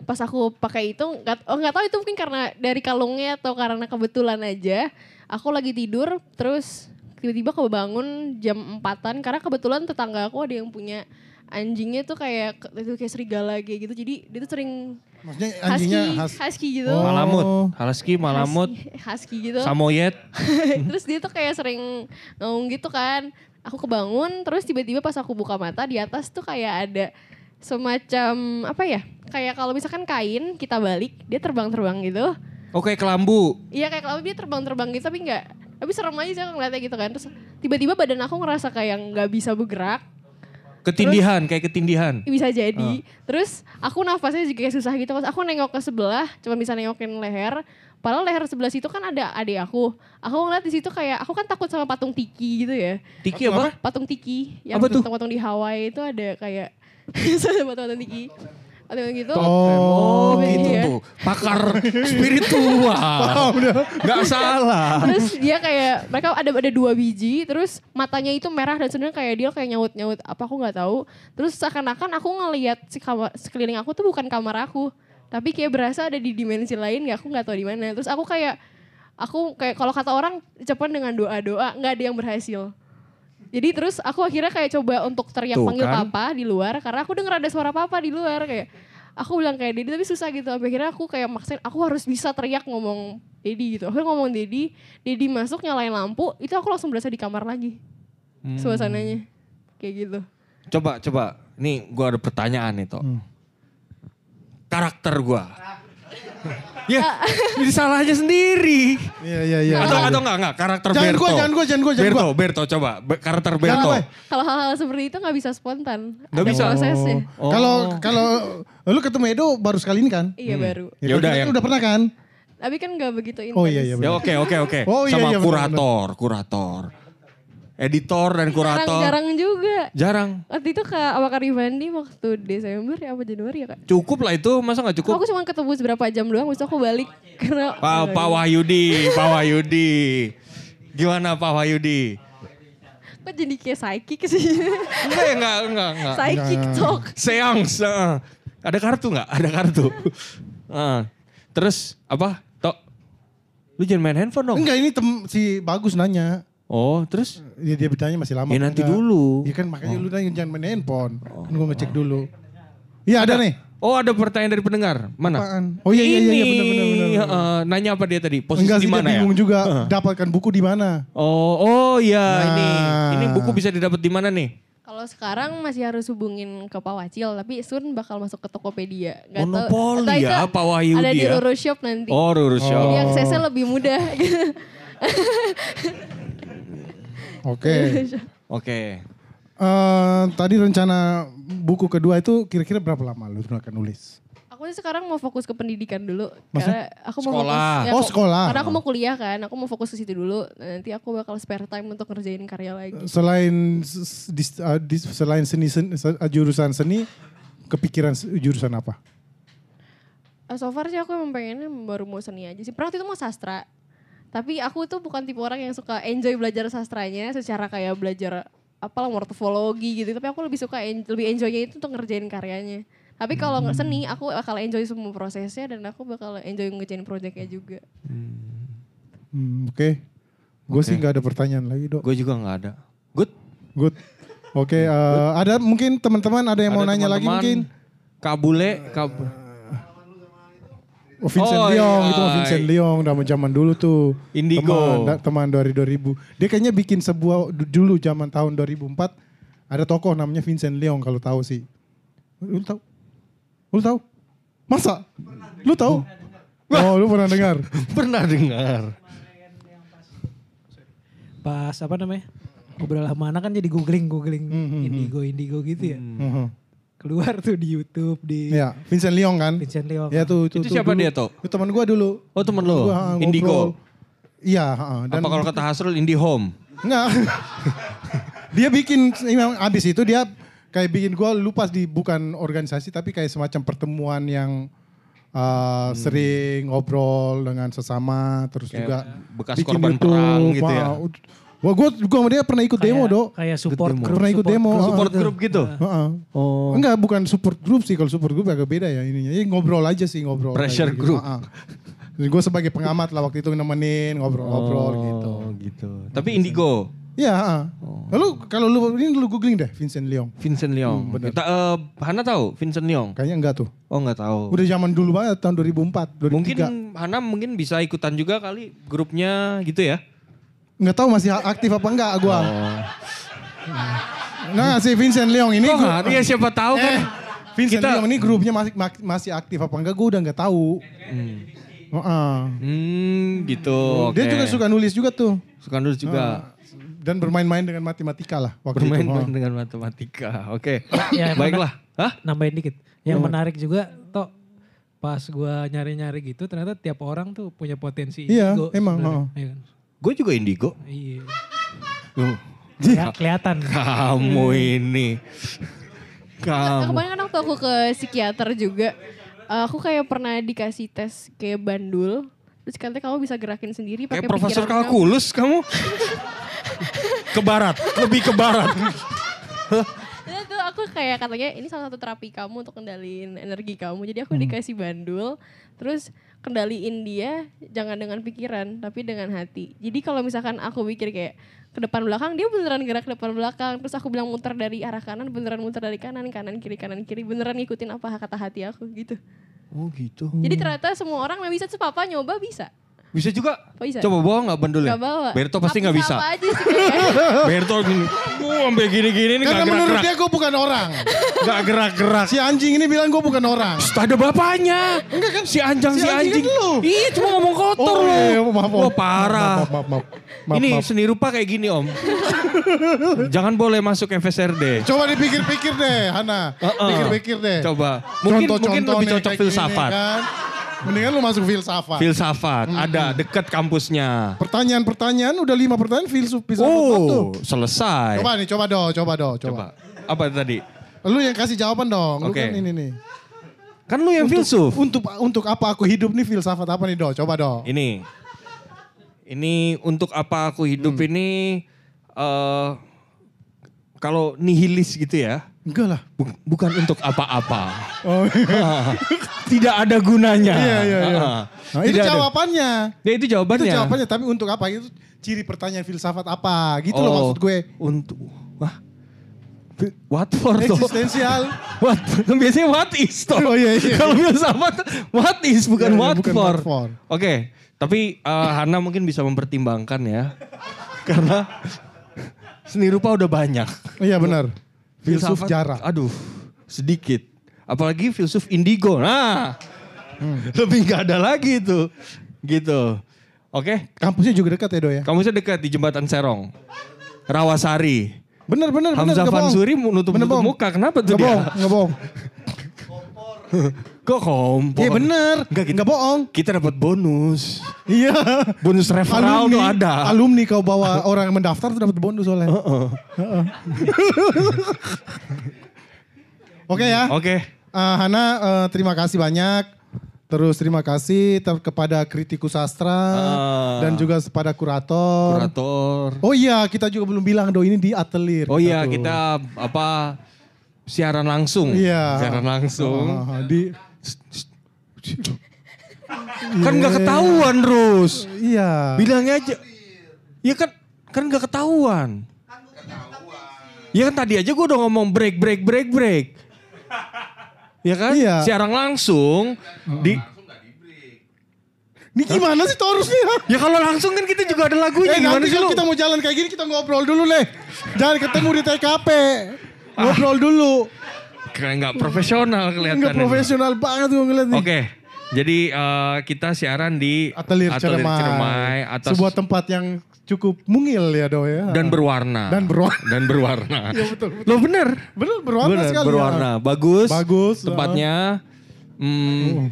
pas aku pakai itu nggak oh tahu itu mungkin karena dari kalungnya atau karena kebetulan aja aku lagi tidur terus tiba-tiba kebangun jam empatan karena kebetulan tetangga aku ada yang punya anjingnya tuh kayak itu kayak serigala kayak gitu jadi dia tuh sering Maksudnya husky anjingnya khas. husky gitu Oh. Malamut, husky, malamut, husky, husky gitu samoyed. terus dia tuh kayak sering ngomong gitu kan. Aku kebangun, terus tiba-tiba pas aku buka mata di atas tuh kayak ada semacam apa ya? Kayak kalau misalkan kain kita balik, dia terbang-terbang gitu. Oke, kelambu. Iya kayak kalau dia terbang-terbang gitu tapi enggak. Tapi serem aja sih aku ngeliatnya gitu kan. Terus tiba-tiba badan aku ngerasa kayak nggak bisa bergerak. Ketindihan, kayak ketindihan. Bisa jadi. Terus aku nafasnya juga kayak susah gitu. Pas aku nengok ke sebelah, cuma bisa nengokin leher. Padahal leher sebelah situ kan ada adik aku. Aku ngeliat di situ kayak, aku kan takut sama patung tiki gitu ya. Tiki apa? Patung tiki. Yang patung-patung di Hawaii itu ada kayak, patung-patung tiki. Patung gitu. Oh, Iya. gitu tuh. Pakar spiritual. Gak salah. Terus dia kayak mereka ada ada dua biji, terus matanya itu merah dan sebenarnya kayak dia kayak nyaut nyaut apa aku nggak tahu. Terus seakan-akan aku ngelihat si kamar sekeliling aku tuh bukan kamar aku, tapi kayak berasa ada di dimensi lain, ya aku nggak tahu di mana. Terus aku kayak aku kayak kalau kata orang ucapan dengan doa doa nggak ada yang berhasil. Jadi terus aku akhirnya kayak coba untuk teriak Tuh panggil kan. papa di luar karena aku denger ada suara papa di luar kayak aku bilang kayak Dedi tapi susah gitu. Sampai akhirnya aku kayak maksain aku harus bisa teriak ngomong Dedi gitu. Akhirnya ngomong Dedi, Dedi masuk nyalain lampu, itu aku langsung berasa di kamar lagi. Hmm. Suasananya kayak gitu. Coba, coba. Nih gua ada pertanyaan nih, Tok. Hmm. Karakter gua. ya, ini salahnya sendiri. Iya iya iya. atau atau enggak enggak karakter Jangan Berto. gua, jangan gua, jangan gua, jangan Berto, gua. Berto coba Be- karakter Jangan Berto. Kalau hal-hal seperti itu nggak bisa spontan. Ada bisa? prosesnya. Oh. Kalau kalau lu ketemu Edo baru sekali ini kan? Iya baru. Ya udah, yang- udah pernah kan? Tapi kan nggak begitu intens. Oh iya iya Ya oke oke oke. Oh, iya, Sama iya, benar, kurator, kurator. Editor dan kurator. Jarang-jarang juga. Jarang. Waktu itu kak sama Kak Rivandi waktu Desember ya apa Januari ya kak? Cukup lah itu, masa nggak cukup? Aku cuma ketemu beberapa jam doang, itu aku balik. Karena Pak, Pak Wahyudi, Pak Wahyudi. Gimana Pak Wahyudi? Kok jadi kayak psychic sih? Enggak ya, enggak, enggak, enggak. psychic talk. Seance. eh. Ada kartu nggak? Ada kartu. Eh. Terus apa? Tok. Lu jangan main handphone dong. Enggak ini tem si bagus nanya. Oh, terus? Dia, dia bertanya masih lama. Ya nanti enggak. dulu. Iya kan makanya lu nanya jangan main handphone. Kan gua ngecek dulu. Iya ada nih. Oh, ada pertanyaan dari pendengar. Mana? Apaan? Oh iya iya iya Ini, benar benar benar. eh, nanya apa dia tadi? Posisi Enggak di sih dia mana ya? bingung juga dapatkan buku di mana. Oh, oh iya ini. Nah. Ini buku bisa didapat di mana nih? Kalau sekarang masih harus hubungin ke Pak Wacil, tapi soon bakal masuk ke Tokopedia. Tahu- Monopoli entah itu ya, Pak Wahyudi Ada di ya. Roro Shop nanti. Oh, Ruru Shop. Jadi aksesnya lebih mudah. Oke. Oke. Eh, tadi rencana buku kedua itu kira-kira berapa lama lu akan nulis? aku sih sekarang mau fokus ke pendidikan dulu. Maksudnya? Karena aku mau Sekolah. fokus. Oh, aku- sekolah. Karena aku mau kuliah kan, aku mau fokus ke situ dulu. Nanti aku bakal spare time untuk ngerjain karya lagi. Selain s- dis- uh, dis- selain seni, sen- se- uh, jurusan seni, kepikiran jurusan apa? Uh, so far sih aku emang pengennya baru mau seni aja sih. Pernah waktu itu mau sastra. Tapi aku tuh bukan tipe orang yang suka enjoy belajar sastranya secara kayak belajar apalah morfologi gitu. Tapi aku lebih suka en- lebih enjoynya itu untuk ngerjain karyanya. Tapi kalau nggak seni, aku bakal enjoy semua prosesnya dan aku bakal enjoy ngerjain proyeknya juga. Hmm, Oke. Gue sih nggak ada pertanyaan lagi dok. Gue juga nggak ada. Good. Good. Oke, eh, ada mungkin teman-teman ada yang mau Ada nanya lagi teman-teman. mungkin? Kabule, kab Oh, Vincent Oh, Leong, iya. itu mah Vincent Leong, udah zaman dulu tuh. Indigo. Teman, teman dari 2000. Dia kayaknya bikin sebuah, du- dulu zaman tahun 2004, ada tokoh namanya Vincent Leong kalau tahu sih. Lu tahu? Lu tahu? Masa? Lu tahu? Oh, lu pernah dengar? pernah dengar. Pas apa namanya? Ngobrol sama anak kan jadi googling-googling Hmm, indigo-indigo gitu ya. Mhm. Keluar tuh di YouTube, di Ya, Vincent Leong kan? Vincent Leong. Ya tuh, itu, Itu siapa dulu. dia, Tok? Itu teman gua dulu. Oh temen lo, Gua, ah. Indigo. Iya, heeh. dan Apa kalau kata Hasrul Indie Home? Enggak. dia bikin memang abis itu dia kayak bikin gua lupa di bukan organisasi tapi kayak semacam pertemuan yang uh, sering ngobrol dengan sesama terus Kayak juga bekas bikin korban perang gitu ya? Wah, Wah, gua gua sama dia pernah ikut demo, Dok. Kayak support demo. group. Pernah ikut demo. group. Support group gitu? Heeh. Oh. Enggak, bukan support group sih. Kalau support group agak beda ya ininya. Jadi ngobrol aja sih ngobrol. Pressure Kayak group. Gue sebagai pengamat lah waktu itu nemenin ngobrol-ngobrol gitu. Oh gitu. Tapi Indigo, Iya, heeh. Lalu kalau lu ini lu googling deh Vincent Leong. Vincent Leong. benar. Kita, eh, Hana tahu Vincent Leong? Kayaknya enggak tuh. Oh nggak tahu. Udah zaman dulu banget tahun 2004, 2003. Mungkin Hana mungkin bisa ikutan juga kali grupnya gitu ya? Nggak tahu masih aktif apa enggak gua. Oh. Nah, si Vincent Leong ini Kok gua-? Iya siapa tahu kan? Eh, Vincent Kita- Leong ini grupnya masih masih aktif apa enggak gua udah nggak tahu. Heeh. Hmm gitu. Dia oke. juga suka nulis juga tuh. suka nulis juga. Dan bermain-main dengan matematika lah waktu Bermain itu. main dengan matematika. Oke. Ya, emang Baiklah. Hah? nambahin dikit. Yang menarik juga toh pas gua nyari-nyari gitu ternyata tiap orang tuh punya potensi Iya, indigo emang, oh. Iya kan? Gue juga indigo. Iya. Tuh, Ya, kelihatan. kamu ini. Kamu. kemarin kan waktu aku ke psikiater juga, uh, aku kayak pernah dikasih tes kayak bandul. Terus katanya kamu bisa gerakin sendiri pakai Kayak Profesor. Kalkulus kamu. ke barat, lebih ke barat. Nah, tuh aku kayak katanya ini salah satu terapi kamu untuk kendaliin energi kamu. Jadi Hmm. aku dikasih bandul, terus kendaliin dia jangan dengan pikiran tapi dengan hati. Jadi kalau misalkan aku pikir kayak ke depan belakang dia beneran gerak ke depan belakang. Terus aku bilang muter dari arah kanan beneran muter dari kanan kanan kiri kanan kiri beneran ngikutin apa kata hati aku gitu. Oh gitu. Jadi ternyata semua orang yang bisa tuh papa nyoba bisa. Bisa juga. Oh, bisa? Coba bawa nggak bandulnya? Gak bawa. Berto pasti nggak bisa. Sama aja sih kayaknya. Berto gini, oh, sampai gini-gini nggak menurut gerak-gerak. dia gue bukan orang. Nggak gerak-gerak. Si anjing ini bilang gue bukan orang. Ada bapaknya. Enggak kan? Si anjang Si si, anjing anjing. kan. Iya cuma ngomong kotor Oh, loh. iya, iya, maaf, Om. Wah parah. Maaf, maaf, maaf. Maaf, ini maaf. seni rupa kayak gini om. Jangan boleh masuk FSRD. Coba dipikir-pikir deh, Hana. Pikir-pikir deh. Coba. Mungkin mungkin Contoh-contoh lebih cocok kayak gini filsafat. kan. Mendingan lu masuk filsafat. Filsafat ada dekat kampusnya. Pertanyaan-pertanyaan udah lima pertanyaan filsuf filsafat tuh. Oh, selesai. Coba nih, coba dong, coba dong, coba. Coba. Apa tadi? Lu yang kasih jawaban dong. Lu Oke. kan ini nih. Kan lu yang filsuf. Untuk untuk apa aku hidup nih filsafat apa nih, Do? Coba dong. Ini. Ini untuk apa aku hidup Hmm. ini eh kalau nihilis gitu ya. Enggak lah. bu- bukan untuk apa-apa. Oh, Tidak ada gunanya. Iya, iya, iya. Ah. Nah, itu jawabannya. Ya itu jawabannya. Itu jawabannya, tapi untuk apa? Itu ciri pertanyaan filsafat apa? Gitu loh Oh, maksud gue. Untuk wah. What for? Eksistensial. What? Biasanya what is toh. Oh, iya, iya. Kalau filsafat what is bukan Iya, iya, what bukan for. what for. Oke, tapi eh, Hana mungkin bisa mempertimbangkan ya. Karena seni rupa udah banyak. Iya benar. Filsuf Filsafat, jarak. Aduh, sedikit. Apalagi filsuf indigo. Nah, Hmm. lebih nggak ada lagi itu. Gitu. Oke, Kampusnya juga dekat ya, Do ya? kamu dekat di jembatan Serong. Rawasari. Bener, bener, bener. Hamzah nggak bohong. Fansuri nutup Bener, nutup muka. Kenapa tuh Nggak dia? bohong. Kok kompor? Iya bener, Enggak, kita, nggak bohong. kita dapat bonus. Iya. Bonus referral tuh ada. Alumni kau bawa orang yang mendaftar tuh dapat bonus soalnya. Heeh. Oke ya. Oke. Eh, Hana eh, terima kasih banyak. Terus terima kasih ter- kepada kritikus sastra Ah. dan juga kepada kurator. Kurator. Oh iya, kita juga belum bilang do ini di atelier. Oh iya, tuh. kita apa siaran langsung. Iya. Siaran langsung. Ah, di Kan nggak ketahuan, Rus. iya. Bilangnya aja. Iya kan kan nggak ketahuan. Iya kan tadi aja gue udah ngomong break break break break. Ya kan? Iya. Siaran langsung di Ini gimana sih Taurus nih? ha? Ya kalau langsung kan kita juga ada lagunya Eh gimana nanti sih kalau lu? kita mau jalan kayak gini kita ngobrol dulu deh. Jangan ketemu di TKP. Ngobrol dulu. Kayak nggak profesional kelihatan. Enggak profesional banget gue ngeliat nih. Oke. Jadi eh, kita siaran di Atelier, Ciremai. Ciremai atas Sebuah tempat yang cukup mungil ya do ya. dan berwarna. Dan berwarna. Dan berwarna. Iya betul. betul. Lo bener. Bener berwarna Bener, sekali. berwarna. ya. Bagus. Bagus, Tempatnya. Hmm,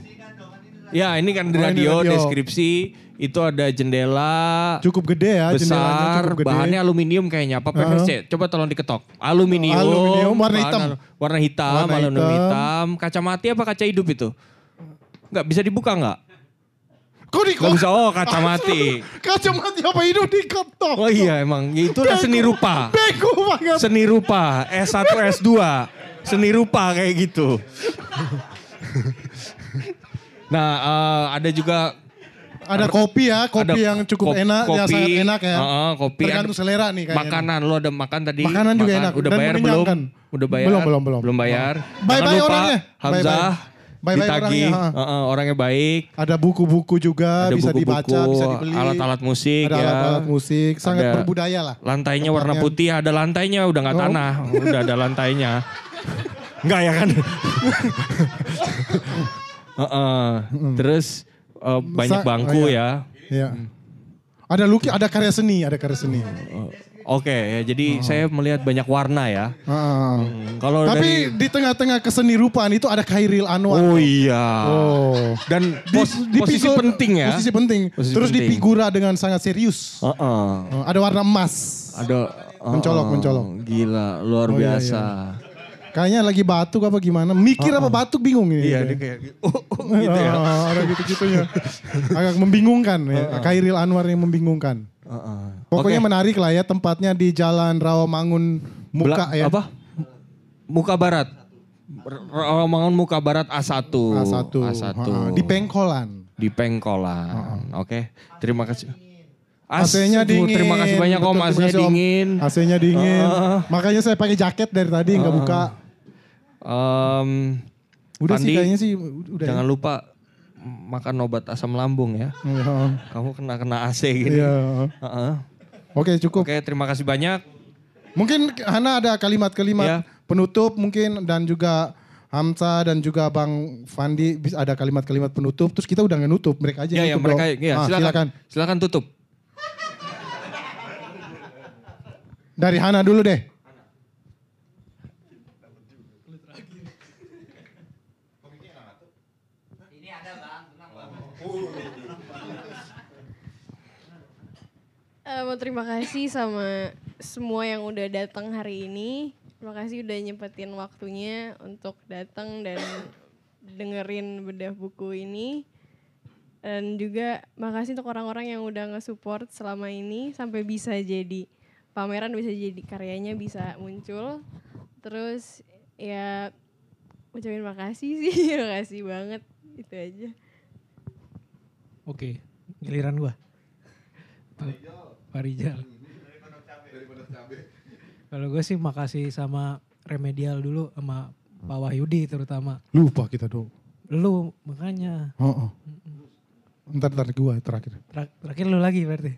Ya ini kan di Oh, radio, radio. deskripsi. Itu ada jendela Cukup gede ya besar. cukup gede. Bahannya aluminium kayaknya. Apa PVC? Coba tolong diketok. Aluminium. Aluminium, warna hitam. alu- Warna hitam, Warna aluminium hitam. hitam. Kaca mati apa kaca hidup itu? Nggak bisa dibuka nggak? Kok di Nggak bisa. Oh kaca mati. Kaca mati apa hidup di ketok? Oh iya emang. Ya, Itu udah seni rupa. Bego banget. Seni rupa. S1, S2. Seni rupa kayak gitu. nah eh, ada juga Ada kopi ya, kopi ada yang cukup kop- enak, yang kopi, sangat enak ya. Heeh, kopi. Tergantung selera nih kayaknya. Makanan lo ada makan tadi. Makanan juga enak Udah dan bayar belum? Udah bayar? Belum, belum, belum. Belum bayar. Bye-bye orangnya. Hamzah. Bye-bye. Bye-bye ditagih. orangnya, ha. Heeh, orangnya baik. Ada buku-buku juga Ada bisa buku-buku, dibaca, bisa dibeli. alat-alat musik Ada ya. alat-alat musik, sangat Ada berbudaya lah. Lantainya warna putih, ada lantainya udah nggak Oh. tanah, udah ada lantainya. Enggak ya kan? Heeh. Terus eh, banyak Sa- bangku oh, ya. Iya. Ada luki, ada karya seni, ada karya seni. Oke, ya jadi saya melihat banyak warna ya. Heeh. Kalau Tapi dari di tengah-tengah keseni rupaan itu ada Khairil Anwar. Oh iya. Oh. Dan Di- pos- di posisi figur- penting ya. Posisi penting. Posisi Terus penting. di figura dengan sangat serius. Heeh. Oh, ada warna emas. Ada Mencolok, heeh. mencolok. Gila, luar Oh, iya, biasa. Kayaknya lagi batuk apa gimana? Mikir apa batuk bingung ini. Iya, dia kayak oh, oh, gitu ya. Ada gitu-gitunya. Agak membingungkan ya. Khairil Anwar yang membingungkan. Heeh. Pokoknya Oke. menarik lah ya tempatnya di Jalan Rawamangun Muka Bela- ya. Apa? Muka Barat. Romangun Muka Barat A1. A1. A1. Ha, di Pengkolan. Di Pengkolan. Oke, terima kasih. AC-nya dingin. Terima kasih banyak Betul, Om, AC-nya dingin. AC-nya dingin. Ah. Makanya saya pakai jaket dari tadi nggak buka. Em, Udah sih Pandi, kayaknya sih udah. Jangan ya. lupa makan obat asam lambung ya. Iya. Kamu kena kena AC gini. Iya. Heeh. Oke cukup. Oke, terima kasih banyak. Mungkin Hana ada kalimat-kalimat Ya. penutup mungkin dan juga Hamza dan juga Bang Fandi bisa ada kalimat-kalimat penutup. Terus kita udah ngenutup mereka aja. Ya, ya nutup mereka ya, Ah, silakan. silakan. Silakan tutup. Dari Hana dulu deh. Eh, mau terima kasih sama semua yang udah datang hari ini. Terima kasih udah nyempetin waktunya untuk datang dan dengerin bedah buku ini. Dan juga makasih untuk orang-orang yang udah nge-support selama ini sampai bisa jadi pameran bisa jadi karyanya bisa muncul. Terus ya ucapin makasih sih, makasih banget itu aja. Oke, giliran gua. Pak Rijal. Kalau gue sih makasih sama Remedial dulu sama Pak Wahyudi terutama. Lupa kita dong. Lu makanya. Oh, oh. Ntar ntar gua terakhir. Ter- terakhir lu lagi berarti.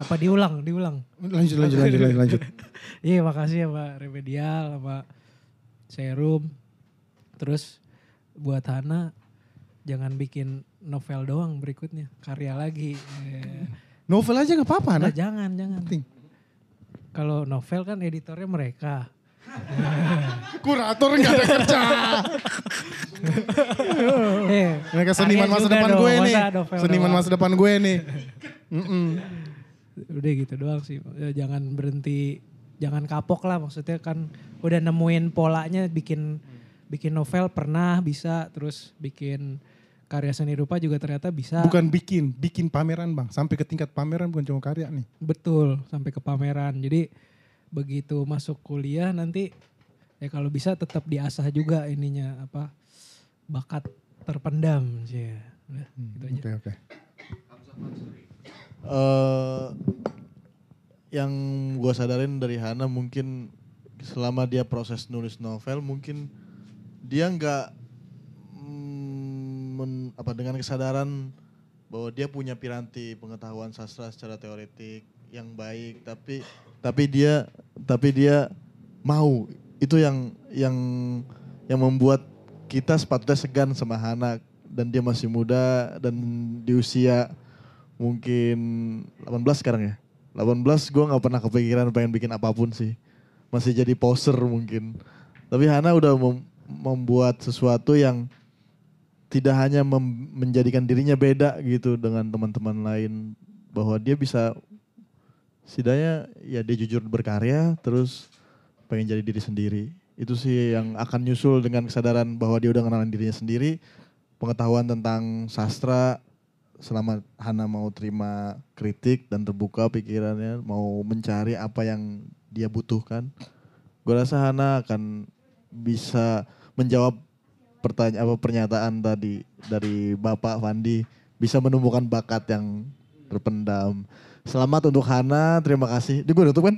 Apa diulang, diulang. Lanjut lanjut lanjut lanjut. lanjut. Iya makasih ya Pak Remedial sama Serum. Terus buat Hana jangan bikin novel doang berikutnya. Karya lagi. Eh, Novel aja gak apa-apa Nah, nah. jangan, jangan. Penting. Kalau novel kan editornya mereka. Kurator gak ada kerja. Eh, Mereka seniman masa depan gue nih. Seniman masa depan gue nih. Mm-mm. Udah gitu doang sih. Ya, Jangan berhenti, jangan kapok lah maksudnya kan udah nemuin polanya bikin bikin novel pernah bisa terus bikin karya seni rupa juga ternyata bisa. Bukan bikin, bikin pameran bang. Sampai ke tingkat pameran bukan cuma karya nih. Betul, sampai ke pameran. Jadi begitu masuk kuliah nanti ya kalau bisa tetap diasah juga ininya apa bakat terpendam sih. Udah, gitu aja. Oke oke. eh yang gue sadarin dari Hana mungkin selama dia proses nulis novel mungkin dia nggak men- apa dengan kesadaran bahwa dia punya piranti pengetahuan sastra secara teoretik yang baik tapi tapi dia tapi dia mau itu yang yang yang membuat kita sepatutnya segan sama Hana dan dia masih muda dan di usia mungkin 18 sekarang ya. 18 gue nggak pernah kepikiran pengen bikin apa pun sih. Masih jadi poser mungkin. Tapi Hana udah mem- membuat sesuatu yang tidak hanya menjadikan dirinya beda gitu dengan teman-teman lain bahwa dia bisa setidaknya ya dia jujur berkarya terus pengen jadi diri sendiri. Itu sih yang akan nyusul dengan kesadaran bahwa dia udah kenalin dirinya sendiri, pengetahuan tentang sastra selama Hana mau terima kritik dan terbuka pikirannya, mau mencari apa yang dia butuhkan. Gue rasa Hana akan bisa menjawab pertanyaan apa pernyataan tadi dari Bapak Fandi bisa menumbuhkan bakat yang terpendam. Selamat untuk Hana, terima kasih. Ini gue nutup kan?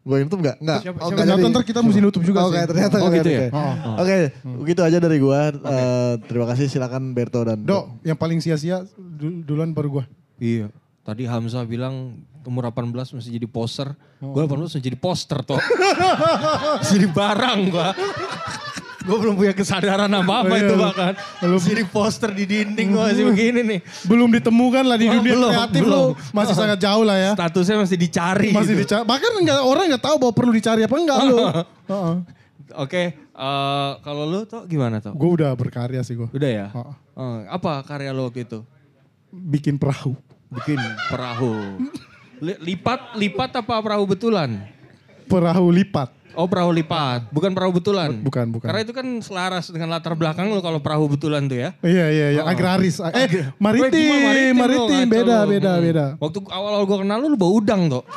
Gue nutup nggak? Nggak. Siapa- Oh, siapa nonton, ntar kita mesti nutup juga Oke, sih. ternyata. Oh, oke, gitu ya? oke. Oke, begitu aja dari gua. Eh, terima kasih. Silakan Berto dan Dok, yang paling sia-sia du- duluan baru gua. Iya. Tadi Hamzah bilang umur 18 masih jadi poster. Gue 18 masih jadi poster toh. jadi barang gua. Gue belum punya kesadaran apa-apa Oh, iya, itu lu- bahkan. Masih jadi poster di dinding gue masih begini nih. Belum ditemukan lah di Oh, dunia belum, kreatif belum. lo masih sangat jauh lah ya. Statusnya masih dicari. Masih gitu. dicari. Bahkan enggak, orang nggak tahu bahwa perlu dicari apa enggak lo. Heeh. Oke, eh, kalau lu tuh gimana tuh? Gue udah berkarya sih gue. Udah ya? Heeh. Eh, apa karya lo waktu itu? Bikin perahu. Bikin perahu. Li- lipat, lipat apa perahu betulan? Perahu lipat. Oh perahu lipat, bukan perahu betulan. Bukan, bukan. Karena itu kan selaras dengan latar belakang lo kalau perahu betulan tuh ya. Iya iya iya Oh. agraris. Eh maritim, gua maritim, lo, beda lo. beda Hmm. beda. Waktu awal-awal gue kenal lu, lu bau udang tuh.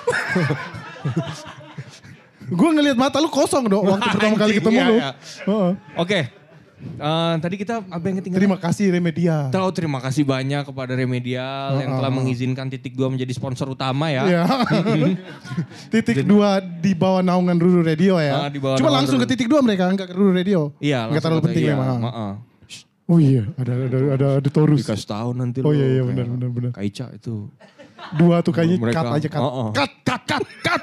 Gue ngelihat mata lu kosong dong waktu pertama kali ketemu iya, lu. iya. Heeh. Oke, Eh, tadi kita apa yang ketinggalan? Terima kasih Remedia. Tahu terima kasih banyak kepada Remedial yang telah mengizinkan titik dua menjadi sponsor utama ya. Iya. titik dua di bawah naungan Ruru Radio ya. Ah, di bawah Cuma langsung Ruru. ke titik dua mereka, enggak ke Ruru Radio. Iya, Enggak terlalu penting iya, memang. maaf. Oh iya, ada ada ada ada Taurus. Dikasih tahu nanti Oh iya iya benar benar benar. Kaica itu. Dua tuh kayaknya Mereka- cut aja cut. Oh, oh. Cut cut cut cut.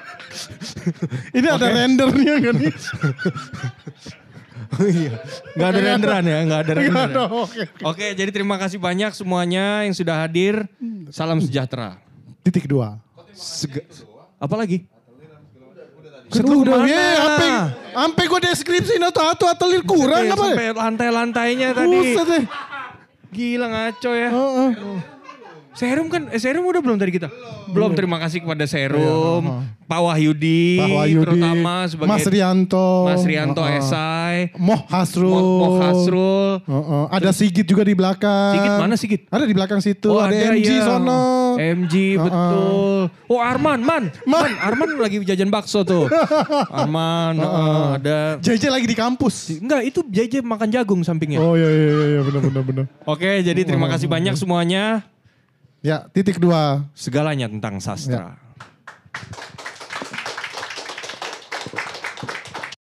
Ini ada rendernya kan nih? Oh iya. Gak ada renderan ya, gak ada Nggak renderan. ada, Oke. Oke, jadi terima kasih banyak semuanya yang sudah hadir. Salam sejahtera. Titik dua. Sega- apa lagi? Kan Setelah udah ya, sampai sampai gue deskripsi atau atau lir kurang Sampai- apa? ya? Sampai lantai-lantainya tadi. Gila ngaco ya. Heeh. Serum kan, eh, Serum udah belum tadi kita? Belum, terima kasih kepada Serum, Pak Wahyudi, Pak Wahyudi, terutama sebagai Mas Rianto, Mas Rianto Heeh. Esai, Moh Hasrul, Mo- Mo Hasrul. Heeh. Ada Sigit juga di belakang. Sigit mana Sigit? Ada di belakang situ. Oh ada, MG iya. sono. MG Heeh. betul. Oh Arman, Man. Man, Arman lagi jajan bakso tuh. Arman, heeh, ada. JJ lagi di kampus. Enggak, itu JJ makan jagung sampingnya. Oh iya iya iya, iya benar benar benar. Oke, jadi terima kasih banyak semuanya. Ya, titik dua. Segalanya tentang sastra.